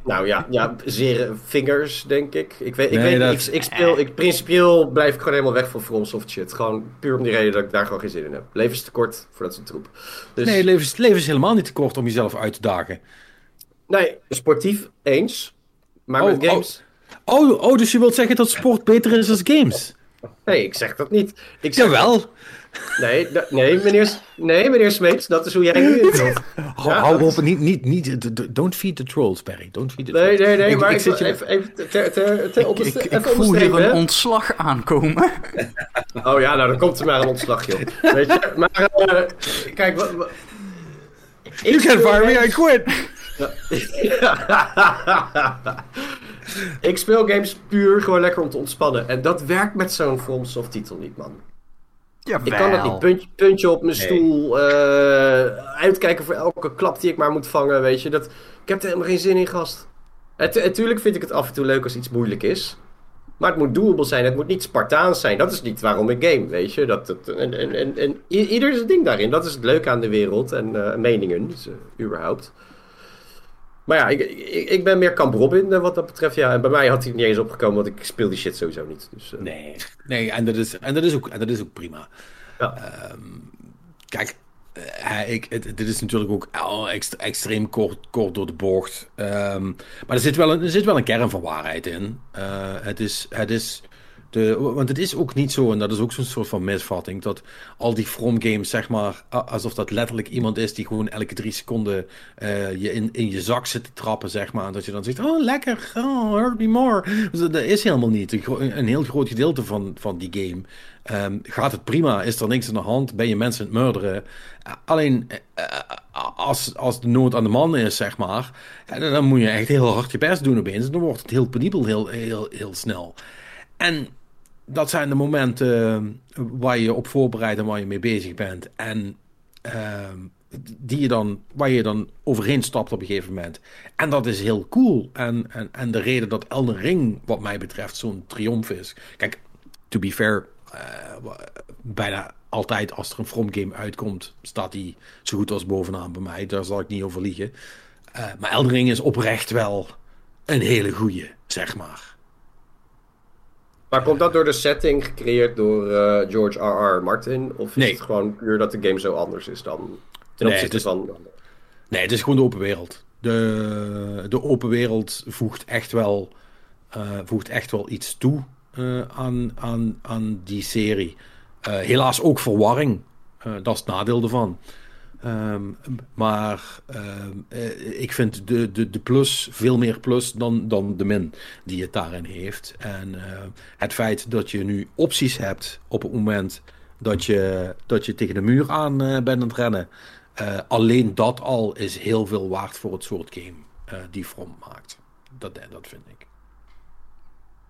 Speaker 3: Nou ja, ja zere vingers, denk ik. Ik weet, ik,
Speaker 1: Nee,
Speaker 3: weet
Speaker 1: dat-
Speaker 3: ik, ik speel, ik, principieel blijf ik gewoon helemaal weg van FromSoft shit. Gewoon puur om die reden dat ik daar gewoon geen zin in heb. Leven is te kort voor dat soort troep. Dus,
Speaker 1: Nee, leven is, het leven is helemaal niet te kort om jezelf uit te dagen.
Speaker 3: Nee, sportief eens. Maar
Speaker 1: Oh,
Speaker 3: met games...
Speaker 1: Oh, oh, dus je wilt zeggen dat sport beter is dan games?
Speaker 3: Nee, ik zeg dat niet. Ik zeg
Speaker 1: Jawel.
Speaker 3: Nee, nee, meneer, nee, meneer Smeets, dat is hoe jij nu invult.
Speaker 1: Hou,
Speaker 3: Ja,
Speaker 1: hou
Speaker 3: dat
Speaker 1: op, niet, niet, niet, don't feed the trolls, Barry. Don't feed the
Speaker 3: Nee,
Speaker 1: trolls.
Speaker 3: nee, nee,
Speaker 1: Ik-
Speaker 3: maar
Speaker 1: ik zit je-
Speaker 3: even, even ter, ter, ter,
Speaker 2: Ik, ik, voel hier een ontslag aankomen.
Speaker 3: Oh ja, nou dan komt er maar een ontslag, joh. Weet je, maar eh, kijk, wat... wat-
Speaker 1: You can fire me, I quit.
Speaker 3: ik speel games puur gewoon lekker om te ontspannen. En dat werkt met zo'n FromSoft titel niet, man. Ik kan dat niet. Puntje, puntje op mijn
Speaker 4: Nee.
Speaker 3: stoel. eh, uitkijken voor elke klap die ik maar moet vangen, weet je. Dat, ik heb er helemaal geen zin in, gast. Natuurlijk vind ik het af en toe leuk als iets moeilijk is. Maar het moet doable zijn. Het moet niet Spartaans zijn. Dat is niet waarom ik game, weet je. Dat, dat, en, en, en, en i- ieder is een ding daarin. Dat is het leuke aan de wereld. En eh, meningen, dus, eh, überhaupt. Maar ja, ik, ik, ik ben meer Kamp Robin eh, wat dat betreft. Ja, en bij mij had hij niet eens opgekomen, want ik speel die shit sowieso niet. Dus, eh,
Speaker 1: Nee, nee en, dat is, en, dat is ook, en dat is ook prima.
Speaker 3: Ja.
Speaker 1: Ehm, kijk, eh, ik, het, dit is natuurlijk ook extreem kort, kort door de bocht. Ehm, maar er zit, wel een, er zit wel een kern van waarheid in. Het is... Het is want het is ook niet zo, en dat is ook zo'n soort van misvatting, dat al die From games, zeg maar, alsof dat letterlijk iemand is die gewoon elke drie seconden eh, je in, in je zak zit te trappen, zeg maar. En dat je dan zegt, oh lekker, oh, hurt me more. Dus dat, is helemaal niet. Een, heel groot gedeelte van, van die game ehm, gaat het prima, is er niks aan de hand, ben je mensen aan het murderen. Eh, alleen, eh, eh, als, als de nood aan de man is, zeg maar, dan, dan moet je echt heel hard je best doen opeens. Dan wordt het heel penibel, heel, heel, heel snel. En dat zijn de momenten waar je op voorbereidt en waar je mee bezig bent. En ehm, die je dan, waar je dan overheen stapt op een gegeven moment. En dat is heel cool. En, en, en de reden dat Elden Ring, wat mij betreft, zo'n triomf is. Kijk, to be fair, eh, bijna altijd als er een From game uitkomt, staat die zo goed als bovenaan bij mij. Daar zal ik niet over liegen. Eh, maar Elden Ring is oprecht wel een hele goeie, zeg maar.
Speaker 3: Maar komt dat door de setting gecreëerd door eh, George R.R. Martin? Of is het gewoon puur dat de game zo anders is dan ten opzichte
Speaker 1: het is-
Speaker 3: van...
Speaker 1: Nee, het is gewoon de open wereld. De, de open wereld voegt echt wel, eh, voegt echt wel iets toe eh, aan, aan, aan die serie. Helaas ook verwarring. Dat is het nadeel ervan. Ehm, maar ehm, eh, ik vind de, de, de plus veel meer plus dan, dan de min die het daarin heeft. En eh, het feit dat je nu opties hebt op het moment dat je, dat je tegen de muur aan eh, bent aan het rennen. Alleen dat al is heel veel waard voor het soort game die From maakt. Dat, dat vind ik.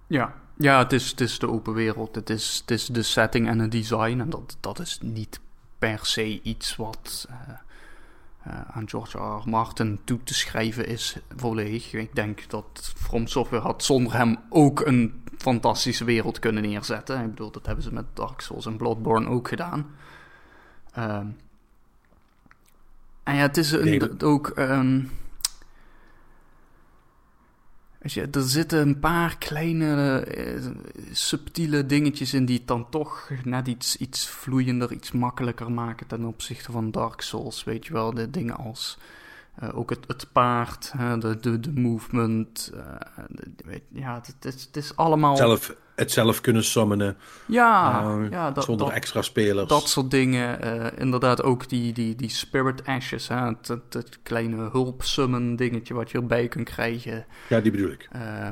Speaker 2: Ja, ja het, is, het is de open wereld. Het is, het is de setting en het design. En dat, dat is niet per se iets wat eh, eh, aan George R. R. Martin toe te schrijven is volledig. Ik denk dat From Software had zonder hem ook een fantastische wereld kunnen neerzetten. Ik bedoel, dat hebben ze met Dark Souls en Bloodborne ook gedaan. Ehm, en ja, het is een, ook... Je, er zitten een paar kleine eh, subtiele dingetjes in die het dan toch net iets, iets vloeiender, iets makkelijker maken ten opzichte van Dark Souls. Weet je wel, de dingen als eh, ook het, het paard, de, de, de movement. eh, weet, ja, het, het is, allemaal.
Speaker 1: Het zelf kunnen summonen
Speaker 2: ja,
Speaker 1: eh,
Speaker 2: ja dat,
Speaker 1: zonder
Speaker 2: dat,
Speaker 1: extra spelers.
Speaker 2: dat soort dingen. eh, inderdaad, ook die, die, die Spirit Ashes, hè, het, het, het kleine hulp summon dingetje wat je erbij kunt krijgen.
Speaker 1: Ja, die bedoel ik.
Speaker 2: Eh,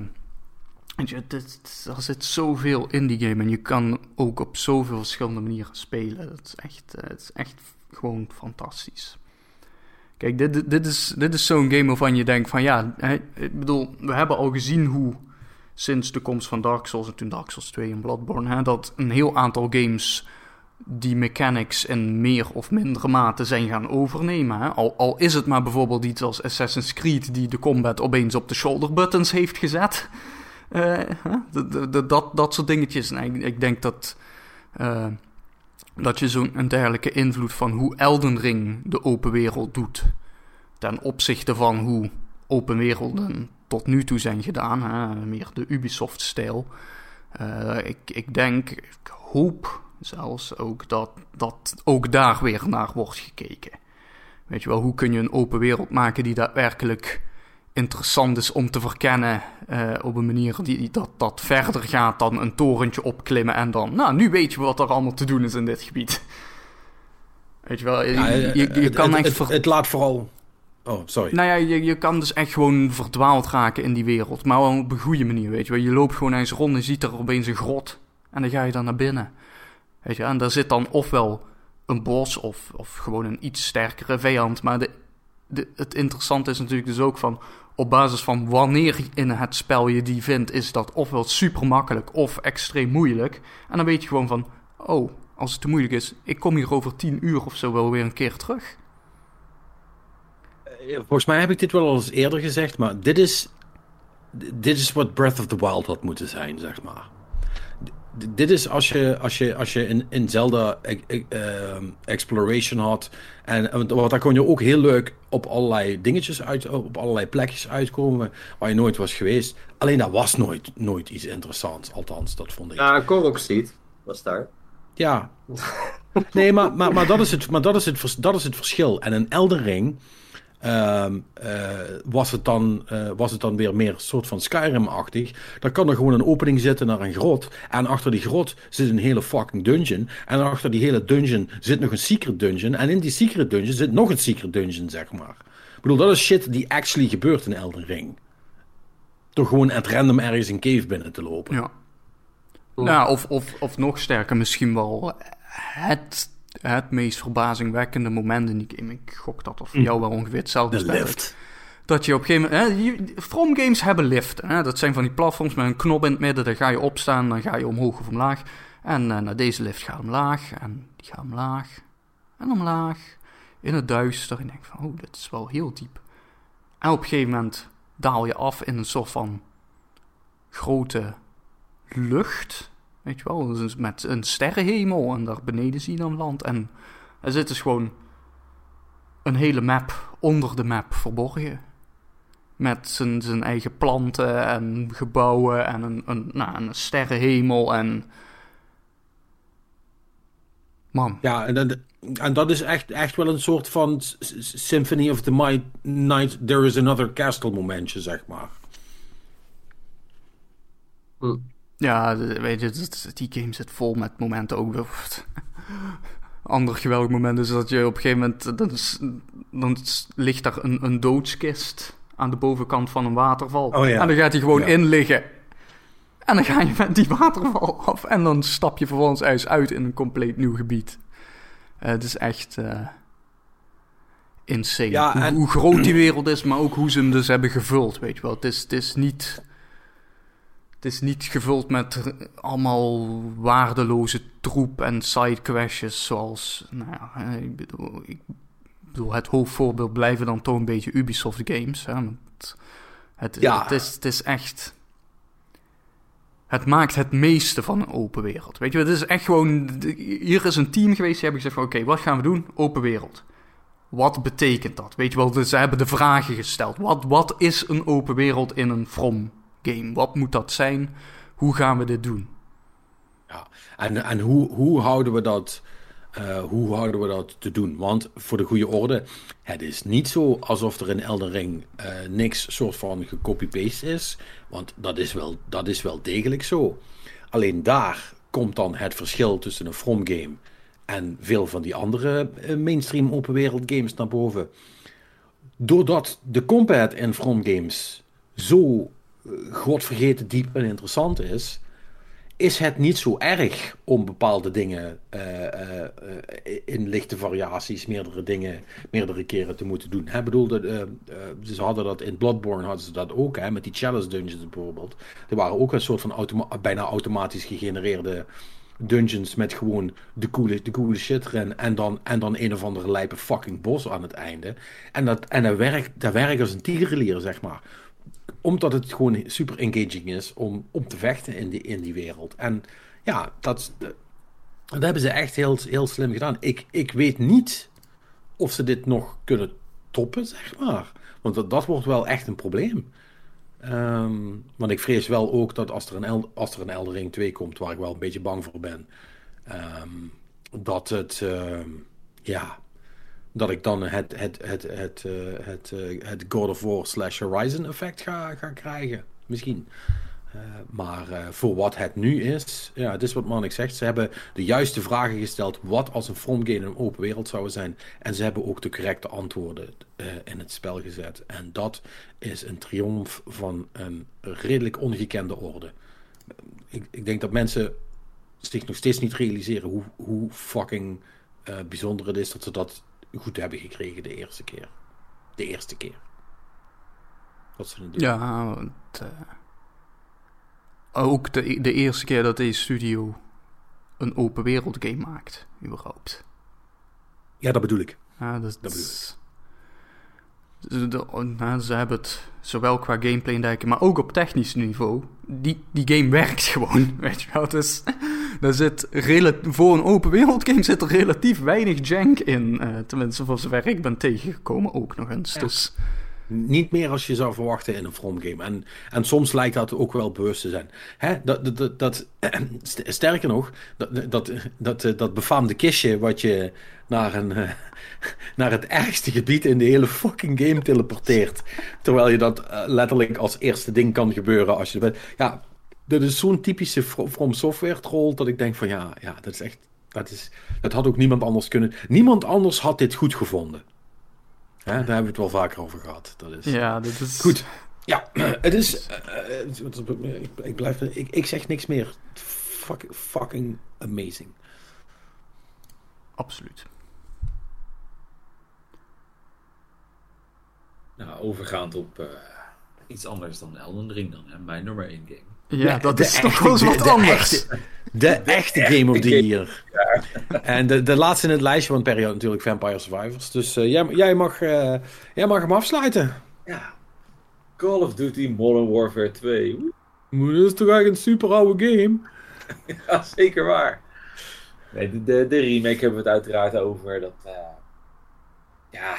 Speaker 2: je, het- er zit zoveel in die game en je kan ook op zoveel verschillende manieren spelen. Dat is echt, eh, het is echt gewoon fantastisch. Kijk, dit, dit- dit is, dit is zo'n game waarvan je denkt van ja, hè, ik bedoel, we hebben al gezien hoe sinds de komst van Dark Souls en toen Dark Souls 2 en Bloodborne, hè, dat een heel aantal games die mechanics in meer of mindere mate zijn gaan overnemen. Hè? Al, al is het maar bijvoorbeeld iets als Assassin's Creed die de combat opeens op de shoulder buttons heeft gezet. Eh, dat, dat soort dingetjes. En ik, denk dat, eh, dat je zo'n dergelijke invloed van hoe Elden Ring de open wereld doet. Ten opzichte van hoe open werelden tot nu toe zijn gedaan. Hè? Meer de Ubisoft-stijl. Eh, ik, ik denk, ik hoop zelfs ook dat, dat ook daar weer naar wordt gekeken. Weet je wel, hoe kun je een open wereld maken die daadwerkelijk interessant is om te verkennen eh, op een manier die dat, dat verder gaat dan een torentje opklimmen en dan, nou, nu weet je wat er allemaal te doen is in dit gebied. Weet je wel, je,
Speaker 1: Ja,
Speaker 2: je, je
Speaker 1: het,
Speaker 2: kan
Speaker 1: het,
Speaker 2: echt
Speaker 1: het laat vooral... Oh, sorry.
Speaker 2: nou ja, je, je kan dus echt gewoon verdwaald raken in die wereld. Maar wel op een goede manier, weet je wel. Je loopt gewoon eens rond en ziet er opeens een grot. En dan ga je dan naar binnen. Weet je, en daar zit dan ofwel een bos of, of gewoon een iets sterkere vijand. Maar de, het interessante is natuurlijk dus ook van... Op basis van wanneer in het spel je die vindt, is dat ofwel super makkelijk of extreem moeilijk. En dan weet je gewoon van, oh, als het te moeilijk is, ik kom hier over tien uur of zo wel weer een keer terug.
Speaker 1: Volgens mij heb ik dit wel al eens eerder gezegd, maar dit is, dit is wat Breath of the Wild had moeten zijn, zeg maar. D- dit is als je, als je, als je in, in Zelda e- e- ehm, Exploration had. En want daar kon je ook heel leuk op allerlei dingetjes uit, op allerlei plekjes uitkomen waar je nooit was geweest. Alleen dat was nooit, nooit iets interessants, althans, dat vond ik.
Speaker 3: Ja, Seed was daar.
Speaker 1: Ja. Nee, maar, maar, maar, dat, is het, maar dat, is het, dat is het verschil. En in Elden Ring ehm, eh, was, het dan, eh, was het dan weer meer een soort van Skyrim-achtig. Dan kan er gewoon een opening zitten naar een grot. En achter die grot zit een hele fucking dungeon. En achter die hele dungeon zit nog een secret dungeon. En in die secret dungeon zit nog een secret dungeon, zeg maar. Ik bedoel, dat is shit die actually gebeurt in Elden Ring. Door gewoon at random ergens een cave binnen te lopen.
Speaker 2: Ja. Nou, of, of, of nog sterker, misschien wel het, het meest verbazingwekkende moment in die game. Ik gok dat dat voor jou wel ongeveer hetzelfde.
Speaker 1: De lift.
Speaker 2: Dat je op een gegeven moment... Hè, From Games hebben liften. Hè? Dat zijn van die platforms met een knop in het midden. Daar ga je opstaan, dan ga je omhoog of omlaag. En eh, naar deze lift gaat omlaag. En die gaat omlaag. En omlaag. In het duister. En je denkt van, oh, dit is wel heel diep. En op een gegeven moment daal je af in een soort van grote lucht. Weet je wel, dus met een sterrenhemel. En daar beneden zie je dan land. En er zit dus gewoon een hele map onder de map verborgen. Met zijn, zijn eigen planten en gebouwen en een, een, nou, een sterrenhemel en... Man,
Speaker 1: Ja, en, dat- en dat is echt, echt wel een soort van Symphony of the Might, Night, There is Another Castle momentje, zeg maar.
Speaker 2: Ja, de- weet je, die game zit vol met momenten ook. Ander geweldig moment is dat je op een gegeven moment... Dan, s- dan s- ligt daar een, een doodskist aan de bovenkant van een waterval.
Speaker 1: Oh ja.
Speaker 2: En dan gaat hij gewoon
Speaker 1: Ja.
Speaker 2: in liggen. En dan ga je met die waterval af. En dan stap je vervolgens ijs uit in een compleet nieuw gebied. Eh, het is echt eh, insane.
Speaker 1: Ja,
Speaker 2: hoe, hoe groot die wereld is, maar ook hoe ze hem dus hebben gevuld. Weet je wel. Het is, het is niet... Het is niet gevuld met allemaal waardeloze troep en sidequestjes zoals... Nou ja, eh, ik bedoel, ik bedoel, het hoofdvoorbeeld blijven dan toch een beetje Ubisoft games. Hè? want Het,
Speaker 1: Ja.
Speaker 2: het, is, het is echt... Het maakt het meeste van een open wereld. Weet je, het is echt gewoon... Hier is een team geweest die hebben gezegd van... Oké, wat gaan we doen? Open wereld. Wat betekent dat? Weet je wel, dus ze hebben de vragen gesteld. Wat, wat is een open wereld in een From game? Wat moet dat zijn? Hoe gaan we dit doen?
Speaker 1: Ja. En, en hoe, hoe, houden we dat, eh, hoe houden we dat te doen? Want voor de goede orde, het is niet zo alsof er in Elden Ring eh, niks soort van gecopy-paste is. Want dat is, wel, dat is wel degelijk zo. Alleen daar komt dan het verschil tussen een From game en veel van die andere eh, mainstream open wereld games naar boven. Doordat de combat in From games zo godvergeten diep en interessant is, is het niet zo erg om bepaalde dingen eh, eh, eh, in lichte variaties, meerdere dingen, meerdere keren te moeten doen. Ik bedoel, eh, ze hadden dat in Bloodborne hadden ze dat ook, hè, met die chalice dungeons bijvoorbeeld. Er waren ook een soort van bijna automatisch gegenereerde dungeons met gewoon de coole, de coole shit erin en dan, en dan een of andere lijpe fucking bos aan het einde. En dat, en dat werkt, dat werkt als een tierenlier, zeg maar omdat het gewoon super engaging is om, om te vechten in die, in die wereld. En ja, dat, dat hebben ze echt heel, heel slim gedaan. Ik, ik weet niet of ze dit nog kunnen toppen, zeg maar. Want dat, dat wordt wel echt een probleem. Ehm, want ik vrees wel ook dat als er een, El, als er een Elden Ring 2 komt, waar ik wel een beetje bang voor ben, ehm, dat het, ehm, ja, dat ik dan het, het, het, het, eh, het, eh, het God of War slash Horizon effect ga, ga krijgen. Misschien. Eh, maar voor wat het nu is, ja, het is wat Manik zegt. Ze hebben de juiste vragen gesteld. Wat als een From game een open wereld zou zijn. En ze hebben ook de correcte antwoorden in het spel gezet. En dat is een triomf van een redelijk ongekende orde. Ik, ik denk dat mensen zich nog steeds niet realiseren hoe, hoe fucking bijzonder het is dat ze dat goed hebben gekregen de eerste keer. De eerste keer. Dat ze doen.
Speaker 2: Ja, want, eh, ook de, de eerste keer dat deze studio een open wereld game maakt, überhaupt.
Speaker 1: Ja, dat bedoel ik.
Speaker 2: Ja, dat,
Speaker 1: Dat bedoel
Speaker 2: is- Ze, de- nou, ze hebben het zowel qua gameplay en dergelijke, maar ook op technisch niveau. Die, die game werkt gewoon, weet je wel. Dus daar zit voor een open wereld game zit er relatief weinig jank in. eh, tenminste, voor zover ik ben tegengekomen ook nog eens. Dus
Speaker 1: Niet meer als je zou verwachten in een From game. En, en soms lijkt dat ook wel bewust te zijn. Hè? Dat, dat, dat, dat- st- sterker nog, dat, dat, dat, eh, dat befaamde kistje wat je naar, een, eh, naar het ergste gebied in de hele fucking game teleporteert. Terwijl je dat eh, letterlijk als eerste ding kan gebeuren als je bent. Ja, dat is zo'n typische Fro- From Software troll dat ik denk van ja, ja dat is echt... Dat, is, dat had ook niemand anders kunnen... Niemand anders had dit goed gevonden. Hè, daar hebben we het wel vaker over gehad. Dat is...
Speaker 2: ja, dat is...
Speaker 1: Goed. Ja, het is. eh, eh, ik, ik, blijf, ik, ik zeg niks meer. Fuck, fucking amazing.
Speaker 2: Absoluut.
Speaker 4: Nou, overgaand op eh, iets anders dan Elden Ring dan, hè? mijn nummer 1 game.
Speaker 2: Ja, dat is toch wel wat
Speaker 1: de
Speaker 2: anders.
Speaker 1: echte- De echte Game of the Year. En de, de laatste in het lijstje van de periode natuurlijk Vampire Survivors. Dus eh, jij, jij, mag, eh, jij mag hem afsluiten.
Speaker 4: Ja. Call of Duty Modern Warfare 2. Woe.
Speaker 1: Maar dat is toch eigenlijk een super oude game?
Speaker 4: Ja, zeker waar. Nee, de, de, de remake hebben we het uiteraard over. Dat, eh, ja,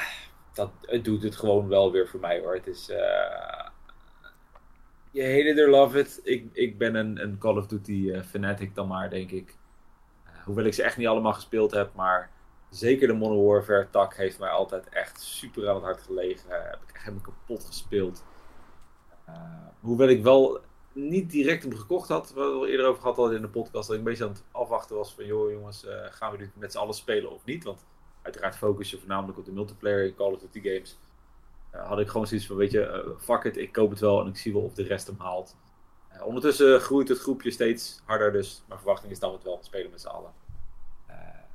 Speaker 4: dat, het doet het gewoon wel weer voor mij hoor. Het is. Je hate it love it. Ik, ik ben een, een Call of Duty eh, fanatic dan maar, denk ik. Eh, hoewel ik ze echt niet allemaal gespeeld heb, maar zeker de Modern Warfare tak heeft mij altijd echt super aan het hart gelegen. Heb ik echt helemaal kapot gespeeld. Eh, hoewel ik wel niet direct hem gekocht had. We hebben het al eerder over gehad al in de podcast. Dat ik een beetje aan het afwachten was van... joh jongens, gaan we dit met z'n allen spelen of niet? Want uiteraard focus je voornamelijk op de multiplayer in Call of Duty games. Eh, had ik gewoon zoiets van, weet je, eh, fuck it, ik koop het wel en ik zie wel of de rest hem haalt. Eh, ondertussen groeit het groepje steeds harder, dus mijn verwachting is dat we het wel spelen met z'n allen.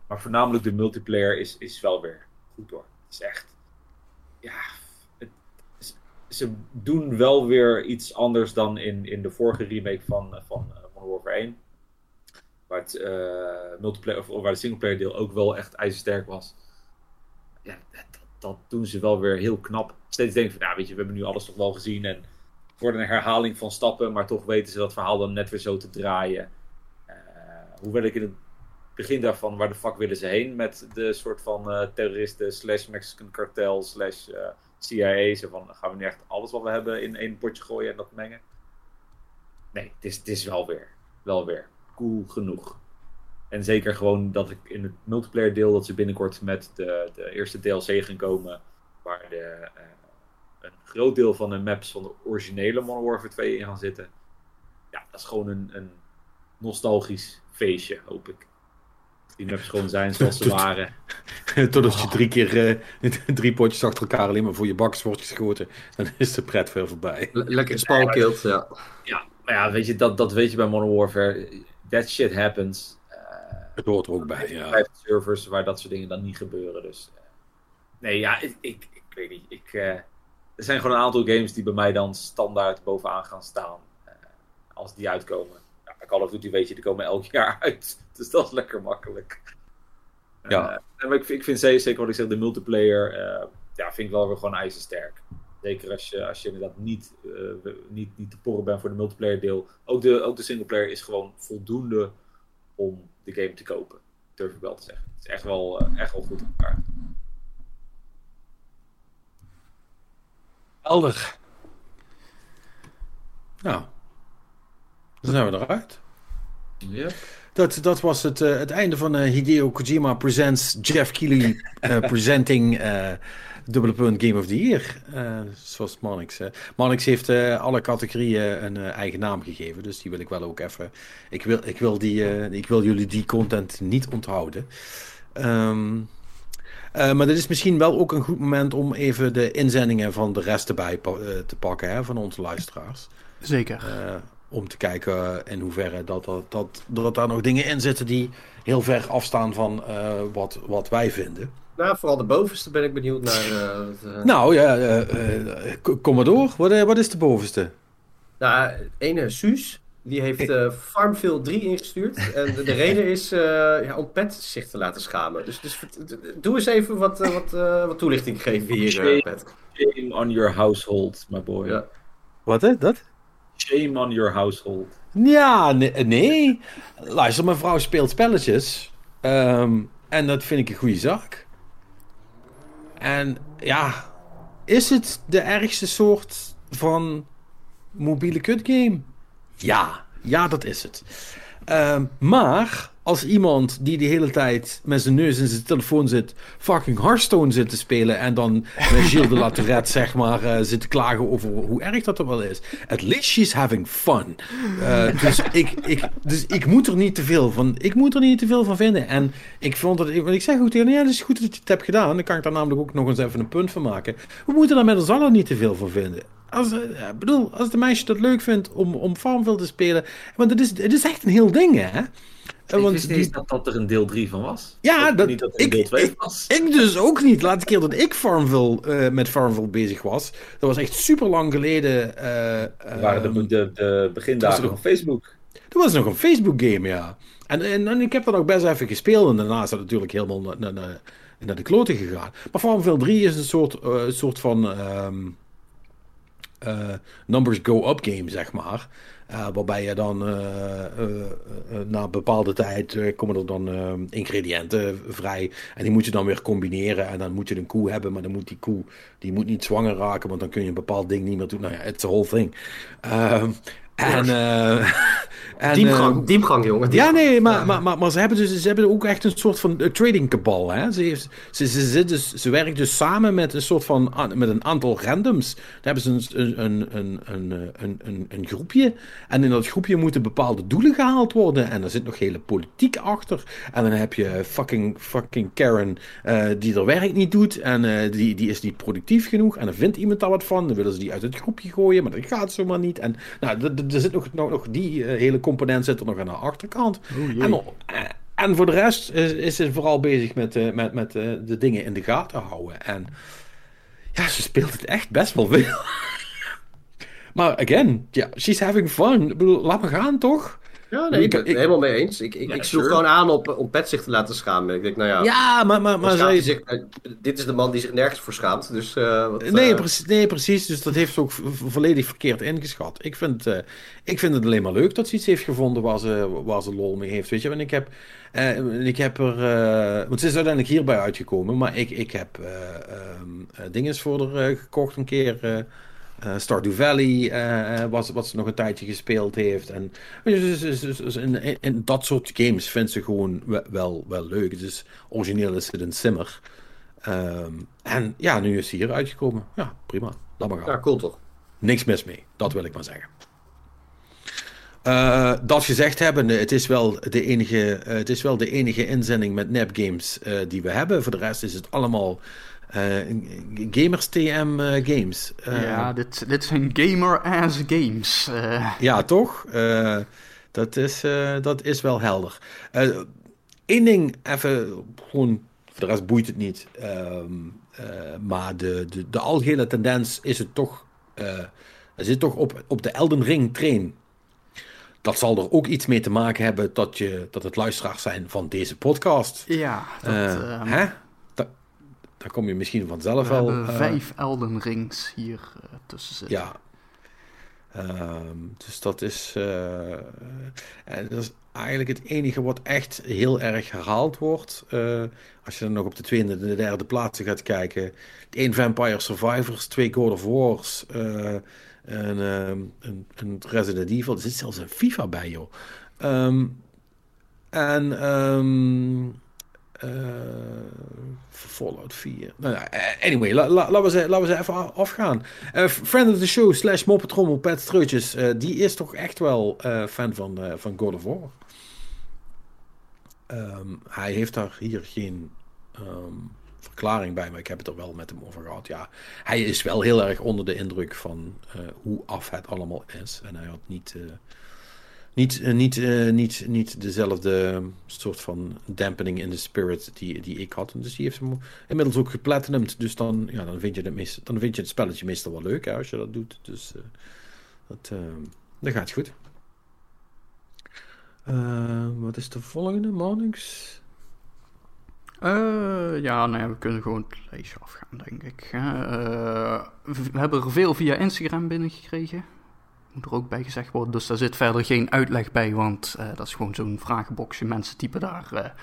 Speaker 4: Maar voornamelijk de multiplayer is, is wel weer goed hoor. Het is echt, ja, het, ze doen wel weer iets anders dan in, in de vorige remake van, van Modern Warfare 1. Waar, het, multiplayer, of waar de singleplayer deel ook wel echt ijzersterk was. Ja, dat, doen ze wel weer heel knap. Steeds denken van, nou weet je, we hebben nu alles toch wel gezien. En wordt een herhaling van stappen, maar toch weten ze dat verhaal dan net weer zo te draaien. Eh, hoewel ik in het begin daarvan, waar de fuck willen ze heen met de soort van eh, terroristen slash Mexican cartel slash eh, CIA. Van, gaan we nu echt alles wat we hebben in één potje gooien en dat mengen? Nee, het is, het is wel weer, wel weer cool genoeg. En zeker gewoon dat ik in het multiplayer deel dat ze binnenkort met de, de eerste DLC gaan komen. Waar de, eh, een groot deel van de maps van de originele Modern Warfare 2 in gaan zitten. Ja, dat is gewoon een, een nostalgisch feestje, hoop ik. Die maps gewoon zijn zoals ze waren.
Speaker 1: Totdat je drie keer eh, drie potjes achter elkaar alleen maar voor je bakjes wordt geschoten. Dan is de pret veel voorbij.
Speaker 3: Le- lekker spalkilt, ja.
Speaker 4: Ja, maar ja, weet je, dat, dat weet je bij Modern Warfare. That shit happens.
Speaker 1: Het hoort er ook bij, ja.
Speaker 4: Servers waar dat soort dingen dan niet gebeuren. Dus eh, nee, ja, ik, ik, ik weet niet. Ik, eh, er zijn gewoon een aantal games die bij mij dan standaard bovenaan gaan staan. eh, als die uitkomen. Ja, Call of Duty weet je, die komen elk jaar uit. Dus dat is lekker makkelijk.
Speaker 1: Ja.
Speaker 4: Maar ik, vind- ik vind zeker, wat ik zeg, de multiplayer, ja, vind ik wel weer gewoon ijzersterk. Zeker als je, als je inderdaad niet, niet, niet te porren bent voor de multiplayer deel. Ook de, ook de singleplayer is gewoon voldoende om de game te kopen. Durf ik wel te zeggen. Het is echt wel, eh, echt wel goed in elkaar.
Speaker 1: Helder. Nou, dan zijn we eruit.
Speaker 4: Ja.
Speaker 1: Dat, dat was het, eh, het einde van eh, Hideo Kojima Presents Jeff Keighley eh, Presenting dubbele punt Game of the Year. zoals Monix. eh. Monix heeft alle categorieën een eigen naam gegeven. Dus die wil ik wel ook even. Ik wil, ik wil, die, ik wil jullie die content niet onthouden. Ehm, eh, maar dit is misschien wel ook een goed moment om even de inzendingen van de rest erbij pa- te pakken hè, van onze luisteraars.
Speaker 2: Zeker.
Speaker 1: Eh, om te kijken in hoeverre dat, dat, dat, dat daar nog dingen in zitten die heel ver afstaan van eh, wat, wat wij vinden.
Speaker 3: Nou, vooral de bovenste ben ik benieuwd naar. eh, wat, eh,
Speaker 1: Nou ja, eh, eh, kom maar door. Wat, eh, wat is de bovenste?
Speaker 3: Nou, ene Suus, die heeft eh, Farmville 3 ingestuurd. En de, de reden is eh, ja, om Pet zich te laten schamen. Dus, dus doe eens even wat, eh, wat, eh, wat toelichting geven hier, eh, Pet.
Speaker 4: Shame on your household, my boy.
Speaker 3: Ja.
Speaker 1: Wat hè? Dat?
Speaker 4: Shame on your household.
Speaker 1: Ja, nee, nee. Luister, mijn vrouw speelt spelletjes. Ehm, en dat vind ik een goede zaak. En ja, is het de ergste soort van mobiele kutgame? Ja, ja, dat is het. Ehm, maar als iemand die de hele tijd met zijn neus in zijn telefoon zit, fucking Hearthstone zit te spelen en dan met Gilles de La zeg maar, eh, zit te klagen over hoe erg dat er wel is. At least she's having fun. Eh, dus, ik, ik, dus ik moet er niet te veel van, ik moet er niet te veel van vinden. En ik vond dat, want ik zeg goed tegen ja, het is goed dat je het hebt gedaan. Dan kan ik daar namelijk ook nog eens even een punt van maken. We moeten daar met ons allen niet te veel van vinden. Als, eh, ik bedoel, als de meisje dat leuk vindt om, om Farmville te spelen. Want het is, het is echt een heel ding, hè? Eh,
Speaker 4: Ik
Speaker 1: Want
Speaker 4: wist
Speaker 1: die-
Speaker 4: dat, dat er een deel 3 van was.
Speaker 1: Ja, dat-
Speaker 4: niet dat er een
Speaker 1: ik-
Speaker 4: deel 2
Speaker 1: ik-
Speaker 4: was.
Speaker 1: ik dus ook niet. Laatste keer dat ik Farmville, eh, met Farmville bezig was, dat was echt super lang geleden. eh,
Speaker 4: Dat waren
Speaker 1: ehm,
Speaker 4: de, de, de
Speaker 1: dat
Speaker 4: begindagen van Facebook.
Speaker 1: Toen was het nog een Facebook game, ja. En, en, en ik heb dat ook best even gespeeld. En daarna is dat natuurlijk helemaal naar, naar, naar- naar de kloten gegaan. Maar Farmville 3 is een soort, eh, soort van ehm, eh, numbers go up game, zeg maar. Waarbij je dan eh, eh, eh, na een bepaalde tijd komen er dan ingrediënten vrij. En die moet je dan weer combineren. En dan moet je een koe hebben, maar dan moet die koe die moet niet zwanger raken, want dan kun je een bepaald ding niet meer doen. Nou ja, it's a whole thing. En, eh, en,
Speaker 3: Diepgang,
Speaker 1: eh,
Speaker 3: diepgang, jongen.
Speaker 1: ja, nee, maar, maar, maar, maar ze, hebben dus, ze hebben ook echt een soort van eh, trading kabal. Hè? Ze, heeft, ze, ze, zit dus, ze werkt dus samen met een soort van met een aantal randoms. Daar hebben ze een, een, een, een, een, een, een, groepje. En in dat groepje moeten bepaalde doelen gehaald worden. En er zit nog hele politiek achter. En dan heb je fucking, fucking Karen die er werk niet doet. En die, die is niet productief genoeg. En dan vindt iemand daar wat van. Dan willen ze die uit het groepje gooien. Maar dat gaat zomaar niet. En nou, d- d- er zit nog, nog, nog die eh, hele component zit er nog aan de achterkant. En, eh, en voor de rest is, is ze vooral bezig met, eh, met, met de dingen in de gaten houden. En ja, ze speelt het echt best wel veel. maar again, ja, she's having fun. Ik bedoel, laat me gaan, toch?
Speaker 3: Ja, nee, ik ben het helemaal mee eens. Ik, ik,
Speaker 1: Ja,
Speaker 3: ik sloeg
Speaker 1: sure.
Speaker 3: gewoon aan op, om Pet zich te laten schamen. Ik denk, nou ja,
Speaker 1: Ja, maar, maar, maar zij...
Speaker 3: zich, dit is de man die zich nergens voor schaamt. Dus, eh, wat,
Speaker 1: Nee,
Speaker 3: eh,
Speaker 1: precies, nee, precies. Dus dat heeft ze ook volledig verkeerd ingeschat. Ik vind, eh, ik vind het alleen maar leuk dat ze iets heeft gevonden waar ze, waar ze lol mee heeft. Weet je, en ik heb, eh, ik heb er. want ze is uiteindelijk hierbij uitgekomen, maar ik, ik heb eh ehm, eh, dinges voor haar gekocht een keer. Eh, eh, Stardew Valley eh, was wat ze nog een tijdje gespeeld heeft. En dus, dus, dus, dus in, in, dat soort games vindt ze gewoon wel, wel, leuk. Dus origineel is het een simmer. Ehm, en ja, nu is hij hier uitgekomen. Ja, prima. Laat maar gaan.
Speaker 3: Ja, cool toch?
Speaker 1: Niks mis mee. Dat wil ik maar zeggen. Eh, dat gezegd hebben, het is wel de enige, eh, het is wel de enige inzending met nepgames eh die we hebben. Voor de rest is het allemaal eh, Gamers TM eh, games. Eh,
Speaker 2: ja, dit, dit zijn gamer-ass games. Eh,
Speaker 1: ja, toch? Eh, dat, is, eh, dat is wel helder. Eén ding, even gewoon, voor de rest boeit het niet. Ehm, eh, maar de, de, de algehele tendens is het toch, eh, er zit toch op, op de Elden Ring train. Dat zal er ook iets mee te maken hebben dat, je, dat het luisteraars zijn van deze podcast.
Speaker 2: ja, dat,
Speaker 1: Eh,
Speaker 2: ehm,
Speaker 1: hè? Da- daar kom je misschien vanzelf
Speaker 2: we hebben
Speaker 1: eh,
Speaker 2: vijf Elden Rings hier eh, tussen zitten.
Speaker 1: Ja. Ehm, dus dat is, eh, en dat is eigenlijk het enige wat echt heel erg herhaald wordt. Als je dan nog op de tweede en de derde plaatsen gaat kijken. één Vampire Survivors, twee God of Wars, en, ehm, een, een Resident Evil. Er zit zelfs een FIFA bij, joh. Ehm, En ehm eh, Fallout 4. Nou eh, anyway, la- la- laten we ze, even afgaan. Eh, friend of the show slash moppetrommel Pet Streutjes. eh, die is toch echt wel fan van, van God of War. Ehm, hij heeft daar hier geen ehm, verklaring bij, maar ik heb het er wel met hem over gehad. Ja, hij is wel heel erg onder de indruk van hoe af het allemaal is. En hij had niet, niet, eh, niet, eh, niet, niet dezelfde soort van dampening in de spirit die, die ik had. Dus die heeft hem inmiddels ook geplatinumd. Dus dan, ja, dan, vind je het meest, dan vind je het spelletje meestal wel leuk hè, als je dat doet. Dus eh, dat, eh, dat gaat goed. Eh, wat is de volgende, Mornings?
Speaker 2: Eh, ja, nou ja, we kunnen gewoon het lijstje afgaan, denk ik. Eh, we hebben er veel via Instagram binnengekregen. Moet er ook bij gezegd worden. Dus daar zit verder geen uitleg bij, want eh, dat is gewoon zo'n vragenboxje. Mensen typen daar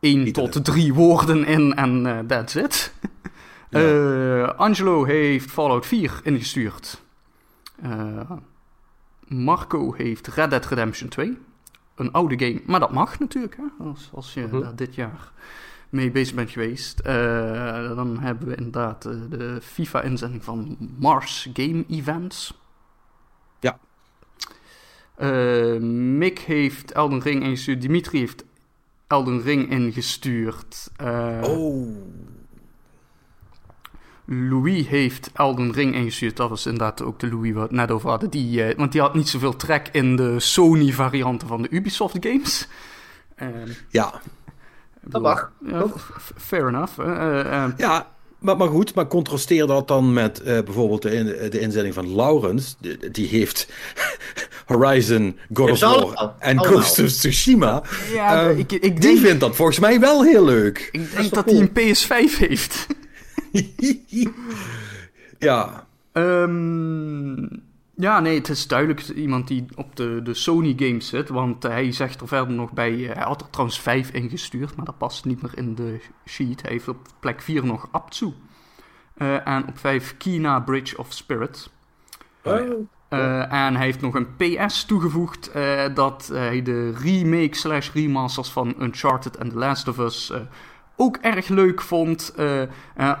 Speaker 2: 1
Speaker 1: Niet
Speaker 2: tot 3 woorden in en eh, that's it.
Speaker 1: Ja.
Speaker 2: Angelo heeft Fallout 4 ingestuurd. Marco heeft Red Dead Redemption 2. Een oude game, maar dat mag natuurlijk, hè? Als, als je
Speaker 3: Mhm.
Speaker 2: daar dit jaar mee bezig bent geweest. Dan hebben we inderdaad de FIFA-inzending van Mars Game Events. Eh, Mick heeft Elden Ring ingestuurd. Dimitri heeft Elden Ring ingestuurd. Eh,
Speaker 1: Oh.
Speaker 2: Louis heeft Elden Ring ingestuurd. Dat was inderdaad ook de Louis waar we het net over hadden. Die, eh, want die had niet zoveel trek in de Sony-varianten van de Ubisoft games. Eh,
Speaker 1: Ja,
Speaker 3: Dat mag.
Speaker 2: Ja, fair enough.
Speaker 1: ja maar, maar goed, maar contrasteer dat dan met eh, bijvoorbeeld de, in, de inzending van Laurens. Die, die heeft Horizon, God of War en. Ghost of Tsushima.
Speaker 2: ja,
Speaker 1: Ehm,
Speaker 2: ik, ik
Speaker 1: Die
Speaker 2: denk,
Speaker 1: vindt dat volgens mij wel heel leuk.
Speaker 2: ik denk dat hij een PS5 heeft.
Speaker 1: ja,
Speaker 2: Ehm, ja, nee, het is duidelijk iemand die op de, de Sony games zit. Want hij zegt er verder nog bij. eh, hij had er trouwens 5 ingestuurd, maar dat past niet meer in de sheet. Hij heeft op plek 4 nog Aptsu. Eh, en op 5 Kina Bridge of Spirit.
Speaker 1: Oh.
Speaker 2: Eh, en hij heeft nog een PS toegevoegd eh, dat hij de remake slash remasters van Uncharted en The Last of Us eh, ook erg leuk vond. Eh, eh,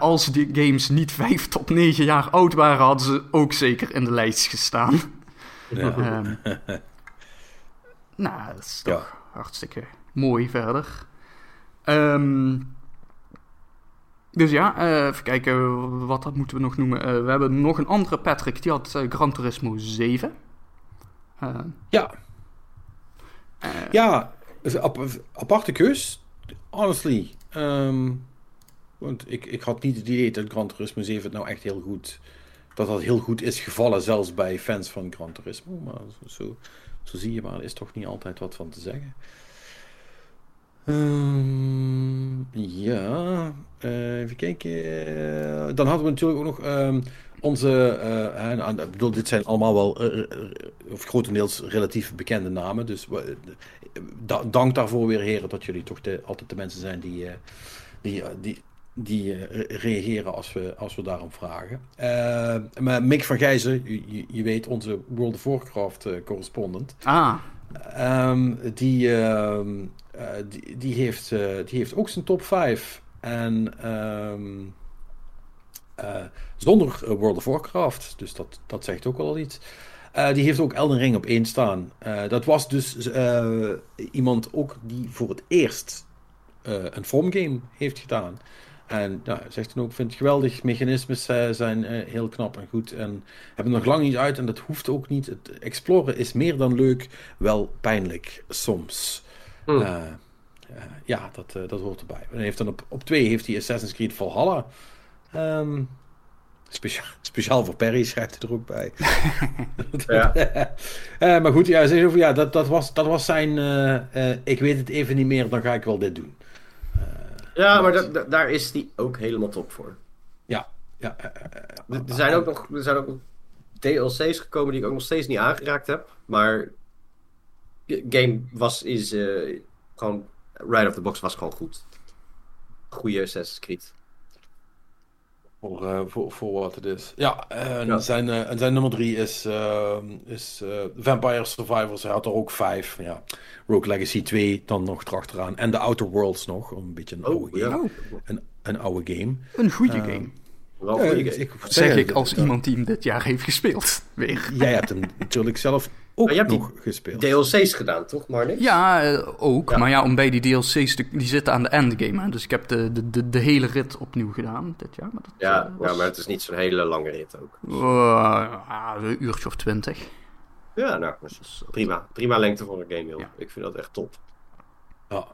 Speaker 2: als die games niet 5 tot 9 jaar oud waren, hadden ze ook zeker in de lijst gestaan.
Speaker 1: ja.
Speaker 2: Ehm, nou, dat is toch hartstikke mooi verder. Ehm, dus ja, eh, even kijken, wat dat moeten we nog noemen. We hebben nog een andere Patrick, die had Gran Turismo 7. Eh,
Speaker 1: ja. Ja, aparte keus. Honestly. Ehm, want ik, ik had niet het idee dat Gran Turismo 7 het nou echt heel goed... Dat dat heel goed is gevallen, zelfs bij fans van Gran Turismo. Maar zo, zo zie je maar, er is toch niet altijd wat van te zeggen. Ehm, ja, eh, even kijken. Eh, dan hadden we natuurlijk ook nog ehm, onze. ik bedoel, dit zijn allemaal wel. of grotendeels relatief bekende namen. Dus da- dank daarvoor weer, heren, dat jullie toch de, altijd de mensen zijn die. eh, die, eh, die die eh, re- reageren als we, als we daarom vragen. Eh, maar Mick van Gijzen, je, weet, onze World of Warcraft eh, correspondent.
Speaker 2: ah,
Speaker 1: Ehm, die, ehm, eh, die, die, heeft, eh, die heeft ook zijn top 5. En ehm, eh, zonder eh, World of Warcraft. Dus dat, dat zegt ook wel iets. Eh, die heeft ook Elden Ring op één staan. Eh, dat was dus eh, iemand ook die voor het eerst een From game heeft gedaan. En nou, zegt dan ook, vind het geweldig. Mechanismes zijn heel knap en goed. En hebben nog lang niet uit en dat hoeft ook niet. Het exploren is meer dan leuk, wel pijnlijk soms. Eh, ja, dat, dat hoort erbij. En heeft dan op, op twee heeft hij Assassin's Creed Valhalla. Ehm speciaal, speciaal voor Perry schrijft hij er ook bij.
Speaker 3: Ja.
Speaker 1: Eh, maar goed, ja, zegt over, ja dat, dat, was, dat was zijn. eh, eh, ik weet het even niet meer, dan ga ik wel dit doen.
Speaker 3: Ja, maar da- da- daar is die ook helemaal top voor.
Speaker 1: Ja, ja.
Speaker 3: Er zijn ook nog, er zijn ook nog DLC's gekomen die ik ook nog steeds niet aangeraakt heb. Maar game was, is gewoon, right off the box was gewoon goed. Goeie Assassin's Creed.
Speaker 1: Voor, eh, voor, voor wat het is. Ja, en,
Speaker 3: Ja.
Speaker 1: Zijn, eh, en zijn nummer drie is, eh, is eh, Vampire Survivors. Hij had er ook vijf. Ja. Rogue Legacy 2 dan nog erachteraan. En The Outer Worlds nog. Een beetje een
Speaker 3: Oh,
Speaker 1: oude
Speaker 3: ja.
Speaker 1: game. Een, een oude game.
Speaker 2: een goede game.
Speaker 3: Wel
Speaker 1: ik- ik
Speaker 2: Zeg ik als iemand die hem dit jaar heeft gespeeld. Weer.
Speaker 1: Jij hebt hem natuurlijk zelf ook
Speaker 3: Maar je hebt die
Speaker 1: nog gespeeld.
Speaker 3: DLC's gedaan, toch, Marnix?
Speaker 2: Ja, eh, ook.
Speaker 3: Ja.
Speaker 2: Maar ja, om bij die DLC's te, die zitten aan de endgame. Hè? Dus ik heb de, de, de, de hele rit opnieuw gedaan dit jaar. Maar dat,
Speaker 3: Ja,
Speaker 2: eh, was,
Speaker 3: ja, maar het is niet zo'n hele lange rit ook.
Speaker 2: eh, een uurtje of twintig.
Speaker 3: Ja, nou, is prima. Prima lengte voor een game, joh.
Speaker 2: Ja.
Speaker 3: Ik vind dat echt top.
Speaker 1: Ja.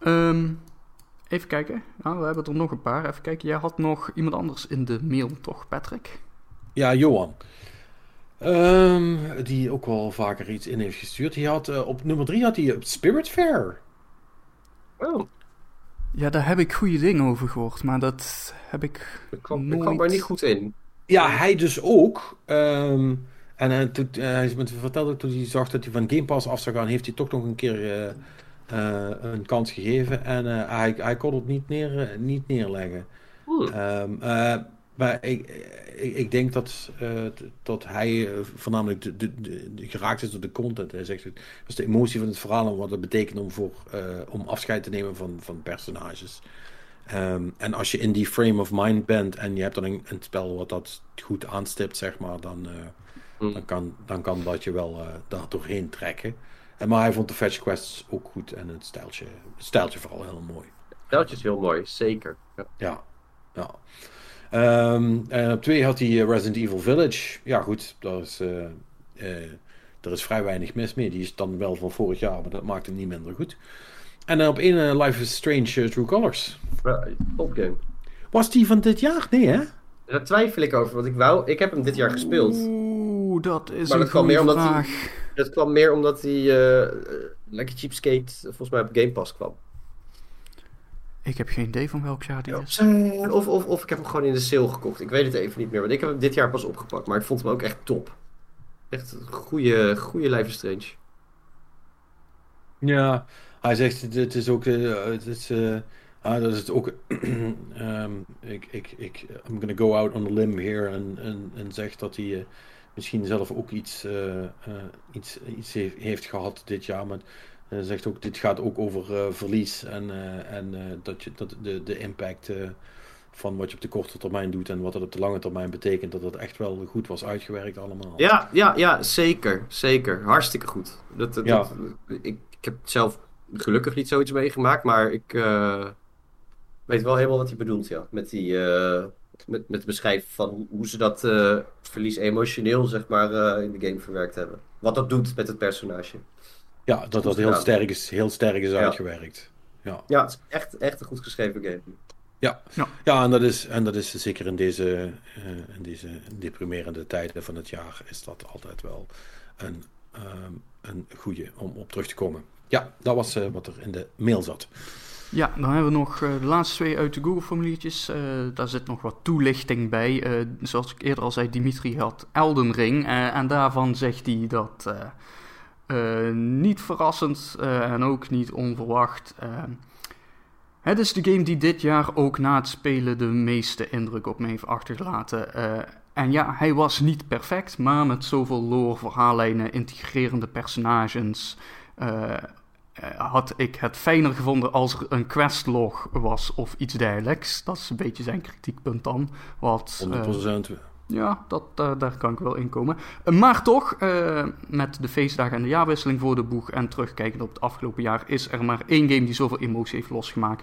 Speaker 2: Ehm, even kijken. Nou, we hebben er nog een paar. Even kijken. Jij had nog iemand anders in de mail, toch, Patrick?
Speaker 1: Ja, Johan. Ehm, die ook wel vaker iets in heeft gestuurd. Die had, eh, op nummer drie had hij eh, Spirit Fair.
Speaker 3: Oh,
Speaker 2: Ja, daar heb ik goede dingen over gehoord. Maar dat heb ik
Speaker 3: ik kwam, ik
Speaker 2: nooit...
Speaker 3: kwam er niet goed in.
Speaker 1: Ja, hij dus ook. Ehm, en eh, toen, eh, hij vertelde toen hij zag dat hij van Game Pass af zou gaan, heeft hij toch nog een keer een kans gegeven. En eh, hij, hij kon het niet, neer, niet neerleggen. Ehm, eh, maar ik, ik, ik denk dat, eh, dat hij eh, voornamelijk de, de, geraakt is door de content. Hij zegt, dat is de emotie van het verhaal en wat het betekent om, voor, eh, om afscheid te nemen van, van personages. Ehm, en als je in die frame of mind bent en je hebt dan een, een spel wat dat goed aanstipt, zeg maar, dan, eh,
Speaker 3: Hmm.
Speaker 1: dan, kan, dan kan dat je wel eh, daar doorheen trekken. En, maar hij vond de fetch quests ook goed en het stijltje, het stijltje vooral heel mooi.
Speaker 3: Steltje is heel mooi, zeker. Ja.
Speaker 1: Ja, ja. Ehm, en op twee had hij eh, Resident Evil Village. Ja, goed, daar is, eh, eh, er is vrij weinig mis mee. Die is dan wel van vorig jaar, maar dat maakt hem niet minder goed. En dan op één Life is Strange True Colors.
Speaker 3: Top game.
Speaker 1: Was die van dit jaar? Nee, hè?
Speaker 3: Daar twijfel ik over, want ik wou... Ik heb hem dit jaar gespeeld.
Speaker 2: Oeh, dat is
Speaker 3: Maar
Speaker 2: een
Speaker 3: dat kwam
Speaker 2: goede
Speaker 3: meer omdat
Speaker 2: vraag.
Speaker 3: hij- Dat kwam meer omdat hij eh, eh, lekker cheapskate volgens mij op Game Pass kwam.
Speaker 2: Ik heb geen idee van welk jaar die is.
Speaker 3: Eh, Of, of, of ik heb hem gewoon in de sale gekocht. Ik weet het even niet meer, want ik heb hem dit jaar pas opgepakt. Maar ik vond hem ook echt top. Echt een goede, goede Life is Strange.
Speaker 1: Ja, hij zegt het is ook, eh, het is, eh, ah, dat is het ook, ehm, ik, ik, ik, I'm gonna go out on a limb here en, en, en zegt dat hij eh, misschien zelf ook iets, eh, eh, iets, iets heeft, heeft gehad dit jaar, maar hij zegt ook, dit gaat ook over eh, verlies en, eh, en eh, dat, je, dat de, de impact eh, van wat je op de korte termijn doet en wat het op de lange termijn betekent, dat het echt wel goed was uitgewerkt allemaal.
Speaker 3: Ja, ja, ja, zeker. Zeker. Hartstikke goed. Dat, dat,
Speaker 1: Ja.
Speaker 3: dat- ik, ik heb zelf gelukkig niet zoiets meegemaakt, maar ik eh, weet wel helemaal wat hij bedoelt, ja. Met, die, eh, met, met het beschrijven van hoe, hoe ze dat eh, verlies emotioneel, zeg maar, eh, in de game verwerkt hebben. Wat dat doet met het personage.
Speaker 1: Ja, dat dat heel sterk is, heel sterk is
Speaker 3: Ja.
Speaker 1: uitgewerkt. Ja.
Speaker 3: Ja, het is echt, echt een goed geschreven game.
Speaker 1: Ja,
Speaker 2: Ja.
Speaker 1: ja en, dat is, en dat is zeker in deze, eh, in deze deprimerende tijden van het jaar is dat altijd wel een, ehm, een goede om op terug te komen. Ja, dat was eh, wat er in de mail zat.
Speaker 2: Ja, dan hebben we nog eh, de laatste twee uit de Google-formuliertjes. Eh, daar zit nog wat toelichting bij. Eh, zoals ik eerder al zei, Dimitri had Elden Ring. en daarvan zegt hij dat niet verrassend en ook niet onverwacht. het is de game die dit jaar ook na het spelen de meeste indruk op me heeft achtergelaten. En ja, hij was niet perfect, maar met zoveel lore, verhaallijnen, integrerende personages... had ik het fijner gevonden als er een questlog was of iets dergelijks. Dat is een beetje zijn kritiekpunt dan. Wat, eh,
Speaker 1: 100%.
Speaker 2: ja, dat, eh, daar kan ik wel in komen. Eh, maar toch, eh, met de feestdagen en de jaarwisseling voor de boeg en terugkijkend op het afgelopen jaar, is er maar één game die zoveel emotie heeft losgemaakt.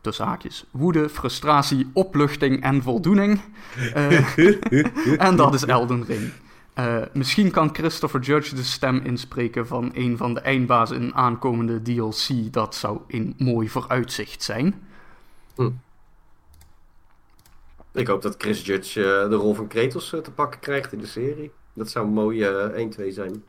Speaker 2: Tussen haakjes. Woede, frustratie, opluchting en voldoening. Eh, en dat is Elden Ring. Eh, misschien kan Christopher Judge de stem inspreken van een van de eindbazen in een aankomende DLC. Dat zou een mooi vooruitzicht zijn.
Speaker 3: Ik hoop dat Chris Judge eh, de rol van Kratos eh, te pakken krijgt in de serie. Dat zou een mooie eh, 1-2 zijn.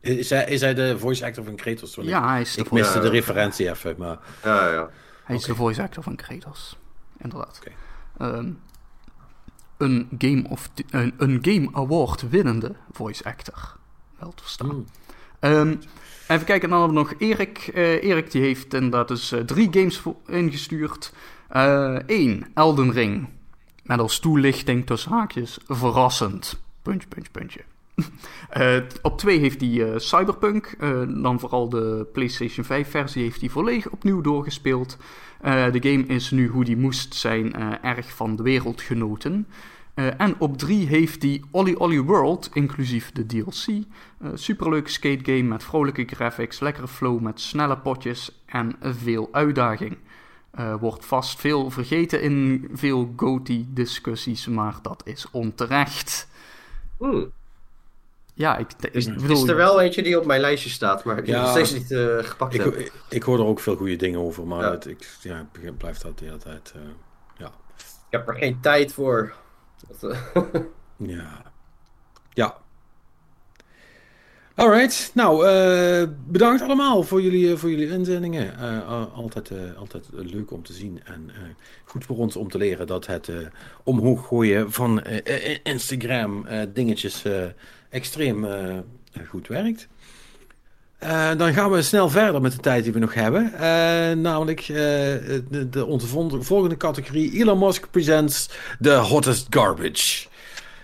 Speaker 1: Is hij, is hij de voice actor van Kratos?
Speaker 2: Ja, hij is de
Speaker 1: Ik, miste de referentie even, maar...
Speaker 3: Ja, ja.
Speaker 2: Hij is de voice actor van Kratos. Inderdaad.
Speaker 1: Oké.
Speaker 2: Ehm, een, game of een, een Game Award winnende voice actor. Wel te verstaan. Ehm, even kijken, dan hebben we nog Erik. Eh, Erik die heeft inderdaad dus eh, drie games voor- ingestuurd. Eén, Elden Ring. Met als toelichting tussen haakjes verrassend. Puntje, puntje, puntje. Eh, op twee heeft hij eh, Cyberpunk. eh, dan vooral de PlayStation 5 versie heeft hij volledig opnieuw doorgespeeld. Eh, de game is nu hoe die moest zijn eh, erg van de wereld genoten. Eh, en op 3 heeft hij Olly Olly World, inclusief de DLC. Eh superleuke skate game met vrolijke graphics, lekkere flow met snelle potjes en veel uitdaging. Eh, wordt vast veel vergeten in veel GOTY-discussies, maar dat is onterecht.
Speaker 3: Hmm.
Speaker 2: Ja, ik, ik
Speaker 3: Is,
Speaker 2: bedoel...
Speaker 3: is er wel eentje die op mijn lijstje staat, maar die
Speaker 1: Ja.
Speaker 3: ik nog steeds niet eh, gepakt
Speaker 1: Ik,
Speaker 3: heb.
Speaker 1: ik, ik hoor er ook veel goede dingen over, maar
Speaker 3: Ja.
Speaker 1: het, ik, ja, ik blijf dat de hele tijd. eh, ja.
Speaker 3: Ik heb er geen tijd voor. Dat, eh,
Speaker 1: Ja. Ja. Alright. Nou, eh, bedankt allemaal voor jullie, eh, voor jullie inzendingen. Altijd, eh, altijd leuk om te zien. En eh, goed voor ons om te leren dat het eh, omhoog gooien van Instagram eh, dingetjes eh, extreem eh, goed werkt. Eh, dan gaan we snel verder met de tijd die we nog hebben. Eh, namelijk eh, de, de, onze vol- volgende categorie. Elon Musk presents the hottest garbage.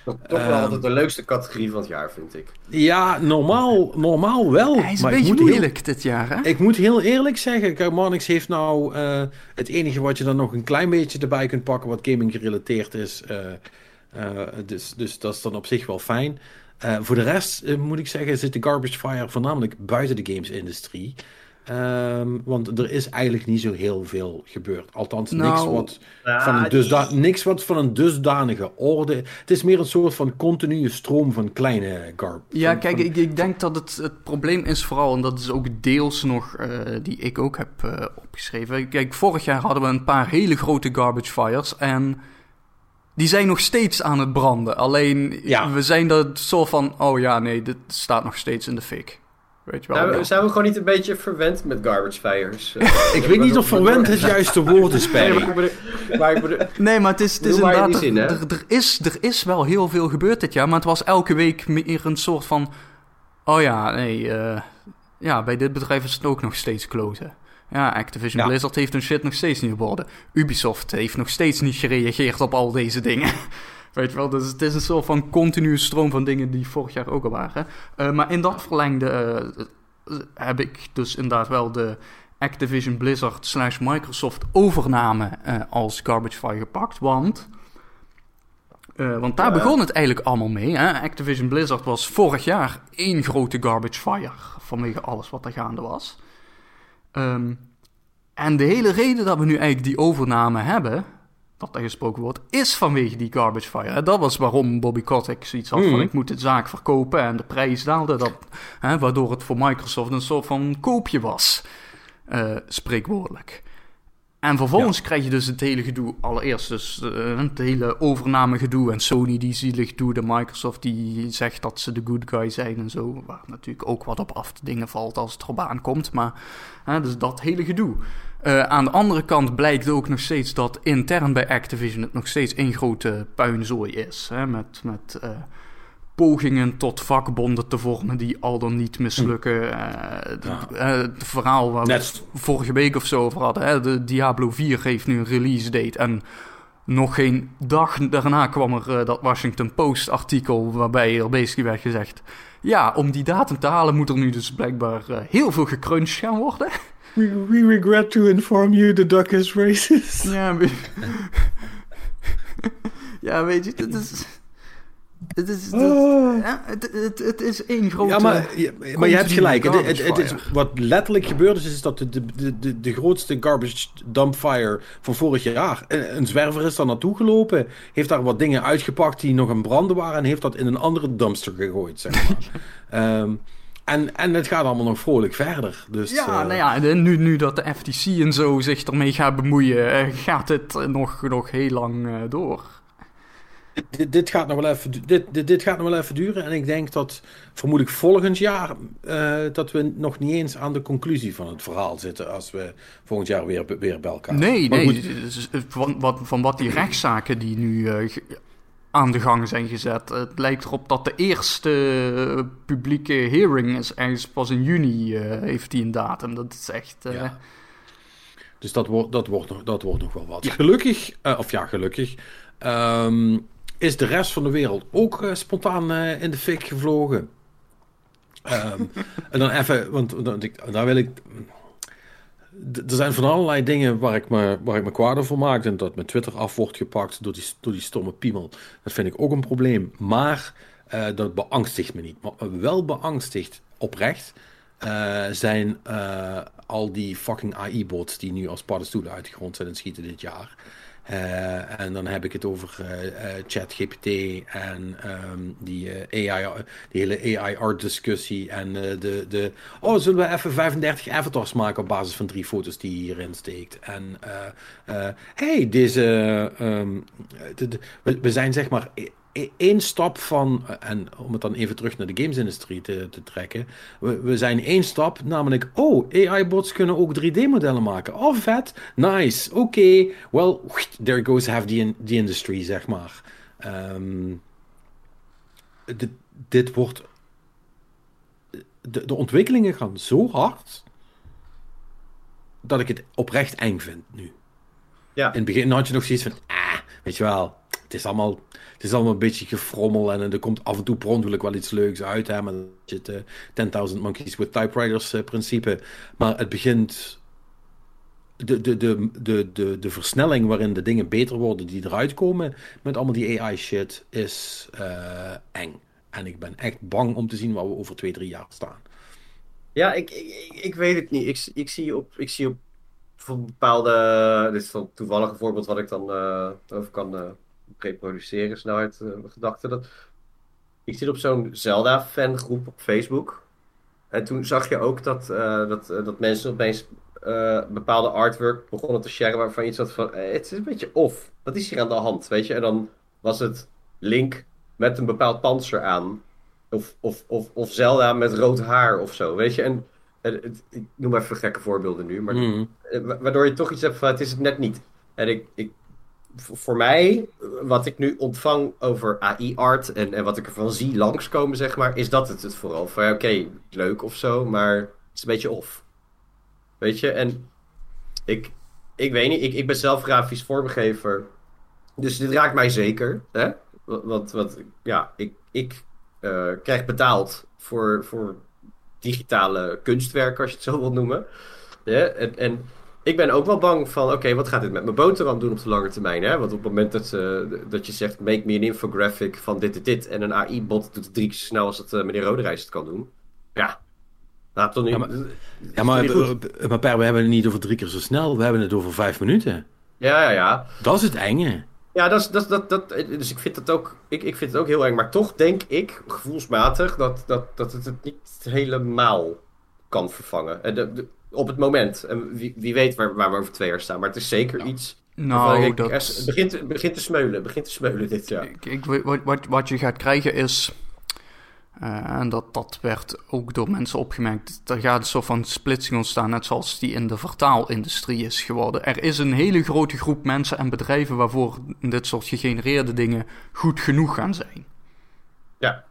Speaker 3: dat is toch wel
Speaker 1: Ehm.
Speaker 3: altijd de leukste categorie van het jaar, vind ik.
Speaker 1: Ja, normaal, normaal wel.
Speaker 2: Hij is een
Speaker 1: maar ik
Speaker 2: beetje
Speaker 1: heel-
Speaker 2: moeilijk dit jaar, hè?
Speaker 1: ik moet heel eerlijk zeggen, Marnix heeft nou eh, het enige wat je dan nog een klein beetje erbij kunt pakken wat gaming gerelateerd is. eh, eh, dus, dus dat is dan op zich wel fijn. Eh, voor de rest eh, moet ik zeggen, zit de Garbage Fire voornamelijk buiten de games-industrie. Ehm, want er is eigenlijk niet zo heel veel gebeurd. Althans, niks
Speaker 2: Nou,
Speaker 1: wat
Speaker 3: Ja,
Speaker 1: van een dusda- niks wat van een dusdanige orde. Het is meer een soort van continue stroom van kleine garb.
Speaker 2: Ja,
Speaker 1: van-
Speaker 2: kijk,
Speaker 1: van-
Speaker 2: ik, ik denk dat het, het probleem is vooral, en dat is ook deels nog eh, die ik ook heb eh, opgeschreven. Kijk, vorig jaar hadden we een paar hele grote garbage fires en die zijn nog steeds aan het branden. Alleen,
Speaker 1: Ja.
Speaker 2: we zijn er zo van, oh ja, nee, dit staat nog steeds in de fik. Weet je wel?
Speaker 3: Nou,
Speaker 2: Ja.
Speaker 3: zijn we gewoon niet een beetje verwend met garbage fires?
Speaker 1: ik weet niet of verwend het juiste woord is,
Speaker 3: Nee,
Speaker 1: Perry.
Speaker 3: maar
Speaker 2: Nee, maar het is, het is inderdaad... er, er, er is, er is wel heel veel gebeurd dit jaar, maar het was elke week meer een soort van... Oh ja, nee, eh, ja, bij dit bedrijf is het ook nog steeds kloten. Ja, Activision
Speaker 1: Ja.
Speaker 2: Blizzard heeft hun shit nog steeds niet op orde. Ubisoft heeft nog steeds niet gereageerd op al deze dingen. Weet je wel, dus het is een soort van continue stroom van dingen die vorig jaar ook al waren. Eh, maar in dat verlengde eh, heb ik dus inderdaad wel de Activision Blizzard slash Microsoft overname eh, als garbage fire gepakt. Want, eh, want daar begon het eigenlijk allemaal mee. Hè? Activision Blizzard was vorig jaar één grote garbage fire vanwege alles wat er gaande was. Ehm, en de hele reden dat we nu eigenlijk die overname hebben, dat er gesproken wordt, is vanwege die garbage fire. Dat was waarom Bobby Kotick zoiets had van
Speaker 1: Mhm.
Speaker 2: ik moet de zaak verkopen en de prijs daalde. Dat, hè, waardoor het voor Microsoft een soort van koopje was, eh, spreekwoordelijk. En vervolgens krijg je dus het hele gedoe, allereerst dus eh, het hele overnamegedoe en Sony die zielig doet en Microsoft die zegt dat ze de good guy zijn en zo, waar natuurlijk ook wat op af te dingen valt als het erop aankomt, maar dus dat hele gedoe. Eh, aan de andere kant blijkt ook nog steeds dat intern bij Activision het nog steeds één grote puinzooi is, hè, met, met eh, pogingen tot vakbonden te vormen die al dan niet mislukken. Eh, d-
Speaker 1: Ja.
Speaker 2: eh, het verhaal waar we
Speaker 1: Net.
Speaker 2: vorige week of zo over hadden. Hè? De Diablo 4 heeft nu een release date. En nog geen dag daarna kwam er eh, dat Washington Post artikel waarbij er basically werd gezegd... Ja, om die datum te halen moet er nu dus blijkbaar eh, heel veel gecrunched gaan worden.
Speaker 1: We, we regret to inform you the duck is racist.
Speaker 2: Ja, we- ja weet je, het is... Het is, het,
Speaker 1: Oh.
Speaker 2: ja, het, het, het is één grote...
Speaker 1: Ja, maar, ja, maar je hebt gelijk. Het, is, wat letterlijk gebeurd is, is dat de, de, de, de grootste garbage dump fire van vorig jaar. Een, een zwerver is daar naartoe gelopen, heeft daar wat dingen uitgepakt die nog in branden waren en heeft dat in een andere dumpster gegooid, zeg maar. Ehm, en, en het gaat allemaal nog vrolijk verder. Dus,
Speaker 2: Ja,
Speaker 1: eh,
Speaker 2: nou ja, nu, nu dat de FTC en zo zich ermee gaat bemoeien, eh, gaat het eh, nog, nog heel lang eh, door.
Speaker 1: Dit, dit, gaat nog wel even, dit, dit, dit gaat nog wel even duren. En ik denk dat vermoedelijk volgend jaar eh, dat we nog niet eens aan de conclusie van het verhaal zitten als we volgend jaar weer, weer bij elkaar
Speaker 2: Nee,
Speaker 1: Maar
Speaker 2: nee,
Speaker 1: goed,
Speaker 2: eh, van, wat, van wat die rechtszaken die nu eh, aan de gang zijn gezet. Het lijkt erop dat de eerste publieke hearing is ergens pas in juni eh, heeft die een datum. Dat is echt... eh,
Speaker 1: Ja. Dus dat wordt, dat wordt, nog, dat wordt nog wel wat. Gelukkig, eh, of ja, gelukkig, ehm, is de rest van de wereld ook eh, spontaan eh, in de fik gevlogen. Ehm, en dan even, want daar wil ik. Er zijn van allerlei dingen waar ik me, waar ik me kwaad over maak. En dat mijn Twitter af wordt gepakt door die, door die stomme piemel. Dat vind ik ook een probleem. Maar eh, dat beangstigt me niet. Maar wel beangstigt oprecht zijn al die fucking AI-bots die nu als paddenstoelen uit de grond zijn en schieten dit jaar. Eh, en dan heb ik het over eh, eh, ChatGPT en ehm, die, AI, die hele AI-art-discussie. En eh, de, de. Oh, zullen we even 35 avatars maken op basis van drie foto's die je hierin steekt? En. eh, hey, deze. ehm, we zijn zeg maar. E- één stap van, en om het dan even terug naar de gamesindustrie te, te trekken. We, we zijn één stap, namelijk, oh, AI-bots kunnen ook 3D-modellen maken. Oh, vet, nice, oké, well, there goes half the, in- the industry, zeg maar. Ehm, dit, dit wordt... De, de ontwikkelingen gaan zo hard, dat ik het oprecht eng vind nu.
Speaker 3: Ja.
Speaker 1: In het begin had je nog zoiets van, ah, weet je wel, het is allemaal, het is allemaal een beetje gefrommel en er komt af en toe per wel iets leuks uit, hè, met het eh, 10.000 Monkeys with Typewriters eh, principe. Maar het begint, de, de, de, de, de, de versnelling waarin de dingen beter worden die eruit komen met allemaal die AI shit is eh, eng. En ik ben echt bang om te zien waar we over twee, drie jaar staan.
Speaker 3: Ja, ik, ik, ik- weet het niet. Ik, ik, zie op, ik zie op bepaalde. Dit is dan toevallig voorbeeld wat ik dan eh, over kan eh, reproduceren, snelheid eh, gedachten. Dat, ik zit op zo'n Zelda-fangroep op Facebook. En toen zag je ook dat, eh, dat, eh, dat mensen opeens eh, bepaalde artwork begonnen te sharen waarvan je iets had van, eh, het is een beetje off. Wat is hier aan de hand, weet je? En dan was het Link met een bepaald panzer aan. Of, of, of, of Zelda met rood haar of zo, weet je? En, en het- ik noem even gekke voorbeelden nu, maar
Speaker 1: Mm.
Speaker 3: wa- waardoor je toch iets hebt van het is het net niet. En ik, ik, voor mij, wat ik nu ontvang over AI-art en, en wat ik ervan zie langskomen, zeg maar, is dat het het vooral. Van oké, leuk of zo, maar het is een beetje off. Weet je, en ik, ik weet niet, ik, ik ben zelf grafisch vormgever, dus dit raakt mij zeker. Hè? Want, want, want, ja, ik, ik eh, krijg betaald voor, voor digitale kunstwerk, als je het zo wilt noemen. Ja, en, en ik ben ook wel bang van, oké, wat gaat dit met mijn boterham doen op de lange termijn? Hè? Want op het moment dat, eh, dat je zegt, make me an infographic van dit, dit, dit, en een AI-bot doet het drie keer zo snel als dat eh, meneer Roderijs het kan doen. Ja, laat dan nu...
Speaker 1: Ja, maar- Ja, eh, maar Per, we hebben het niet over drie keer zo snel, we hebben het over vijf minuten.
Speaker 3: ja, ja, ja.
Speaker 1: Dat is het enge.
Speaker 3: Ja, dat is, dat, dat, dat, dus ik vind, het ook, ik, ik vind het ook heel eng. Maar toch denk ik, gevoelsmatig, dat, dat, dat het het niet helemaal kan vervangen. En de- de- op het moment. En wie, wie weet waar, waar we over twee jaar staan. Maar het is zeker iets...
Speaker 2: Nou,
Speaker 3: ik-
Speaker 2: dat...
Speaker 3: Het begint, begint te smeulen. Begint te smeulen dit jaar.
Speaker 2: Ik, wat, wat, wat je gaat krijgen is, eh, en dat, dat werd ook door mensen opgemerkt, er gaat een soort van splitsing ontstaan, net zoals die in de vertaalindustrie is geworden. Er is een hele grote groep mensen en bedrijven waarvoor dit soort gegenereerde dingen goed genoeg gaan zijn.
Speaker 3: Ja.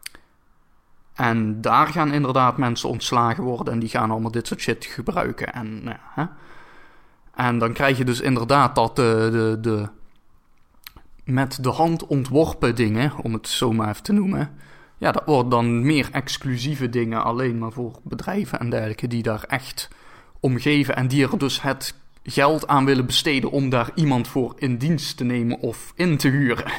Speaker 2: En daar gaan inderdaad mensen ontslagen worden en die gaan allemaal dit soort shit gebruiken. En, nou ja, hè. en dan krijg je dus inderdaad dat de, de, de met de hand ontworpen dingen, om het zo maar even te noemen. Ja, dat wordt dan meer exclusieve dingen alleen maar voor bedrijven en dergelijke die daar echt om geven en die er dus het geld aan willen besteden om daar iemand voor in dienst te nemen of in te huren.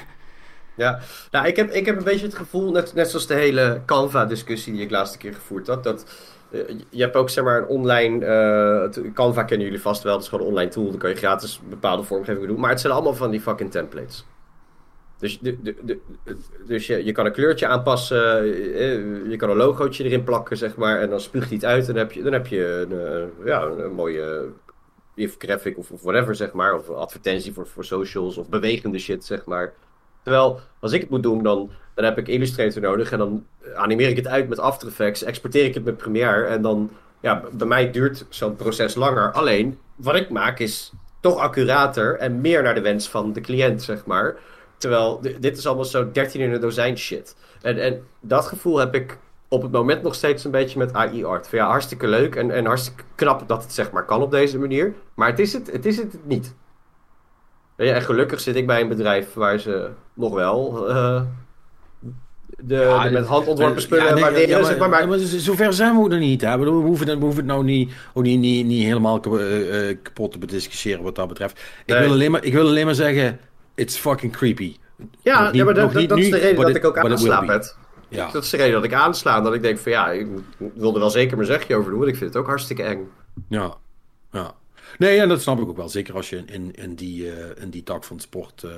Speaker 3: Ja, nou, ik heb, ik heb een beetje het gevoel, net, net zoals de hele Canva-discussie die ik laatste keer gevoerd had, dat eh, je hebt ook zeg maar een online, eh, Canva kennen jullie vast wel, dat is gewoon een online tool, dan kan je gratis bepaalde vormgevingen doen, maar het zijn allemaal van die fucking templates. Dus, de, de, dus je, je kan een kleurtje aanpassen, eh, je kan een logootje erin plakken, zeg maar, en dan spuugt hij het uit en dan heb je, dan heb je een, ja, een mooie infographic of, of whatever, zeg maar, of advertentie voor, voor socials of bewegende shit, zeg maar. Terwijl, als ik het moet doen, dan, dan heb ik Illustrator nodig. En dan animeer ik het uit met After Effects. Exporteer ik het met Premiere. En dan, ja, bij mij duurt zo'n proces langer. Alleen, wat ik maak is toch accurater en meer naar de wens van de cliënt, zeg maar. Terwijl di- dit is allemaal zo 13 in een dozijn shit. En, en dat gevoel heb ik op het moment nog steeds een beetje met AI-art. Ja, hartstikke leuk en, en hartstikke knap dat het zeg maar kan op deze manier. Maar het is het, het, is het niet. Je, en gelukkig zit ik bij een bedrijf waar ze nog wel eh, de,
Speaker 1: Ja,
Speaker 3: de met hand ontworpen
Speaker 1: Ja,
Speaker 3: spullen
Speaker 1: nee,
Speaker 3: waarderen.
Speaker 1: ja, maar,
Speaker 3: zeg maar, maar,
Speaker 1: ja, maar zover zijn we nog niet. Hè? We hoeven, het- we hoeven het nou niet, ook niet, niet, niet helemaal eh, eh, kapot te bediscussiëren wat dat betreft. Ik,
Speaker 3: Nee.
Speaker 1: wil alleen maar, ik wil alleen maar zeggen, it's fucking creepy.
Speaker 3: ja,
Speaker 1: niet-
Speaker 3: ja, maar dat, dat, is de reden dat
Speaker 1: it-
Speaker 3: ik ook
Speaker 1: but it will
Speaker 3: aansla,
Speaker 1: be.
Speaker 3: Pet.
Speaker 1: Ja.
Speaker 3: Dat is de reden dat ik aansla. Dat ik denk van ja, ik wil er wel zeker mijn zegje over doen. Want ik vind het ook hartstikke eng.
Speaker 1: Ja, ja. Nee, en dat snap ik ook wel. Zeker als je in, in, die, eh, in die tak van sport eh,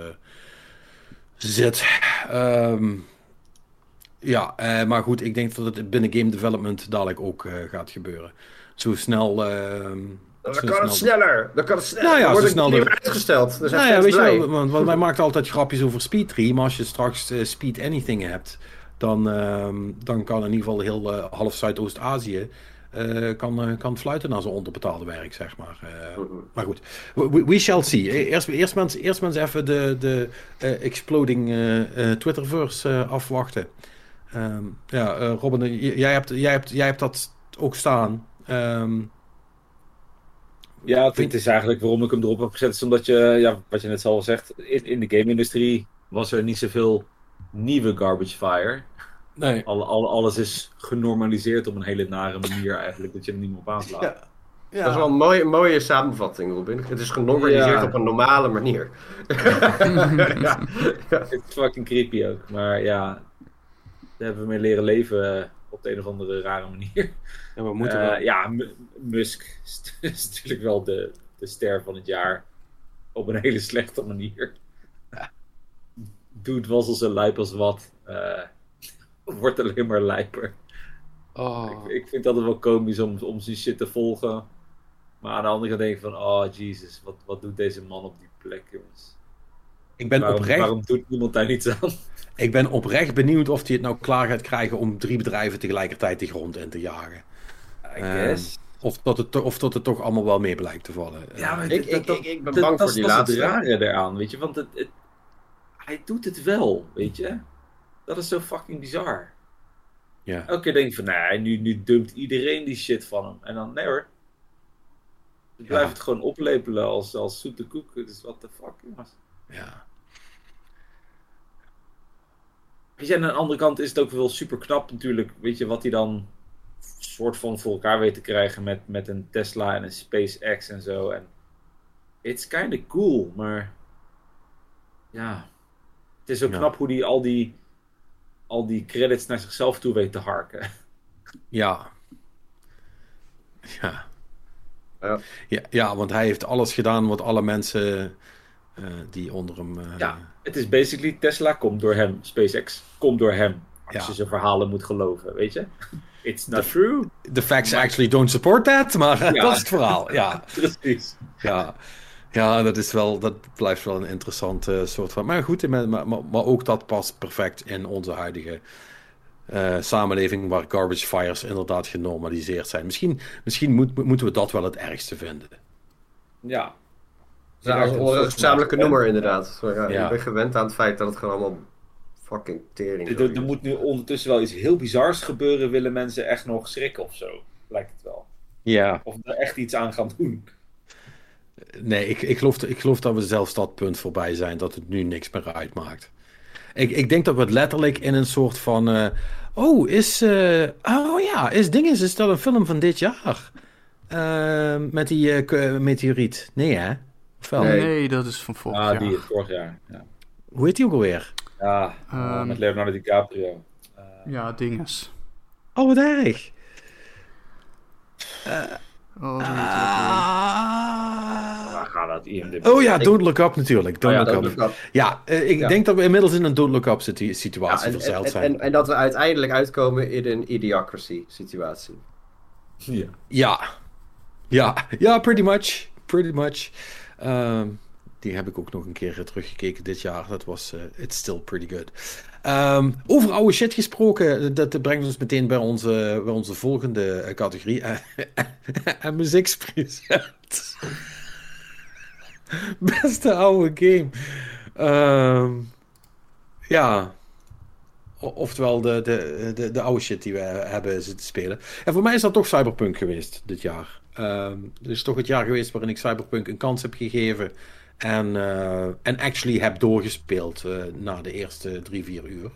Speaker 1: zit. Ehm, ja, eh, maar goed, ik denk dat het binnen game development dadelijk ook gaat gebeuren. Zo snel. ehm,
Speaker 3: Dan kan het
Speaker 1: snel-
Speaker 3: sneller. Dan kan het sneller.
Speaker 1: Nou ja,
Speaker 3: Dan
Speaker 1: zo
Speaker 3: wordt
Speaker 1: snel
Speaker 3: het niet
Speaker 1: de-
Speaker 3: meer uitgesteld.
Speaker 1: Nou ja, je wel, want, want wij maken altijd grapjes over Speed 3, maar als je straks Speed Anything hebt, dan, ehm, dan kan in ieder geval heel eh, half Zuidoost-Azië eh, kan, eh, kan fluiten naar zijn onderbetaalde werk, zeg maar. Eh,
Speaker 3: Mhm.
Speaker 1: Maar goed, we, shall see. Eerst, eerst, maar eens- eerst maar eens even de, de eh, exploding eh, eh, Twitterverse afwachten. Ehm, ja, eh, Robin, j- jij hebt, jij, hebt, jij hebt dat ook staan. Ehm,
Speaker 4: Ja, het is eigenlijk waarom ik hem erop heb gezet. Is omdat je, ja, wat je net zelf zegt, in, in de game-industrie was er niet zoveel nieuwe garbage fire.
Speaker 1: Nee.
Speaker 4: Al, al, alles is genormaliseerd op een hele nare manier eigenlijk, dat je er niet meer op aanslaat.
Speaker 1: Ja. Ja.
Speaker 3: Dat is wel een mooie, mooie samenvatting, Robin. Het is genormaliseerd
Speaker 4: Ja.
Speaker 3: op een normale manier. ja.
Speaker 4: Het is fucking creepy ook, maar ja, daar hebben we mee leren leven eh, op de een of andere rare manier.
Speaker 1: Ja, we moeten
Speaker 4: Eh,
Speaker 1: wel.
Speaker 4: ja, M- Musk is, is natuurlijk wel de, de ster van het jaar. Op een hele slechte manier. Dude was al zo lijp als wat. Eh, wordt alleen maar lijper.
Speaker 1: Oh.
Speaker 4: Ik, ik vind dat wel komisch om, om zijn shit te volgen. Maar aan de andere kant denk ik van, oh Jesus, wat, wat doet deze man op die plek, jongens?
Speaker 1: Ik ben,
Speaker 4: Waarom,
Speaker 1: oprecht,
Speaker 4: waarom doet niemand daar niets aan?
Speaker 1: ik ben oprecht benieuwd of hij het nou klaar gaat krijgen om drie bedrijven tegelijkertijd de grond in te jagen.
Speaker 4: I
Speaker 1: Ehm,
Speaker 4: guess.
Speaker 1: Of dat, het, to- of dat het toch allemaal wel mee blijkt te vallen.
Speaker 4: Ja, maar
Speaker 3: Ik,
Speaker 4: dat-
Speaker 3: ik,
Speaker 4: dat-
Speaker 3: ik, ik ben
Speaker 4: dat-
Speaker 3: bang
Speaker 4: dat
Speaker 3: voor die
Speaker 4: dat is
Speaker 3: laatste.
Speaker 4: het rare eraan, weet je. Want het, het- hij doet het wel, weet je. Dat is zo fucking bizar.
Speaker 1: Ja.
Speaker 4: Elke keer denk ik van, nee, nu, nu dumpt iedereen die shit van hem. En dan, nee hoor. Je blijft het gewoon oplepelen als, als zoete koek. Dus what the fuck, jongens.
Speaker 1: ja.
Speaker 4: Weet je, en aan de andere kant is het ook wel super knap natuurlijk, weet je, wat hij dan soort van voor elkaar weet te krijgen met, met een Tesla en een SpaceX en zo. En it's kind of cool, maar ja, het is ook
Speaker 1: Ja.
Speaker 4: knap hoe hij al die, al die credits naar zichzelf toe weet te harken.
Speaker 1: Ja. Ja.
Speaker 3: Ja.
Speaker 1: Ja, ja, want hij heeft alles gedaan wat alle mensen eh, die onder hem... eh,
Speaker 4: Ja, het is basically Tesla komt door hem, SpaceX komt door hem. Als
Speaker 1: Ja.
Speaker 4: je zijn verhalen moet geloven, weet je? It's not true.
Speaker 1: The facts actually don't support that, maar
Speaker 4: Ja.
Speaker 1: dat is het verhaal. Ja,
Speaker 4: Precies.
Speaker 1: ja. Ja dat, is wel, dat blijft wel een interessant eh, soort van... Maar goed, maar, maar, maar ook dat past perfect in onze huidige eh, samenleving... waar garbage fires inderdaad genormaliseerd zijn. Misschien, misschien moet, moeten we dat wel het ergste vinden.
Speaker 4: Ja.
Speaker 3: Ja, als een gezamenlijke noemer inderdaad. Zo, ja,
Speaker 1: Ja.
Speaker 3: Ik ben gewend aan het feit dat het gewoon allemaal fucking tering
Speaker 4: Er, er moet nu ondertussen wel iets heel bizars gebeuren, willen mensen echt nog schrikken of zo. Lijkt het wel.
Speaker 1: Ja.
Speaker 4: Of er echt iets aan gaan doen.
Speaker 1: Nee, ik, ik, geloof, ik geloof dat we zelfs dat punt voorbij zijn, dat het nu niks meer uitmaakt. Ik, ik denk dat we het letterlijk in een soort van. eh, oh, is. eh, oh ja, is Dinges, is dat een film van dit jaar? Eh, met die eh, meteoriet. Nee, hè? Of wel?
Speaker 3: Nee.
Speaker 2: Nee, dat is van vorig
Speaker 4: Ah,
Speaker 2: jaar.
Speaker 4: die het vorig jaar. Ja,
Speaker 1: Hoe heet die ook alweer?
Speaker 4: ja
Speaker 2: Ehm.
Speaker 4: met Leonardo DiCaprio. Eh,
Speaker 2: Ja, dinges.
Speaker 1: Oh, wat erg.
Speaker 2: Oh,
Speaker 4: waar gaat dat IMDb?
Speaker 1: Oh ja, Don't Look Up natuurlijk. Don't
Speaker 4: Oh ja,
Speaker 1: look up.
Speaker 3: ik dat.
Speaker 1: Ja, ik
Speaker 3: Ja.
Speaker 1: denk dat we inmiddels in een Don't Look Up situatie
Speaker 3: en,
Speaker 1: verzeild zijn.
Speaker 3: en, en dat we uiteindelijk uitkomen in een idiocracy situatie.
Speaker 4: Ja.
Speaker 1: Ja. Ja, ja, pretty much. Pretty much. Ehm, die heb ik ook nog een keer eh, teruggekeken dit jaar. Dat was eh, It's Still Pretty Good. Ehm, over oude shit gesproken, dat brengt ons meteen bij onze, bij onze volgende eh, categorie. En MSX present. Beste oude game. Ehm, Ja. Oftewel de, de, de, de oude shit die we hebben zitten spelen. En voor mij is dat toch Cyberpunk geweest dit jaar. Ehm het is toch het jaar geweest waarin ik Cyberpunk een kans heb gegeven. En, eh, en actually heb doorgespeeld eh, na de eerste drie, vier uur.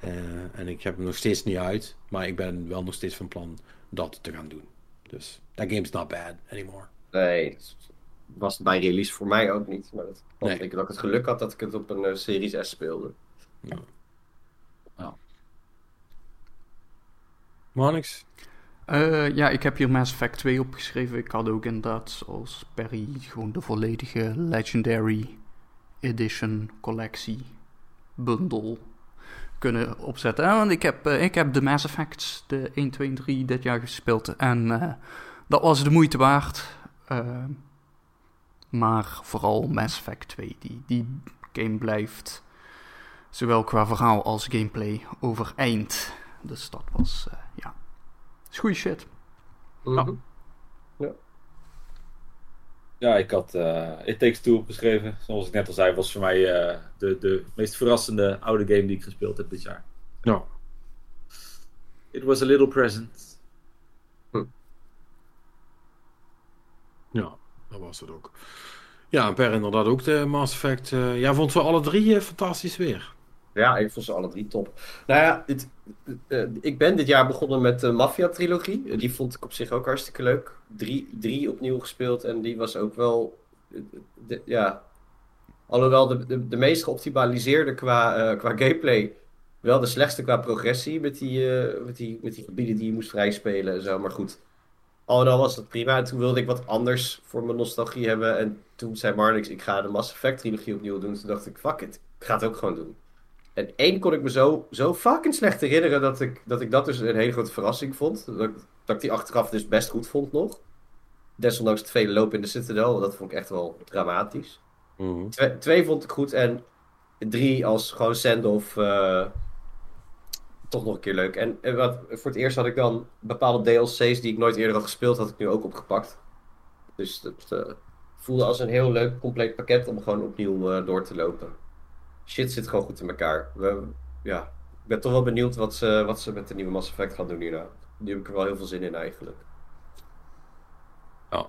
Speaker 1: Eh, en ik heb hem nog steeds niet uit. Maar ik ben wel nog steeds van plan dat te gaan doen. Dus that game's not bad anymore.
Speaker 3: Nee, het was bij release voor mij ook niet. Maar dat
Speaker 1: Nee.
Speaker 3: ik dat ik het geluk had dat ik het op een Series S speelde.
Speaker 1: Manix?
Speaker 2: Eh, ja, ik heb hier Mass Effect 2 opgeschreven. Ik had ook inderdaad, zoals Perry, gewoon de volledige Legendary Edition collectie bundle kunnen opzetten. Eh, Want ik heb, eh, ik heb de Mass Effects, de 1, 2 en 3, dit jaar gespeeld. En dat was de moeite waard. Maar vooral Mass Effect 2, die, die game blijft zowel qua verhaal als gameplay overeind. Dus dat was, ja, is goede shit.
Speaker 3: Mhm.
Speaker 4: Ja, ik had eh It Takes Two opgeschreven. Zoals ik net al zei, was voor mij eh, de, de meest verrassende oude game die ik gespeeld heb dit jaar.
Speaker 1: Ja.
Speaker 4: It was a little present.
Speaker 1: Ja, dat was het ook. Ja, en Per inderdaad ook de Mass Effect. eh ja, vond ze alle drie fantastisch weer.
Speaker 3: Ja, ik vond ze alle drie top. Nou ja, dit, eh, ik ben dit jaar begonnen met de Mafia-trilogie. Eh, Die vond ik op zich ook hartstikke leuk. Drie, drie opnieuw gespeeld en die was ook wel... eh, de- ja, alhoewel de, de, meest geoptimaliseerde qua, eh, qua gameplay... Wel de slechtste qua progressie met die, eh, met, die, met die gebieden die je moest vrijspelen en zo. Maar goed, al al was dat prima. En toen wilde ik wat anders voor mijn nostalgie hebben. En toen zei Marnix, ik ga de Mass Effect trilogie opnieuw doen. Toen dacht ik, fuck it, ik ga het ook gewoon doen. En één kon ik me zo, zo fucking slecht herinneren dat ik, dat ik dat dus een hele grote verrassing vond. Dat, ik- dat ik die achteraf dus best goed vond nog. Desondanks het vele lopen in de Citadel, dat vond ik echt wel dramatisch. Twee, twee vond ik goed en drie als gewoon send-off eh, toch nog een keer leuk. En, en wat, voor het eerst had ik dan bepaalde DLC's die ik nooit eerder had gespeeld, had ik nu ook opgepakt. Dus dat eh, voelde als een heel leuk compleet pakket om gewoon opnieuw eh, door te lopen. Shit zit gewoon goed in elkaar. We, ja, ik ben toch wel benieuwd wat ze, wat ze met de nieuwe Mass Effect gaan doen hierna. Nu heb ik er wel heel veel zin in eigenlijk.
Speaker 1: Ja.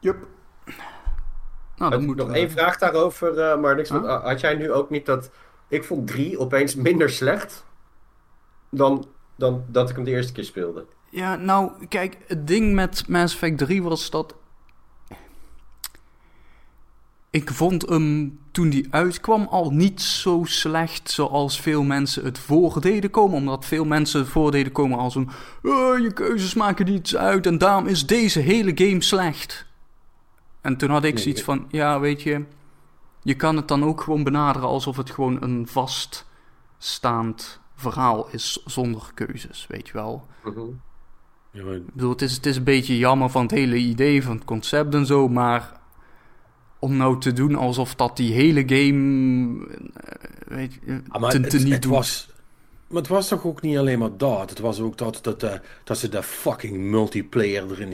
Speaker 2: Yup. Nou, dan
Speaker 3: Had-
Speaker 2: moet
Speaker 3: nog één vraag daarover, eh, maar niks.
Speaker 2: Huh?
Speaker 3: Had jij nu ook niet dat... Ik vond drie opeens minder slecht dan, dan dat ik hem de eerste keer speelde.
Speaker 2: Ja, nou, kijk, het ding met Mass Effect 3 was dat. Ik vond hem toen die uitkwam al niet zo slecht zoals veel mensen het voordeden komen. Omdat veel mensen het voordeden komen als een. "Eh, je keuzes maken niets uit en daarom is deze hele game slecht. En toen had ik zoiets van: ja, weet je. Je kan het dan ook gewoon benaderen alsof het gewoon een vaststaand verhaal is zonder keuzes, weet je wel.
Speaker 1: Ja, maar-
Speaker 2: Ik bedoel, het is, het is een beetje jammer van het hele idee, van het concept en zo, maar om nou te doen alsof dat die hele game, eh, weet je,
Speaker 1: Ah, maar
Speaker 2: te,
Speaker 1: het,
Speaker 2: niet
Speaker 1: was, maar het was toch ook niet alleen maar dat. Het was ook dat, dat, eh, dat ze de fucking multiplayer erin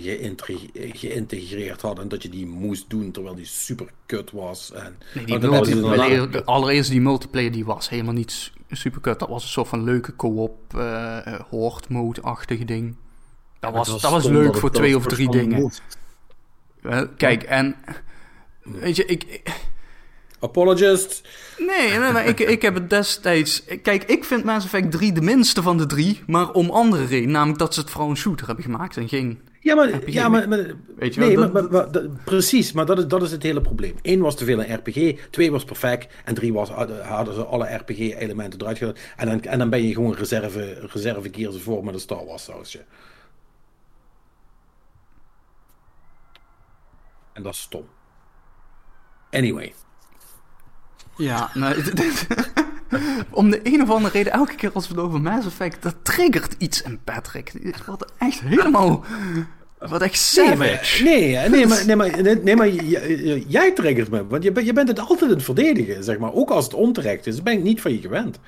Speaker 1: geïntegreerd hadden. En dat je die moest doen terwijl die super kut was. En,
Speaker 2: Nee, die
Speaker 1: dat
Speaker 2: multiplayer, de- allereerst die multiplayer, die was helemaal niet super kut. Dat was een soort van leuke co-op, eh horde mode-achtige ding. Dat was, dat was leuk
Speaker 1: dat
Speaker 2: voor twee
Speaker 1: dat
Speaker 2: of drie dingen.
Speaker 1: moest.
Speaker 2: Eh, kijk, en weet je, ik, ik-
Speaker 1: Apologist.
Speaker 2: Nee, nee, maar ik, ik heb het destijds... Kijk, ik vind Mass Effect 3 de minste van de drie, maar om andere reden. Namelijk dat ze het vooral een shooter hebben gemaakt en geen...
Speaker 1: Ja, maar,
Speaker 2: RPG.
Speaker 1: ja, maar, maar-
Speaker 2: Weet je
Speaker 1: nee,
Speaker 2: wel, dat-
Speaker 1: maar- precies, maar dat is, dat is het hele probleem. Eén was te veel een RPG, twee was perfect en drie was, hadden, ze alle RPG-elementen eruit gedaan. En dan, en dan ben je gewoon reserve, reserve Gears War met een Star Wars sausje. En dat is stom. Anyway.
Speaker 2: Ja, nee, dit- om de een of andere reden, elke keer als we het over Mass Effect, dat triggert iets in Patrick. Wordt echt helemaal... Wordt echt
Speaker 1: Nee,
Speaker 2: savage.
Speaker 1: maar, nee, nee, maar, nee, maar, nee, nee, maar jij triggert me. Want je, bent- je bent het altijd aan het verdedigen, zeg maar. Ook als het onterecht is, ben ik niet van je gewend.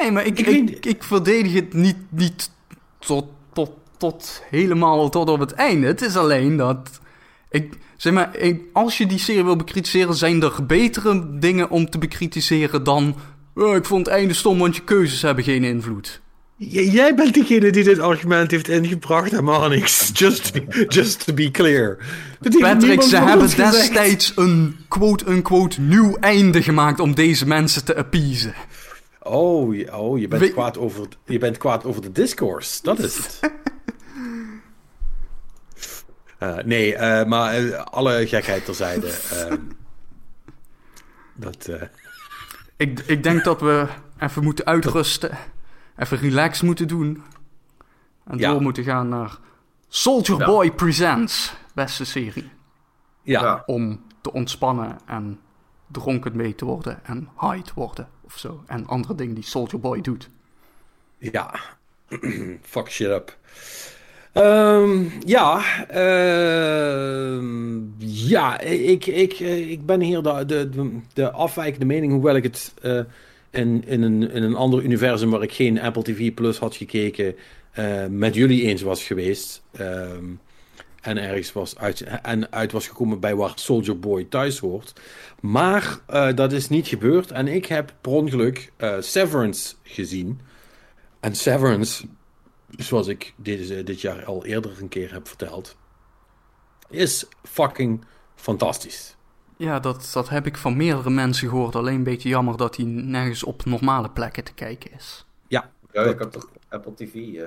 Speaker 2: Nee, maar ik,
Speaker 1: Ik
Speaker 2: ik,
Speaker 1: weet-
Speaker 2: ik, verdedig het niet, niet tot, tot, tot helemaal tot op het einde. Het is alleen dat Ik, zeg maar, als je die serie wil bekritiseren, zijn er betere dingen om te bekritiseren dan... "Oh, ik vond het einde stom, want je keuzes hebben geen invloed.
Speaker 1: J- jij bent degene die dit argument heeft ingebracht, helemaal niks. Just to be, just to be clear.
Speaker 2: Patrick, ze hebben destijds een quote-unquote nieuw einde gemaakt om deze mensen te appeasen.
Speaker 1: Oh, oh je, bent
Speaker 2: We-
Speaker 1: kwaad over, je bent kwaad over de discourse. Dat is het. Eh, nee, eh, maar eh, alle gekheid terzijde. ehm, dat, eh,
Speaker 2: Ik, ik denk dat we even moeten uitrusten. Even relax moeten doen. En
Speaker 1: Ja.
Speaker 2: door moeten gaan naar Soldier
Speaker 3: Ja.
Speaker 2: Boy Presents. Beste serie.
Speaker 1: ja,
Speaker 3: Ja.
Speaker 2: Om te ontspannen en dronken mee te worden. En high te worden of zo. En andere dingen die Soldier Boy doet.
Speaker 1: ja. Fuck shit up. Ehm, ja, ehm, ja, ik, ik, eh, ik ben hier de, de, de, de afwijkende mening, hoewel ik het eh, in, in, een, in een ander universum waar ik geen Apple TV Plus had gekeken, eh, met jullie eens was geweest. Ehm, en ergens was uit, en uit was gekomen bij waar Soldier Boy thuis hoort. Maar dat is niet gebeurd. En ik heb per ongeluk Severance gezien. En Severance, zoals ik dit, eh, dit jaar al eerder een keer heb verteld, is fucking fantastisch.
Speaker 2: Ja, dat, dat heb ik van meerdere mensen gehoord. Alleen een beetje jammer dat hij nergens op normale plekken te kijken is.
Speaker 1: Ja,
Speaker 3: Ja,
Speaker 1: dat-
Speaker 3: ik had toch Apple TV. eh.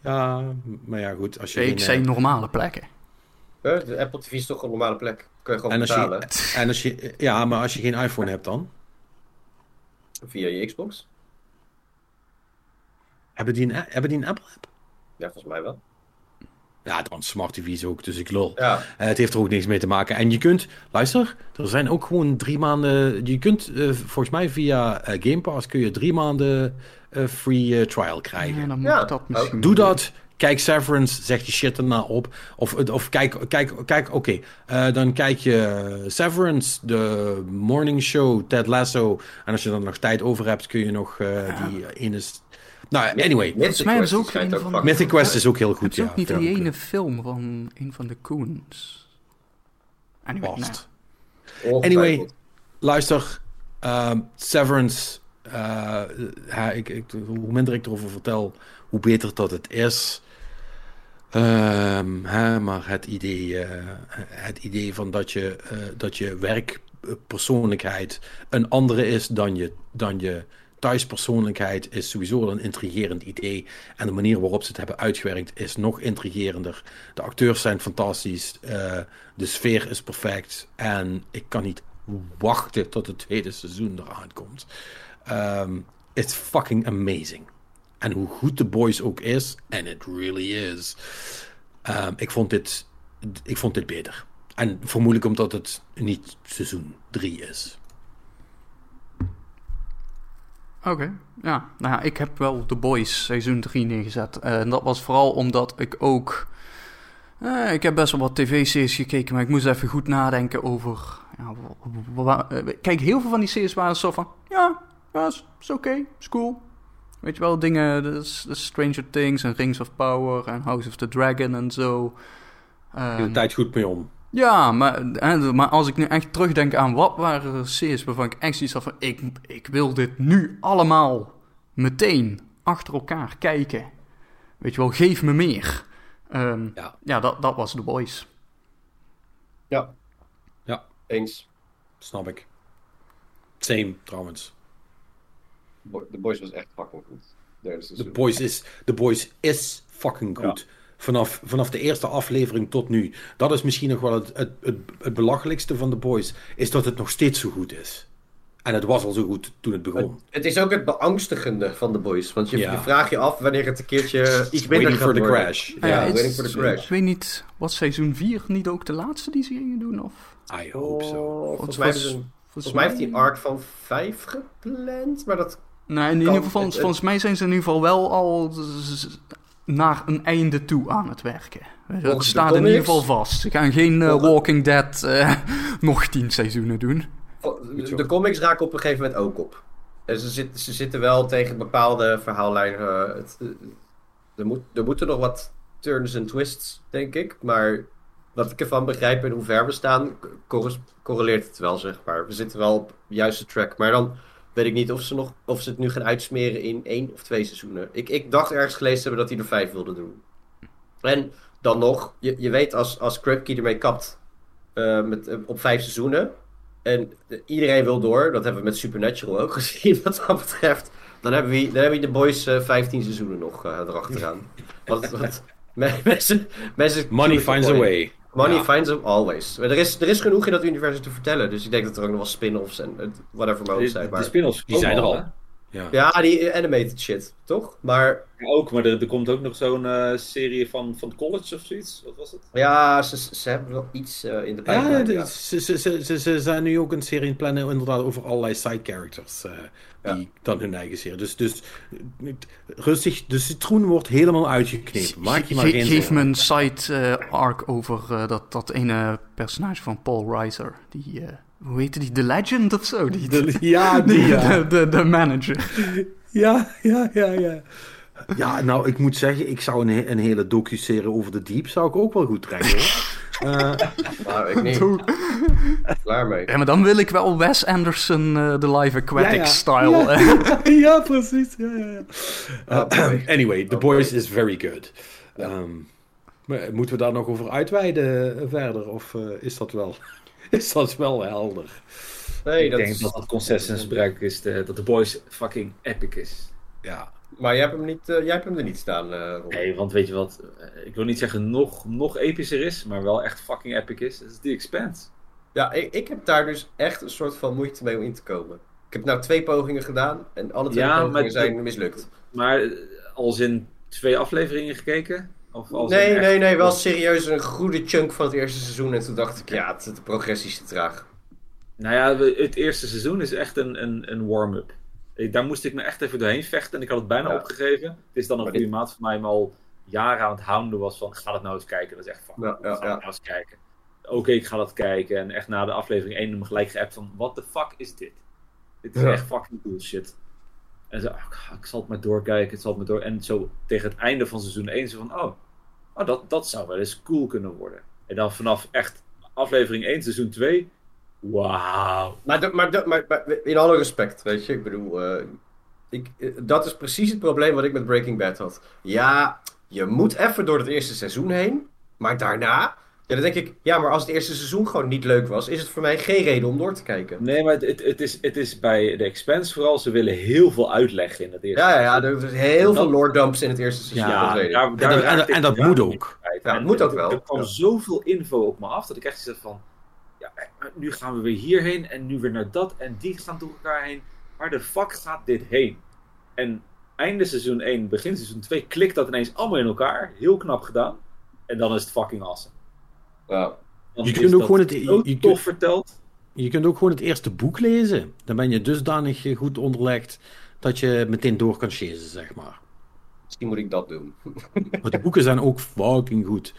Speaker 1: ja, maar ja, goed. Als je
Speaker 2: Ik zei
Speaker 1: eh,
Speaker 2: normale plekken.
Speaker 3: De Apple TV is toch een normale plek? Kun je gewoon
Speaker 1: en als
Speaker 3: betalen
Speaker 1: je, en als je, ja, maar als je geen iPhone hebt dan?
Speaker 3: via je Xbox?
Speaker 1: Hebben die een, hebben die een Apple-app?
Speaker 3: Ja, volgens mij wel.
Speaker 1: Ja, dan Smart TV's ook, dus ik lul.
Speaker 3: Ja,
Speaker 1: Eh, het heeft er ook niks mee te maken. En je kunt, luister, er zijn ook gewoon drie maanden. Je kunt eh, volgens mij via eh, Game Pass kun je drie maanden eh, free trial krijgen.
Speaker 2: Ja, dan moet
Speaker 3: Ja,
Speaker 2: dat misschien
Speaker 1: Doe
Speaker 2: doen.
Speaker 1: dat. Kijk Severance, zeg je shit erna op. Of, of kijk, kijk, kijk oké. eh, dan kijk je Severance, de morning show, Ted Lasso. En als je dan nog tijd over hebt, kun je nog eh, die ene... Nou, anyway.
Speaker 2: Mij
Speaker 3: Quest
Speaker 2: ook een van
Speaker 1: Mythic Quest is ook heel
Speaker 2: Het
Speaker 1: goed,
Speaker 2: is
Speaker 1: ja.
Speaker 2: ook niet die ene film van een van de Coens. Anyway, nou.
Speaker 1: Anyway, luister. ehm, Severance. eh, ja, ik, ik, hoe minder ik erover vertel, hoe beter dat het is. Ehm, hè, maar het idee, eh, het idee van dat je, eh, dat je werkpersoonlijkheid een andere is dan je, dan je thuispersoonlijkheid is sowieso een intrigerend idee. En de manier waarop ze het hebben uitgewerkt is nog intrigerender. De acteurs zijn fantastisch. eh, de sfeer is perfect. En ik kan niet wachten tot het tweede seizoen eraan komt. Ehm, it's fucking amazing. En hoe goed de boys ook is, en it really is. ehm, ik, vond dit, ik vond dit beter. En vermoedelijk omdat het niet seizoen 3 is.
Speaker 2: Oké, ja. Nou ja, ik heb wel The Boys seizoen 3 neergezet. Eh, En dat was vooral omdat ik ook... eh, ik heb best wel wat tv-series gekeken, maar ik moest even goed nadenken over... Ja, eh, kijk, heel veel van die series waren zo van... Ja, ja is, is oké, is cool. Weet je wel, dingen... de de Stranger Things en Rings of Power en House of the Dragon en zo.
Speaker 1: Je
Speaker 2: Ehm,
Speaker 1: de tijd goed mee om.
Speaker 2: Ja, maar, hè, maar als ik nu echt terugdenk aan wat waren er series waarvan ik echt zoiets had van... Ik, ik wil dit nu allemaal meteen achter elkaar kijken. Weet je wel, geef me meer. Ehm,
Speaker 1: Ja.
Speaker 2: ja, dat, dat was The Boys.
Speaker 3: Ja.
Speaker 1: Ja.
Speaker 3: Eens.
Speaker 1: Snap ik. Same, trouwens.
Speaker 3: The Boys was echt fucking goed.
Speaker 1: The. Boys is, The Boys is fucking goed. Vanaf, vanaf de eerste aflevering tot nu. Dat is misschien nog wel het, het, het, het belachelijkste van The Boys. Is dat het nog steeds zo goed is. En het was al zo goed toen het begon.
Speaker 3: Het is ook het beangstigende van The Boys. Want je,
Speaker 1: Ja.
Speaker 3: je vraagt je af wanneer het een keertje iets minder
Speaker 1: Waiting
Speaker 3: gaat
Speaker 1: for the
Speaker 3: worden.
Speaker 1: crash.
Speaker 3: Ja,
Speaker 2: Nou ja,
Speaker 3: waiting for the crash.
Speaker 2: Ik weet niet, was seizoen 4 niet ook de laatste die ze gingen doen? Of?
Speaker 1: I hope so.
Speaker 3: Oh, volgens mij, hebben ze een-
Speaker 2: Volgens,
Speaker 3: volgens mij heeft hij een arc van vijf gepland. Maar dat...
Speaker 2: Nee, in ieder geval, volgens mij zijn ze in ieder geval wel al naar een einde toe aan het werken.
Speaker 3: De
Speaker 2: staat in ieder geval vast. Ze gaan geen eh, Walking Dead eh, nog tien seizoenen doen.
Speaker 3: De, de comics raken op een gegeven moment ook op. En ze, zitten ze zitten wel tegen bepaalde verhaallijnen. eh, het- er, moet, er moeten nog wat turns en twists, denk ik. Maar wat ik ervan begrijp en hoe ver we staan, correleert het wel, zeg maar. We zitten wel op de juiste track. Maar dan weet ik niet of ze, nog, of ze het nu gaan uitsmeren in één of twee seizoenen. Ik, ik dacht ergens gelezen te hebben dat hij er vijf wilde doen. En dan nog, je, je weet als, als Krupke ermee kapt eh, met, eh, op vijf seizoenen. En eh, iedereen wil door. Dat hebben we met Supernatural ook gezien wat dat betreft. Dan hebben we, dan hebben we de boys eh 15 seizoenen nog erachteraan. Want, want me- mensen, mensen...
Speaker 1: Money finds a way.
Speaker 3: Money
Speaker 1: Ja.
Speaker 3: finds them always. Maar er is, er is genoeg in dat universum te vertellen. Dus ik denk dat er ook nog wel spin-offs en whatever mogen
Speaker 4: De,
Speaker 3: zijn.
Speaker 4: de
Speaker 3: Maar,
Speaker 4: spin-offs
Speaker 1: Die zijn er al. Ja.
Speaker 3: ja, die animated shit, toch? Maar
Speaker 4: Ja, ook, maar er, er komt ook nog zo'n eh, serie van, van college of zoiets. Wat was het?
Speaker 3: ja, ze, ze hebben wel iets eh, in de
Speaker 1: Ja, de-
Speaker 3: Ja,
Speaker 1: Ze, ze, ze, ze, zijn nu ook een serie in het plannen inderdaad over allerlei side characters. eh, die dan hun eigen serie. Dus, dus rustig, de citroen wordt helemaal uitgeknepen. Maak je maar
Speaker 2: Ge-
Speaker 1: geen
Speaker 2: geef
Speaker 1: zorgen.
Speaker 2: me een side arc over dat, dat ene personage van Paul Reiser. Die, hoe heette die? The Legend of zo? Die,
Speaker 1: De- ja, die,
Speaker 2: die-
Speaker 1: ja.
Speaker 2: de, de, de manager.
Speaker 1: Ja, ja, ja, ja. Ja, nou, ik moet zeggen, ik zou een, een hele docu-serie over de diep zou ik ook wel goed trekken, hoor. Eh,
Speaker 3: Nou, ik niet. Klaar mee.
Speaker 2: Ja, maar dan wil ik wel Wes Anderson, eh, de live aquatic
Speaker 1: ja, ja.
Speaker 2: style.
Speaker 1: Ja,
Speaker 2: eh.
Speaker 1: ja, precies. Ja, ja, ja.
Speaker 3: Oh, boy.
Speaker 1: anyway, The Boys is very good. Ehm, maar moeten we daar nog over uitweiden eh, verder? Of eh, is, dat wel, is dat wel helder?
Speaker 3: Nee,
Speaker 4: ik
Speaker 3: dat
Speaker 4: denk
Speaker 3: is...
Speaker 4: dat het is de- dat de boys fucking epic is.
Speaker 1: Ja.
Speaker 3: Maar jij hebt hem, niet, eh, jij hebt hem er niet staan, eh.
Speaker 4: Nee, want weet je wat? eh, Ik wil niet zeggen nog, nog epischer is, maar wel echt fucking epic is. Dat is The Expanse.
Speaker 3: Ja, ik, ik heb daar dus echt een soort van moeite mee om in te komen. Ik heb nou twee pogingen gedaan en alle twee
Speaker 4: Ja,
Speaker 3: pogingen zijn mislukt.
Speaker 4: Maar als in twee afleveringen gekeken? Of als
Speaker 3: Nee,
Speaker 4: echt-
Speaker 3: nee, nee, wel serieus een goede chunk van het eerste seizoen. En toen dacht ik, ja, het, de progressie is te traag.
Speaker 4: Nou ja, het eerste seizoen is echt een, een, een warm-up. Daar moest ik me echt even doorheen vechten en ik had het bijna
Speaker 3: Ja.
Speaker 4: opgegeven. Het is dan een
Speaker 3: Maar
Speaker 4: goede
Speaker 3: dit-
Speaker 4: maat van mij me al jaren aan het houden was van, ga dat nou eens kijken. Dat is echt fucking
Speaker 3: Ja, ja,
Speaker 4: ga nou eens kijken. Oké, ik ga dat kijken. En echt na de aflevering 1 me gelijk geappt van, what the fuck is dit? Dit is echt fucking bullshit. En zo, ah, ik- zal het maar doorkijken, het zal het door. En zo tegen het einde van seizoen 1 zo van, oh, oh dat, dat zou wel eens cool kunnen worden. En dan vanaf echt aflevering 1, seizoen 2, wauw.
Speaker 3: Maar, maar, maar in alle respect, weet je, ik bedoel, eh, ik, eh, dat is precies het probleem wat ik met Breaking Bad had. Ja, je moet even door het eerste seizoen heen, maar daarna, ja, dan denk ik, ja, maar als het eerste seizoen gewoon niet leuk was, is het voor mij geen reden om door te kijken.
Speaker 4: Nee, maar het, het, het is, het is bij de Expanse vooral, ze willen heel veel uitleggen in het eerste.
Speaker 3: Ja, ja, ja, er zijn heel
Speaker 4: Dat-
Speaker 3: veel lore dumps in het eerste seizoen,
Speaker 1: Ja,
Speaker 3: dat
Speaker 4: daar-
Speaker 1: En dat, en, en moet ook.
Speaker 3: Ja,
Speaker 4: En
Speaker 3: moet ook
Speaker 4: er-
Speaker 3: wel.
Speaker 4: Er kwam
Speaker 3: Ja.
Speaker 4: zoveel info op me af dat ik echt zat van, ja, nu gaan we weer hierheen en nu weer naar dat en die gaan door elkaar heen. Waar de fuck gaat dit heen? En einde seizoen 1, begin seizoen 2 klikt dat ineens allemaal in elkaar. Heel knap gedaan. En dan is het fucking awesome.
Speaker 3: Ja.
Speaker 1: Je kunt ook gewoon het- je- je
Speaker 4: tof verteld.
Speaker 1: Je kunt ook gewoon het eerste boek lezen. Dan ben je dusdanig eh, goed onderlegd dat je meteen door kan chasen, zeg maar.
Speaker 3: Misschien moet ik dat doen.
Speaker 1: Maar die boeken zijn ook fucking goed.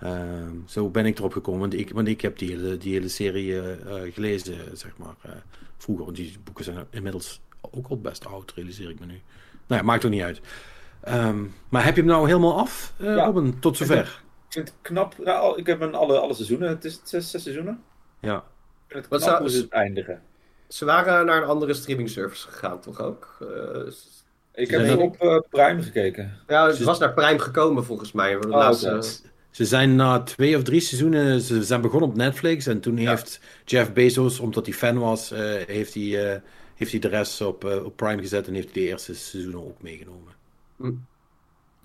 Speaker 1: Ehm, zo ben ik erop gekomen, want ik, want ik heb die hele, die hele serie eh, eh, gelezen, zeg maar, eh, vroeger. Want die boeken zijn inmiddels ook al best oud, realiseer ik me nu. Nou ja, maakt ook niet uit. Ehm, maar heb je hem nou helemaal af,
Speaker 4: Ja.
Speaker 1: Robin, tot zover?
Speaker 4: Ik vind het knap. Al- ik heb een alle, alle seizoenen. Het is zes, zes seizoenen.
Speaker 1: Ja.
Speaker 4: Ik vind het
Speaker 3: Wat
Speaker 4: knap
Speaker 3: zou-
Speaker 4: hoe ze het eindigen.
Speaker 3: Ze waren naar een andere streaming service gegaan, toch ook? Eh,
Speaker 4: Ik heb
Speaker 1: zijn
Speaker 4: op eh, Prime gekeken.
Speaker 3: ja, het
Speaker 1: Ze-
Speaker 3: was naar Prime gekomen volgens mij. De
Speaker 4: Oh,
Speaker 3: laatste.
Speaker 1: Ze zijn na twee of drie seizoenen, ze zijn begonnen op Netflix en toen
Speaker 3: Ja.
Speaker 1: heeft Jeff Bezos, omdat hij fan was, eh, heeft, hij, eh, heeft hij de rest op, op Prime gezet en heeft hij de eerste seizoenen ook meegenomen.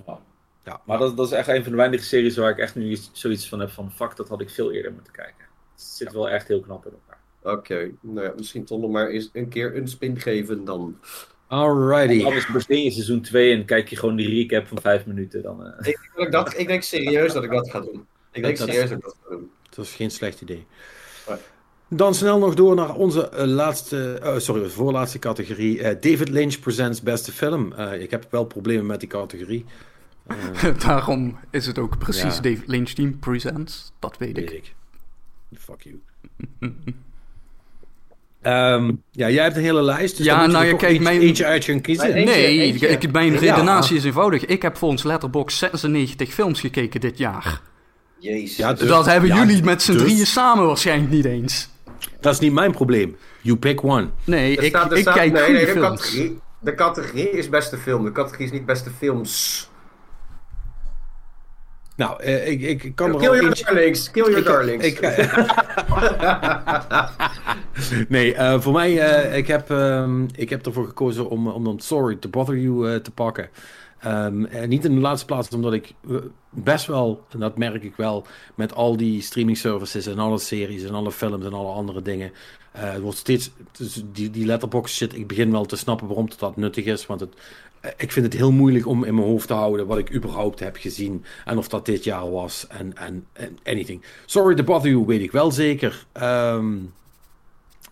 Speaker 4: Ja.
Speaker 1: Ja,
Speaker 4: Maar dat, dat is echt een van de weinige series waar ik echt nu iets- zoiets van heb van fuck, dat had ik veel eerder moeten kijken. Het zit wel echt heel knap in elkaar.
Speaker 3: Oké, nou ja, misschien toch nog maar eens een keer een spin geven dan.
Speaker 1: Alrighty.
Speaker 4: Anders begin je seizoen 2 en kijk je gewoon die recap van 5 minuten. Dan, eh,
Speaker 3: Ik, ik, dacht, ik denk serieus dat ik dat ga doen. Ik denk
Speaker 1: Dat- dat-
Speaker 3: serieus dat ik dat ga doen.
Speaker 1: Dat is geen slecht idee. Dan snel nog door naar onze eh, laatste, eh, sorry, voorlaatste categorie. Eh, David Lynch presents beste film. Eh, ik heb wel problemen met die categorie. Eh,
Speaker 2: Daarom is het ook precies
Speaker 1: Ja.
Speaker 2: David Lynch Team Presents. Dat weet ik.
Speaker 1: weet ik. Fuck you. Ehm, ja, jij hebt een hele lijst. Dus
Speaker 2: Ja,
Speaker 1: je
Speaker 2: nou
Speaker 1: er
Speaker 2: ja,
Speaker 1: toch
Speaker 2: kijk,
Speaker 1: eentje,
Speaker 2: mijn-
Speaker 1: eentje uit gaan kiezen.
Speaker 2: Nee,
Speaker 3: eentje.
Speaker 2: ik, mijn
Speaker 1: Ja.
Speaker 2: redenatie is eenvoudig. Ik heb volgens Letterboxd 96 films gekeken dit jaar.
Speaker 3: Jezus.
Speaker 1: Ja, dus-
Speaker 2: dat hebben
Speaker 1: ja,
Speaker 2: jullie met z'n
Speaker 1: dus-
Speaker 2: drieën samen waarschijnlijk niet eens.
Speaker 1: Dat is niet mijn probleem. You pick one.
Speaker 2: Nee,
Speaker 3: Er
Speaker 2: ik,
Speaker 3: staat-
Speaker 2: ik
Speaker 3: staat-
Speaker 2: kijk
Speaker 3: nee, de
Speaker 2: films.
Speaker 3: categorie, de categorie is beste film. De categorie is niet beste films.
Speaker 1: Nou, eh, ik, ik kan er
Speaker 3: Kill
Speaker 1: al
Speaker 3: your
Speaker 1: eentje...
Speaker 3: darlings. Kill your
Speaker 1: Ik-
Speaker 3: darlings.
Speaker 1: ik- nee, eh, voor mij, eh, ik, heb, ehm, ik heb ervoor gekozen om, om dan Sorry to Bother You eh, te pakken. Ehm, en niet in de laatste plaats, omdat ik eh, best wel, en dat merk ik wel, met al die streaming services en alle series en alle films en alle andere dingen. eh, het wordt steeds, dus die, die letterbox shit, ik begin wel te snappen waarom dat, dat nuttig is. Want het, eh, ik vind het heel moeilijk om in mijn hoofd te houden wat ik überhaupt heb gezien. En of dat dit jaar was en, en, en anything. Sorry to bother you, weet ik wel zeker. Ehm,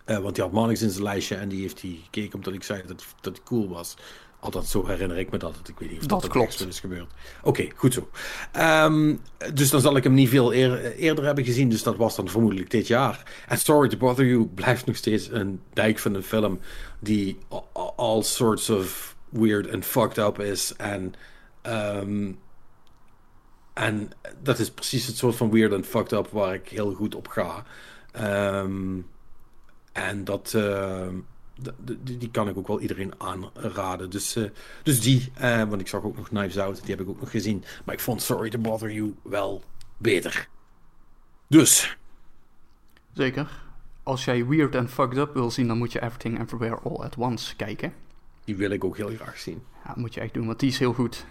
Speaker 1: eh, want die had Marnix in zijn lijstje en die heeft hij gekeken omdat ik zei dat, dat hij cool was. Althans, zo herinner ik me dat. Ik weet niet of dat,
Speaker 2: Dat klopt.
Speaker 1: is gebeurd. Oké, goed zo. Ehm, dus dan zal ik hem niet veel eer- eerder hebben gezien. Dus dat was dan vermoedelijk dit jaar. En Sorry to Bother You blijft nog steeds een dijk van een film die all sorts of weird and fucked up is. En, ehm, en dat is precies het soort van weird and fucked up waar ik heel goed op ga. Ehm, en dat, ehm, die kan ik ook wel iedereen aanraden. Dus, eh, dus die, eh, want ik zag ook nog Knives Out, die heb ik ook nog gezien. Maar ik vond Sorry to Bother You wel beter. Dus,
Speaker 2: Zeker. Als jij Weird and Fucked Up wil zien, dan moet je Everything Everywhere All at Once kijken.
Speaker 1: Die wil ik ook heel graag zien.
Speaker 2: Ja, dat moet je echt doen, want die is heel goed.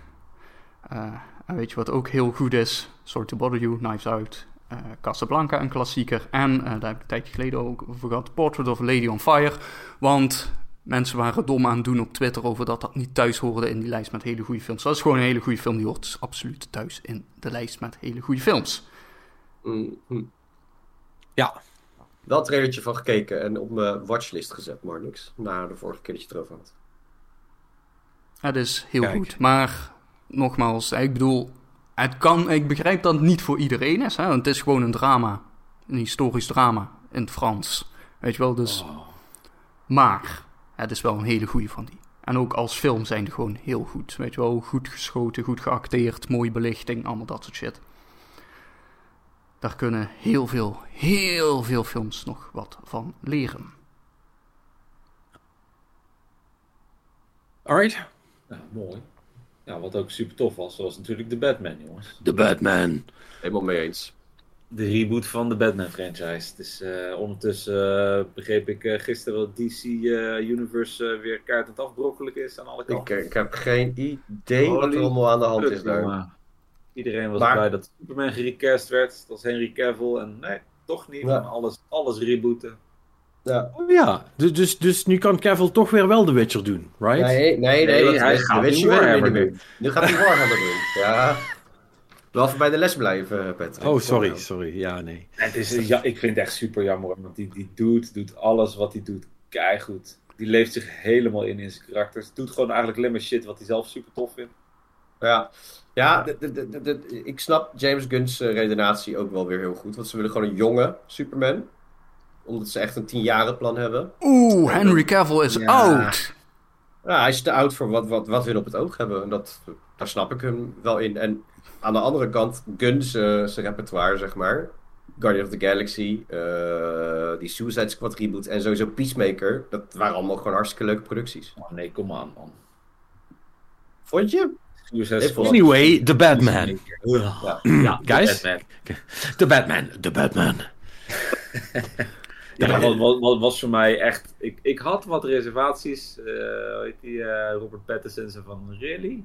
Speaker 2: Eh, en weet je wat ook heel goed is? Sorry to Bother You, Knives Out, eh, Casablanca, een klassieker. En, eh, daar heb ik een tijdje geleden ook over gehad, Portrait of a Lady on Fire. Want mensen waren dom aan het doen op Twitter over dat dat niet thuis hoorde in die lijst met hele goede films. Dat is gewoon een hele goede film, die hoort dus absoluut thuis in de lijst met hele goede films.
Speaker 3: Mhm.
Speaker 1: Ja,
Speaker 3: Wel een trailertje van gekeken en op mijn watchlist gezet, Marnix. Na de vorige keer dat je het erover had.
Speaker 2: Het is heel
Speaker 1: Kijk.
Speaker 2: goed. Maar nogmaals, ik bedoel, het kan, ik begrijp dat het niet voor iedereen is. Hè? Want het is gewoon een drama. Een historisch drama in het Frans. Weet je wel, dus. Maar het is wel een hele goede van die. En ook als film zijn die gewoon heel goed. Weet je wel, goed geschoten, goed geacteerd, mooie belichting, allemaal dat soort shit. Daar kunnen heel veel, heel veel films nog wat van leren.
Speaker 1: alright.
Speaker 4: Ja, mooi. Ja, wat ook super tof was, was natuurlijk de Batman, jongens.
Speaker 1: The Batman.
Speaker 3: Helemaal mee eens.
Speaker 4: De reboot van de Batman franchise. Dus eh, ondertussen eh, begreep ik eh, gisteren dat DC eh, Universe weer kaart aan het afbrokkelijk is aan alle
Speaker 3: Ik,
Speaker 4: kanten.
Speaker 3: ik heb geen idee wat er allemaal aan de hand is daar.
Speaker 4: Iedereen was
Speaker 3: Maar-
Speaker 4: blij dat Superman gerecast werd. Dat was Henry Cavill. En nee, toch niet.
Speaker 3: Ja.
Speaker 4: We gaan alles, alles rebooten.
Speaker 3: Ja.
Speaker 1: Oh ja, dus, dus, dus nu kan Cavill toch weer wel The Witcher doen, right?
Speaker 3: Nee, nee, nee.
Speaker 4: Hij gaat
Speaker 3: dat weet
Speaker 4: nu Warhammer doen.
Speaker 3: Gaat hij Warhammer doen. Ja. Wel even bij de les blijven, Patrick.
Speaker 1: Oh, sorry, sorry. Ja, nee.
Speaker 4: Het is, eh, ja, ik vind het echt super jammer. Want die, die dude doet alles wat hij doet goed. Die leeft zich helemaal in in zijn karakters. Doet gewoon eigenlijk alleen maar shit wat hij zelf super tof vindt.
Speaker 3: Ja, ja de- de- de- de- ik snap James Gunn's eh, redenatie ook wel weer heel goed. Want ze willen gewoon een jonge Superman. Omdat ze echt een tienjarenplan hebben.
Speaker 2: Oeh, Henry Cavill is
Speaker 3: Ja.
Speaker 2: oud.
Speaker 3: Ja, hij is te oud voor wat, wat, wat hun op het oog hebben. En dat, daar snap ik hem wel in. En aan de andere kant, Gunn's eh, zijn repertoire, zeg maar. Guardian of the Galaxy, eh, die Suicide Squad reboot en sowieso Peacemaker. Dat waren allemaal gewoon hartstikke leuke producties.
Speaker 4: Oh nee, kom aan man.
Speaker 3: Vond je?
Speaker 1: Anyway, The Batman.
Speaker 3: Ja.
Speaker 4: Ja,
Speaker 1: Guys?
Speaker 4: Batman.
Speaker 1: The Batman. The Batman.
Speaker 4: Ja, wat, wat, wat was voor mij echt. Ik, ik had wat reservaties. eh hoe heet die? eh, Robert Pattinson van really?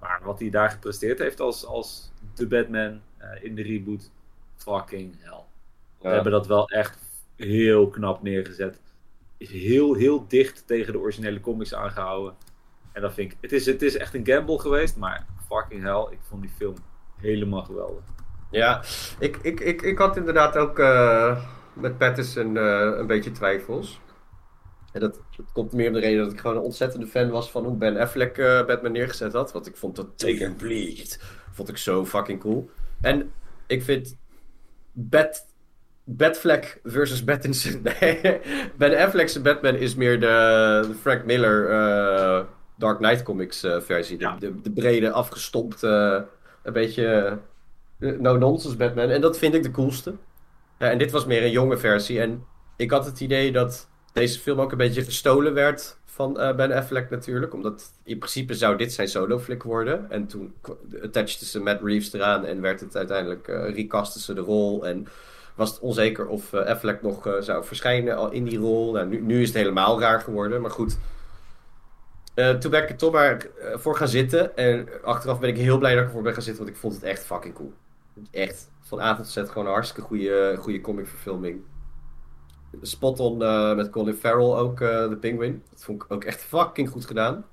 Speaker 4: Maar wat hij daar gepresteerd heeft als, als de Batman eh, in de reboot. Fucking hell. We
Speaker 3: Ja.
Speaker 4: hebben dat wel echt heel knap neergezet. Is heel, heel dicht tegen de originele comics aangehouden. En dat vind ik. Het is, het is echt een gamble geweest, maar fucking hell. Ik vond die film helemaal geweldig.
Speaker 3: Ja, ik, ik, ik, ik had inderdaad ook eh, met Pattinson eh, een beetje twijfels. En dat, dat komt meer om de reden dat ik gewoon een ontzettende fan was van hoe Ben Affleck eh, Batman neergezet had. Want ik vond dat Zeker Bleed. Vond ik zo fucking cool. En ik vind Bat, Batfleck versus Pattinson. Nee, ben Affleck's Batman is meer de, de Frank Miller eh, Dark Knight comics versie. De,
Speaker 4: Ja.
Speaker 3: de, de brede, afgestompte, een beetje no-nonsense Batman. En dat vind ik de coolste. Ja, en dit was meer een jonge versie. En ik had het idee dat deze film ook een beetje gestolen werd van eh, Ben Affleck natuurlijk. Omdat in principe zou dit zijn solo-flick worden. En toen attachten ze Matt Reeves eraan en werd het uiteindelijk eh recasten ze de rol. En was het onzeker of eh, Affleck nog eh, zou verschijnen al in die rol. Nou, nu, nu is het helemaal raar geworden, maar goed. Eh, toen ben ik er toch maar eh, voor gaan zitten. En achteraf ben ik heel blij dat ik ervoor ben gaan zitten, want ik vond het echt fucking cool. Echt, van A tot Z gewoon een hartstikke goede, goede comicverfilming. Spot on eh, met Colin Farrell ook, eh, de Penguin. Dat vond ik ook echt fucking goed gedaan.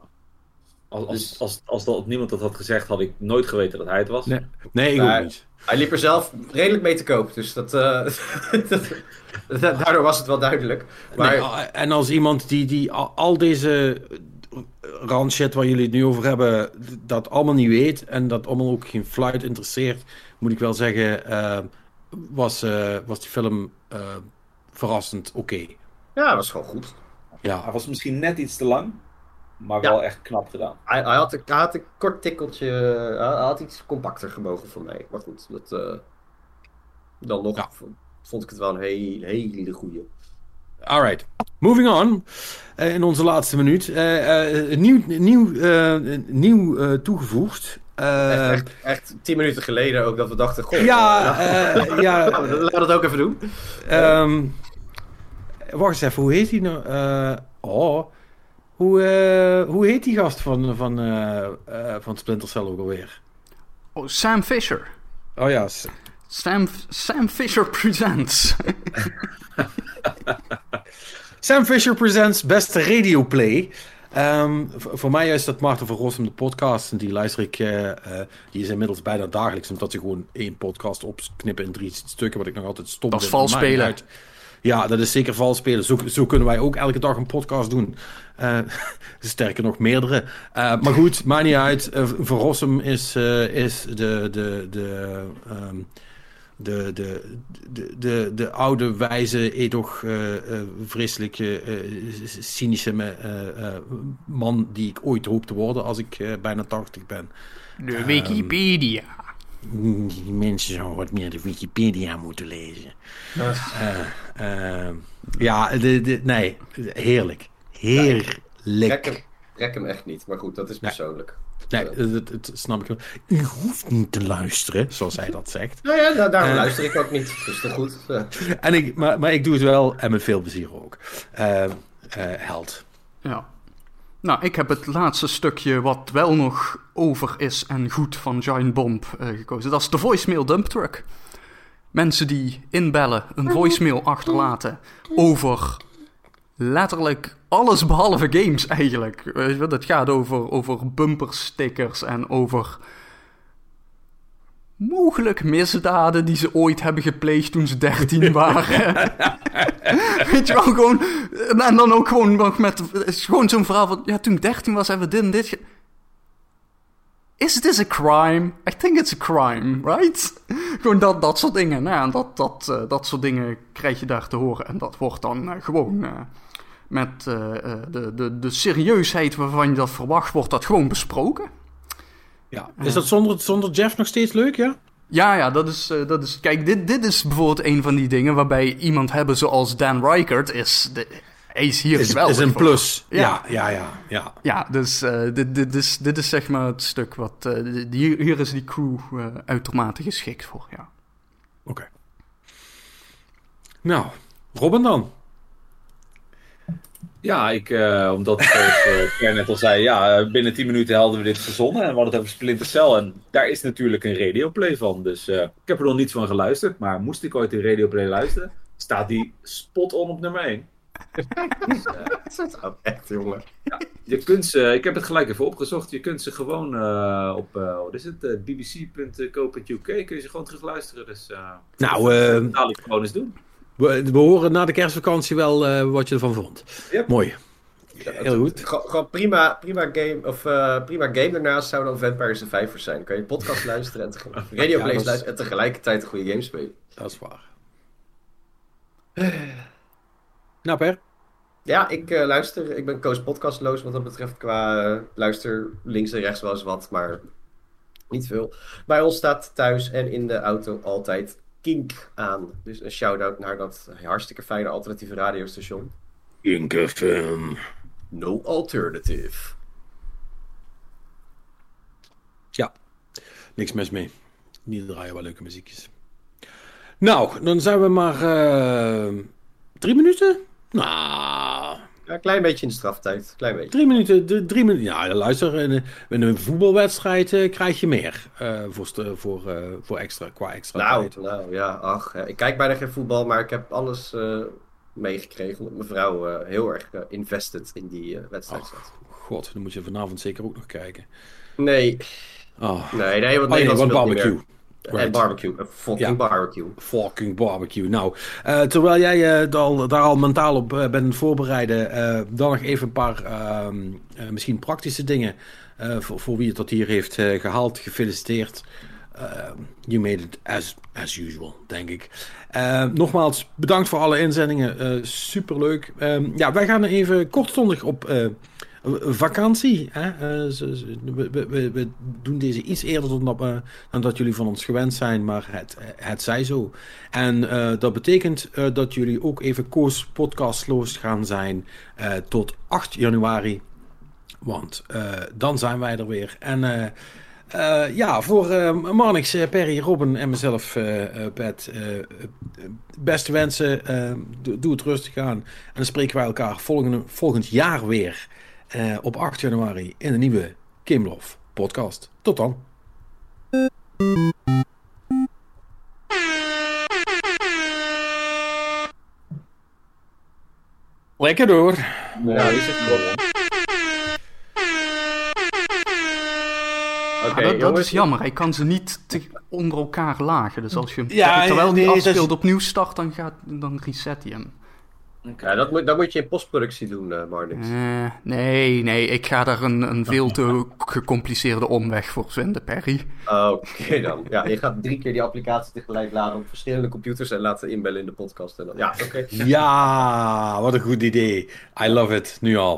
Speaker 4: Als, als,
Speaker 3: Dus-
Speaker 4: als, als dat niemand dat had gezegd, had ik nooit geweten dat hij het was.
Speaker 1: Nee, nee ik
Speaker 3: Maar-
Speaker 1: ook niet.
Speaker 3: Hij liep er zelf redelijk mee te koop, dus dat, eh, dat- daardoor was het wel duidelijk. Maar
Speaker 1: Nee, a- en als iemand die, die al, al deze randshit waar jullie het nu over hebben, dat allemaal niet weet en dat allemaal ook geen fluit interesseert, moet ik wel zeggen, eh, was, eh, was die film eh, verrassend oké.
Speaker 3: ja, dat was gewoon goed.
Speaker 1: Ja,
Speaker 4: Hij was misschien net iets te lang, maar
Speaker 3: Ja.
Speaker 4: wel echt knap gedaan.
Speaker 3: Hij, hij, had, een, hij had een kort tikkeltje, hij had iets compacter gemogen voor mij. Maar goed, dat, eh, dan nog
Speaker 1: Ja.
Speaker 3: vond, vond ik het wel een hele, hele goeie.
Speaker 1: alright. Moving on. Eh, in onze laatste minuut. Eh, eh, nieuw nieuw, eh, nieuw eh, toegevoegd. Eh,
Speaker 3: Echt, echt, echt tien minuten geleden ook dat we dachten, goh,
Speaker 1: ja,
Speaker 3: eh,
Speaker 1: eh, ja,
Speaker 3: laten we dat ook even doen.
Speaker 1: Ehm, wacht eens even, hoe heet die nou? Eh, oh, hoe, hoe heet die gast van, van, eh, eh, van Splinter Cell ook alweer?
Speaker 2: Oh, Sam Fisher.
Speaker 1: Oh ja,
Speaker 2: Sam, Sam Fisher Presents.
Speaker 1: Sam Fisher presents beste radioplay. Ehm, v- voor mij is dat Maarten van Rossum de podcast. En die luister ik, eh, eh, die is inmiddels bijna dagelijks. Omdat ze gewoon één podcast opknippen in drie stukken. Wat ik nog altijd stom
Speaker 2: Dat is vals spelen.
Speaker 1: uit. Ja, dat is zeker vals spelen. Zo, zo kunnen wij ook elke dag een podcast doen. Eh, sterker nog, meerdere. Maar goed, maakt niet uit. Van Rossum is, is de, de, de, ehm, de, de, de, de, de oude, wijze, edoch, eh eh, vreselijke, eh, cynische man die ik ooit hoop te worden als ik eh, bijna 80 ben.
Speaker 2: De Wikipedia.
Speaker 1: Die mensen zouden wat meer de Wikipedia moeten lezen. Ja, de, de, nee, heerlijk. Heerlijk.
Speaker 3: Rek hem, rek hem echt niet, maar goed, dat is persoonlijk.
Speaker 1: Nee, dat, dat snap ik wel. U hoeft niet te luisteren, zoals hij dat zegt.
Speaker 3: Nou ja, daar, daarom
Speaker 1: Eh.
Speaker 3: luister ik ook niet, dus toch goed. Ja.
Speaker 1: En ik, maar, maar ik doe het wel en met veel plezier ook. Eh, eh, held.
Speaker 2: Ja. Nou, ik heb het laatste stukje wat wel nog over is en goed van Giant Bomb eh, gekozen. Dat is de voicemail dump truck. Mensen die inbellen, een voicemail achterlaten over letterlijk alles behalve games eigenlijk. Weet je Het gaat over, over bumperstickers en over mogelijk misdaden die ze ooit hebben gepleegd toen ze 13 waren. Weet je wel, gewoon... En dan ook gewoon nog met... Het is gewoon zo'n verhaal van... Ja, toen ik 13 was, hebben we dit en dit... Is this a crime? I think it's a crime, right? Gewoon dat, dat soort dingen. Nou, dat, dat, eh, dat soort dingen krijg je daar te horen. En dat wordt dan eh, gewoon... eh, met de, de, de serieusheid waarvan je dat verwacht, wordt dat gewoon besproken.
Speaker 1: Ja. Is dat zonder, zonder Jeff nog steeds leuk, ja?
Speaker 2: Ja, ja, dat is, dat is... Kijk, dit, dit is bijvoorbeeld een van die dingen waarbij iemand hebben zoals Dan Reichert is... De, hij is hier
Speaker 1: Is,
Speaker 2: geweldig
Speaker 1: is een
Speaker 2: voor.
Speaker 1: plus.
Speaker 2: Ja.
Speaker 1: Ja, ja, ja. ja.
Speaker 2: Ja, dus eh, dit, dit, is, dit is zeg maar het stuk wat... eh, hier, hier is die crew eh, uitermate geschikt voor, ja.
Speaker 1: Oké. Nou, Robin dan?
Speaker 4: Ja, ik, eh, omdat, zoals uh, Pierre net al zei, ja, binnen 10 minuten hadden we dit verzonnen. En we hadden het over Splinter Cell. En daar is natuurlijk een radioplay van. Dus eh, ik heb er nog niet van geluisterd. Maar moest ik ooit een radioplay luisteren, staat die spot on op nummer 1.
Speaker 3: Dat is ook echt, jongen.
Speaker 4: Je kunt ze, ik heb het gelijk even opgezocht. Je kunt ze gewoon eh, op, eh, wat is het, eh, bbc.co.uk kun je ze gewoon terugluisteren. Dus eh
Speaker 1: Nou,
Speaker 4: dat zal ik gewoon eens doen.
Speaker 1: we, we horen na de kerstvakantie wel eh, wat je ervan vond.
Speaker 4: Yep.
Speaker 1: Mooi. Heel goed.
Speaker 3: Gewoon prima, prima, game, of, prima game daarnaast zou dan Vampire Survivors zijn. Kan je podcast luisteren en tegelijk, radio
Speaker 1: Ja,
Speaker 3: luisteren en tegelijkertijd een goede game spelen.
Speaker 1: Dat is waar. Nou, Per?
Speaker 3: Ja, ik eh, luister. Ik ben Koos podcastloos wat dat betreft qua eh, luister links en rechts wel eens wat. Maar Niet veel. Bij ons staat thuis en in de auto altijd Kink aan. Dus een shout-out naar dat hartstikke fijne alternatieve radiostation.
Speaker 1: Kink FM.
Speaker 3: No alternative.
Speaker 1: Ja, niks mis mee. Die draaien wel leuke muziekjes. Nou, dan zijn we maar uh, drie minuten? Nou...
Speaker 3: Ja, een klein beetje in de straftijd. Klein beetje.
Speaker 1: Drie minuten. De, drie minuten. Ja, luister. In, in een voetbalwedstrijd uh, krijg je meer. Uh, voor, voor, uh, voor extra, qua extra
Speaker 3: nou,
Speaker 1: tijd.
Speaker 3: Nou, ja. Ach, ik kijk bijna geen voetbal, maar ik heb alles meegekregen. Omdat mijn vrouw heel erg invested in die wedstrijd zat.
Speaker 1: God, dan moet je vanavond zeker ook nog kijken.
Speaker 3: Nee.
Speaker 1: Oh.
Speaker 3: Nee, nee, want
Speaker 1: oh,
Speaker 3: Nederland
Speaker 1: nee, barbecue.
Speaker 3: Right. En barbecue. Fucking ja. barbecue.
Speaker 1: Fucking barbecue. Nou, uh, terwijl jij uh, al, daar al mentaal op uh, bent voorbereiden, dan nog even een paar ehm, misschien praktische dingen voor, voor, wie het tot hier heeft gehaald. Gefeliciteerd. you made it as, as usual, denk ik. nogmaals, bedankt voor alle inzendingen. superleuk. Ja, wij gaan even kortstondig op vakantie. Hè? Uh, we, we, we, doen deze iets eerder dan dat, jullie van ons gewend zijn, maar het, het zij zo. En uh, dat betekent uh, dat jullie ook even Koos podcastloos gaan zijn tot 8 januari. Want dan zijn wij er weer. En ja, voor Marnix, Perry, Robin en mezelf, Pet, beste wensen. doe, doe het rustig aan. En dan spreken wij elkaar volgende, volgend jaar weer. Uh, op 8 januari in de nieuwe Kimlof podcast. Tot dan. Lekker door.
Speaker 3: Ja, die zit erop.
Speaker 2: Okay, ja, dat, dat, is jammer. Hij kan ze niet te, onder elkaar lagen. Dus als je ja, terwijl die nee, afspeelt is... opnieuw start, dan, gaat, dan reset hij hem.
Speaker 3: Okay. Ja, dat moet, dat moet je in postproductie doen, uh, Marnix.
Speaker 2: Uh, nee, nee, ik ga daar een, een veel te gecompliceerde omweg voor vinden, Perry.
Speaker 3: Oké okay, dan. Ja, je gaat drie keer die applicatie tegelijk laden op verschillende computers en laten inbellen in de podcast. En dan, ja, oké.
Speaker 1: Ja, wat een goed idee. I love it, nu al.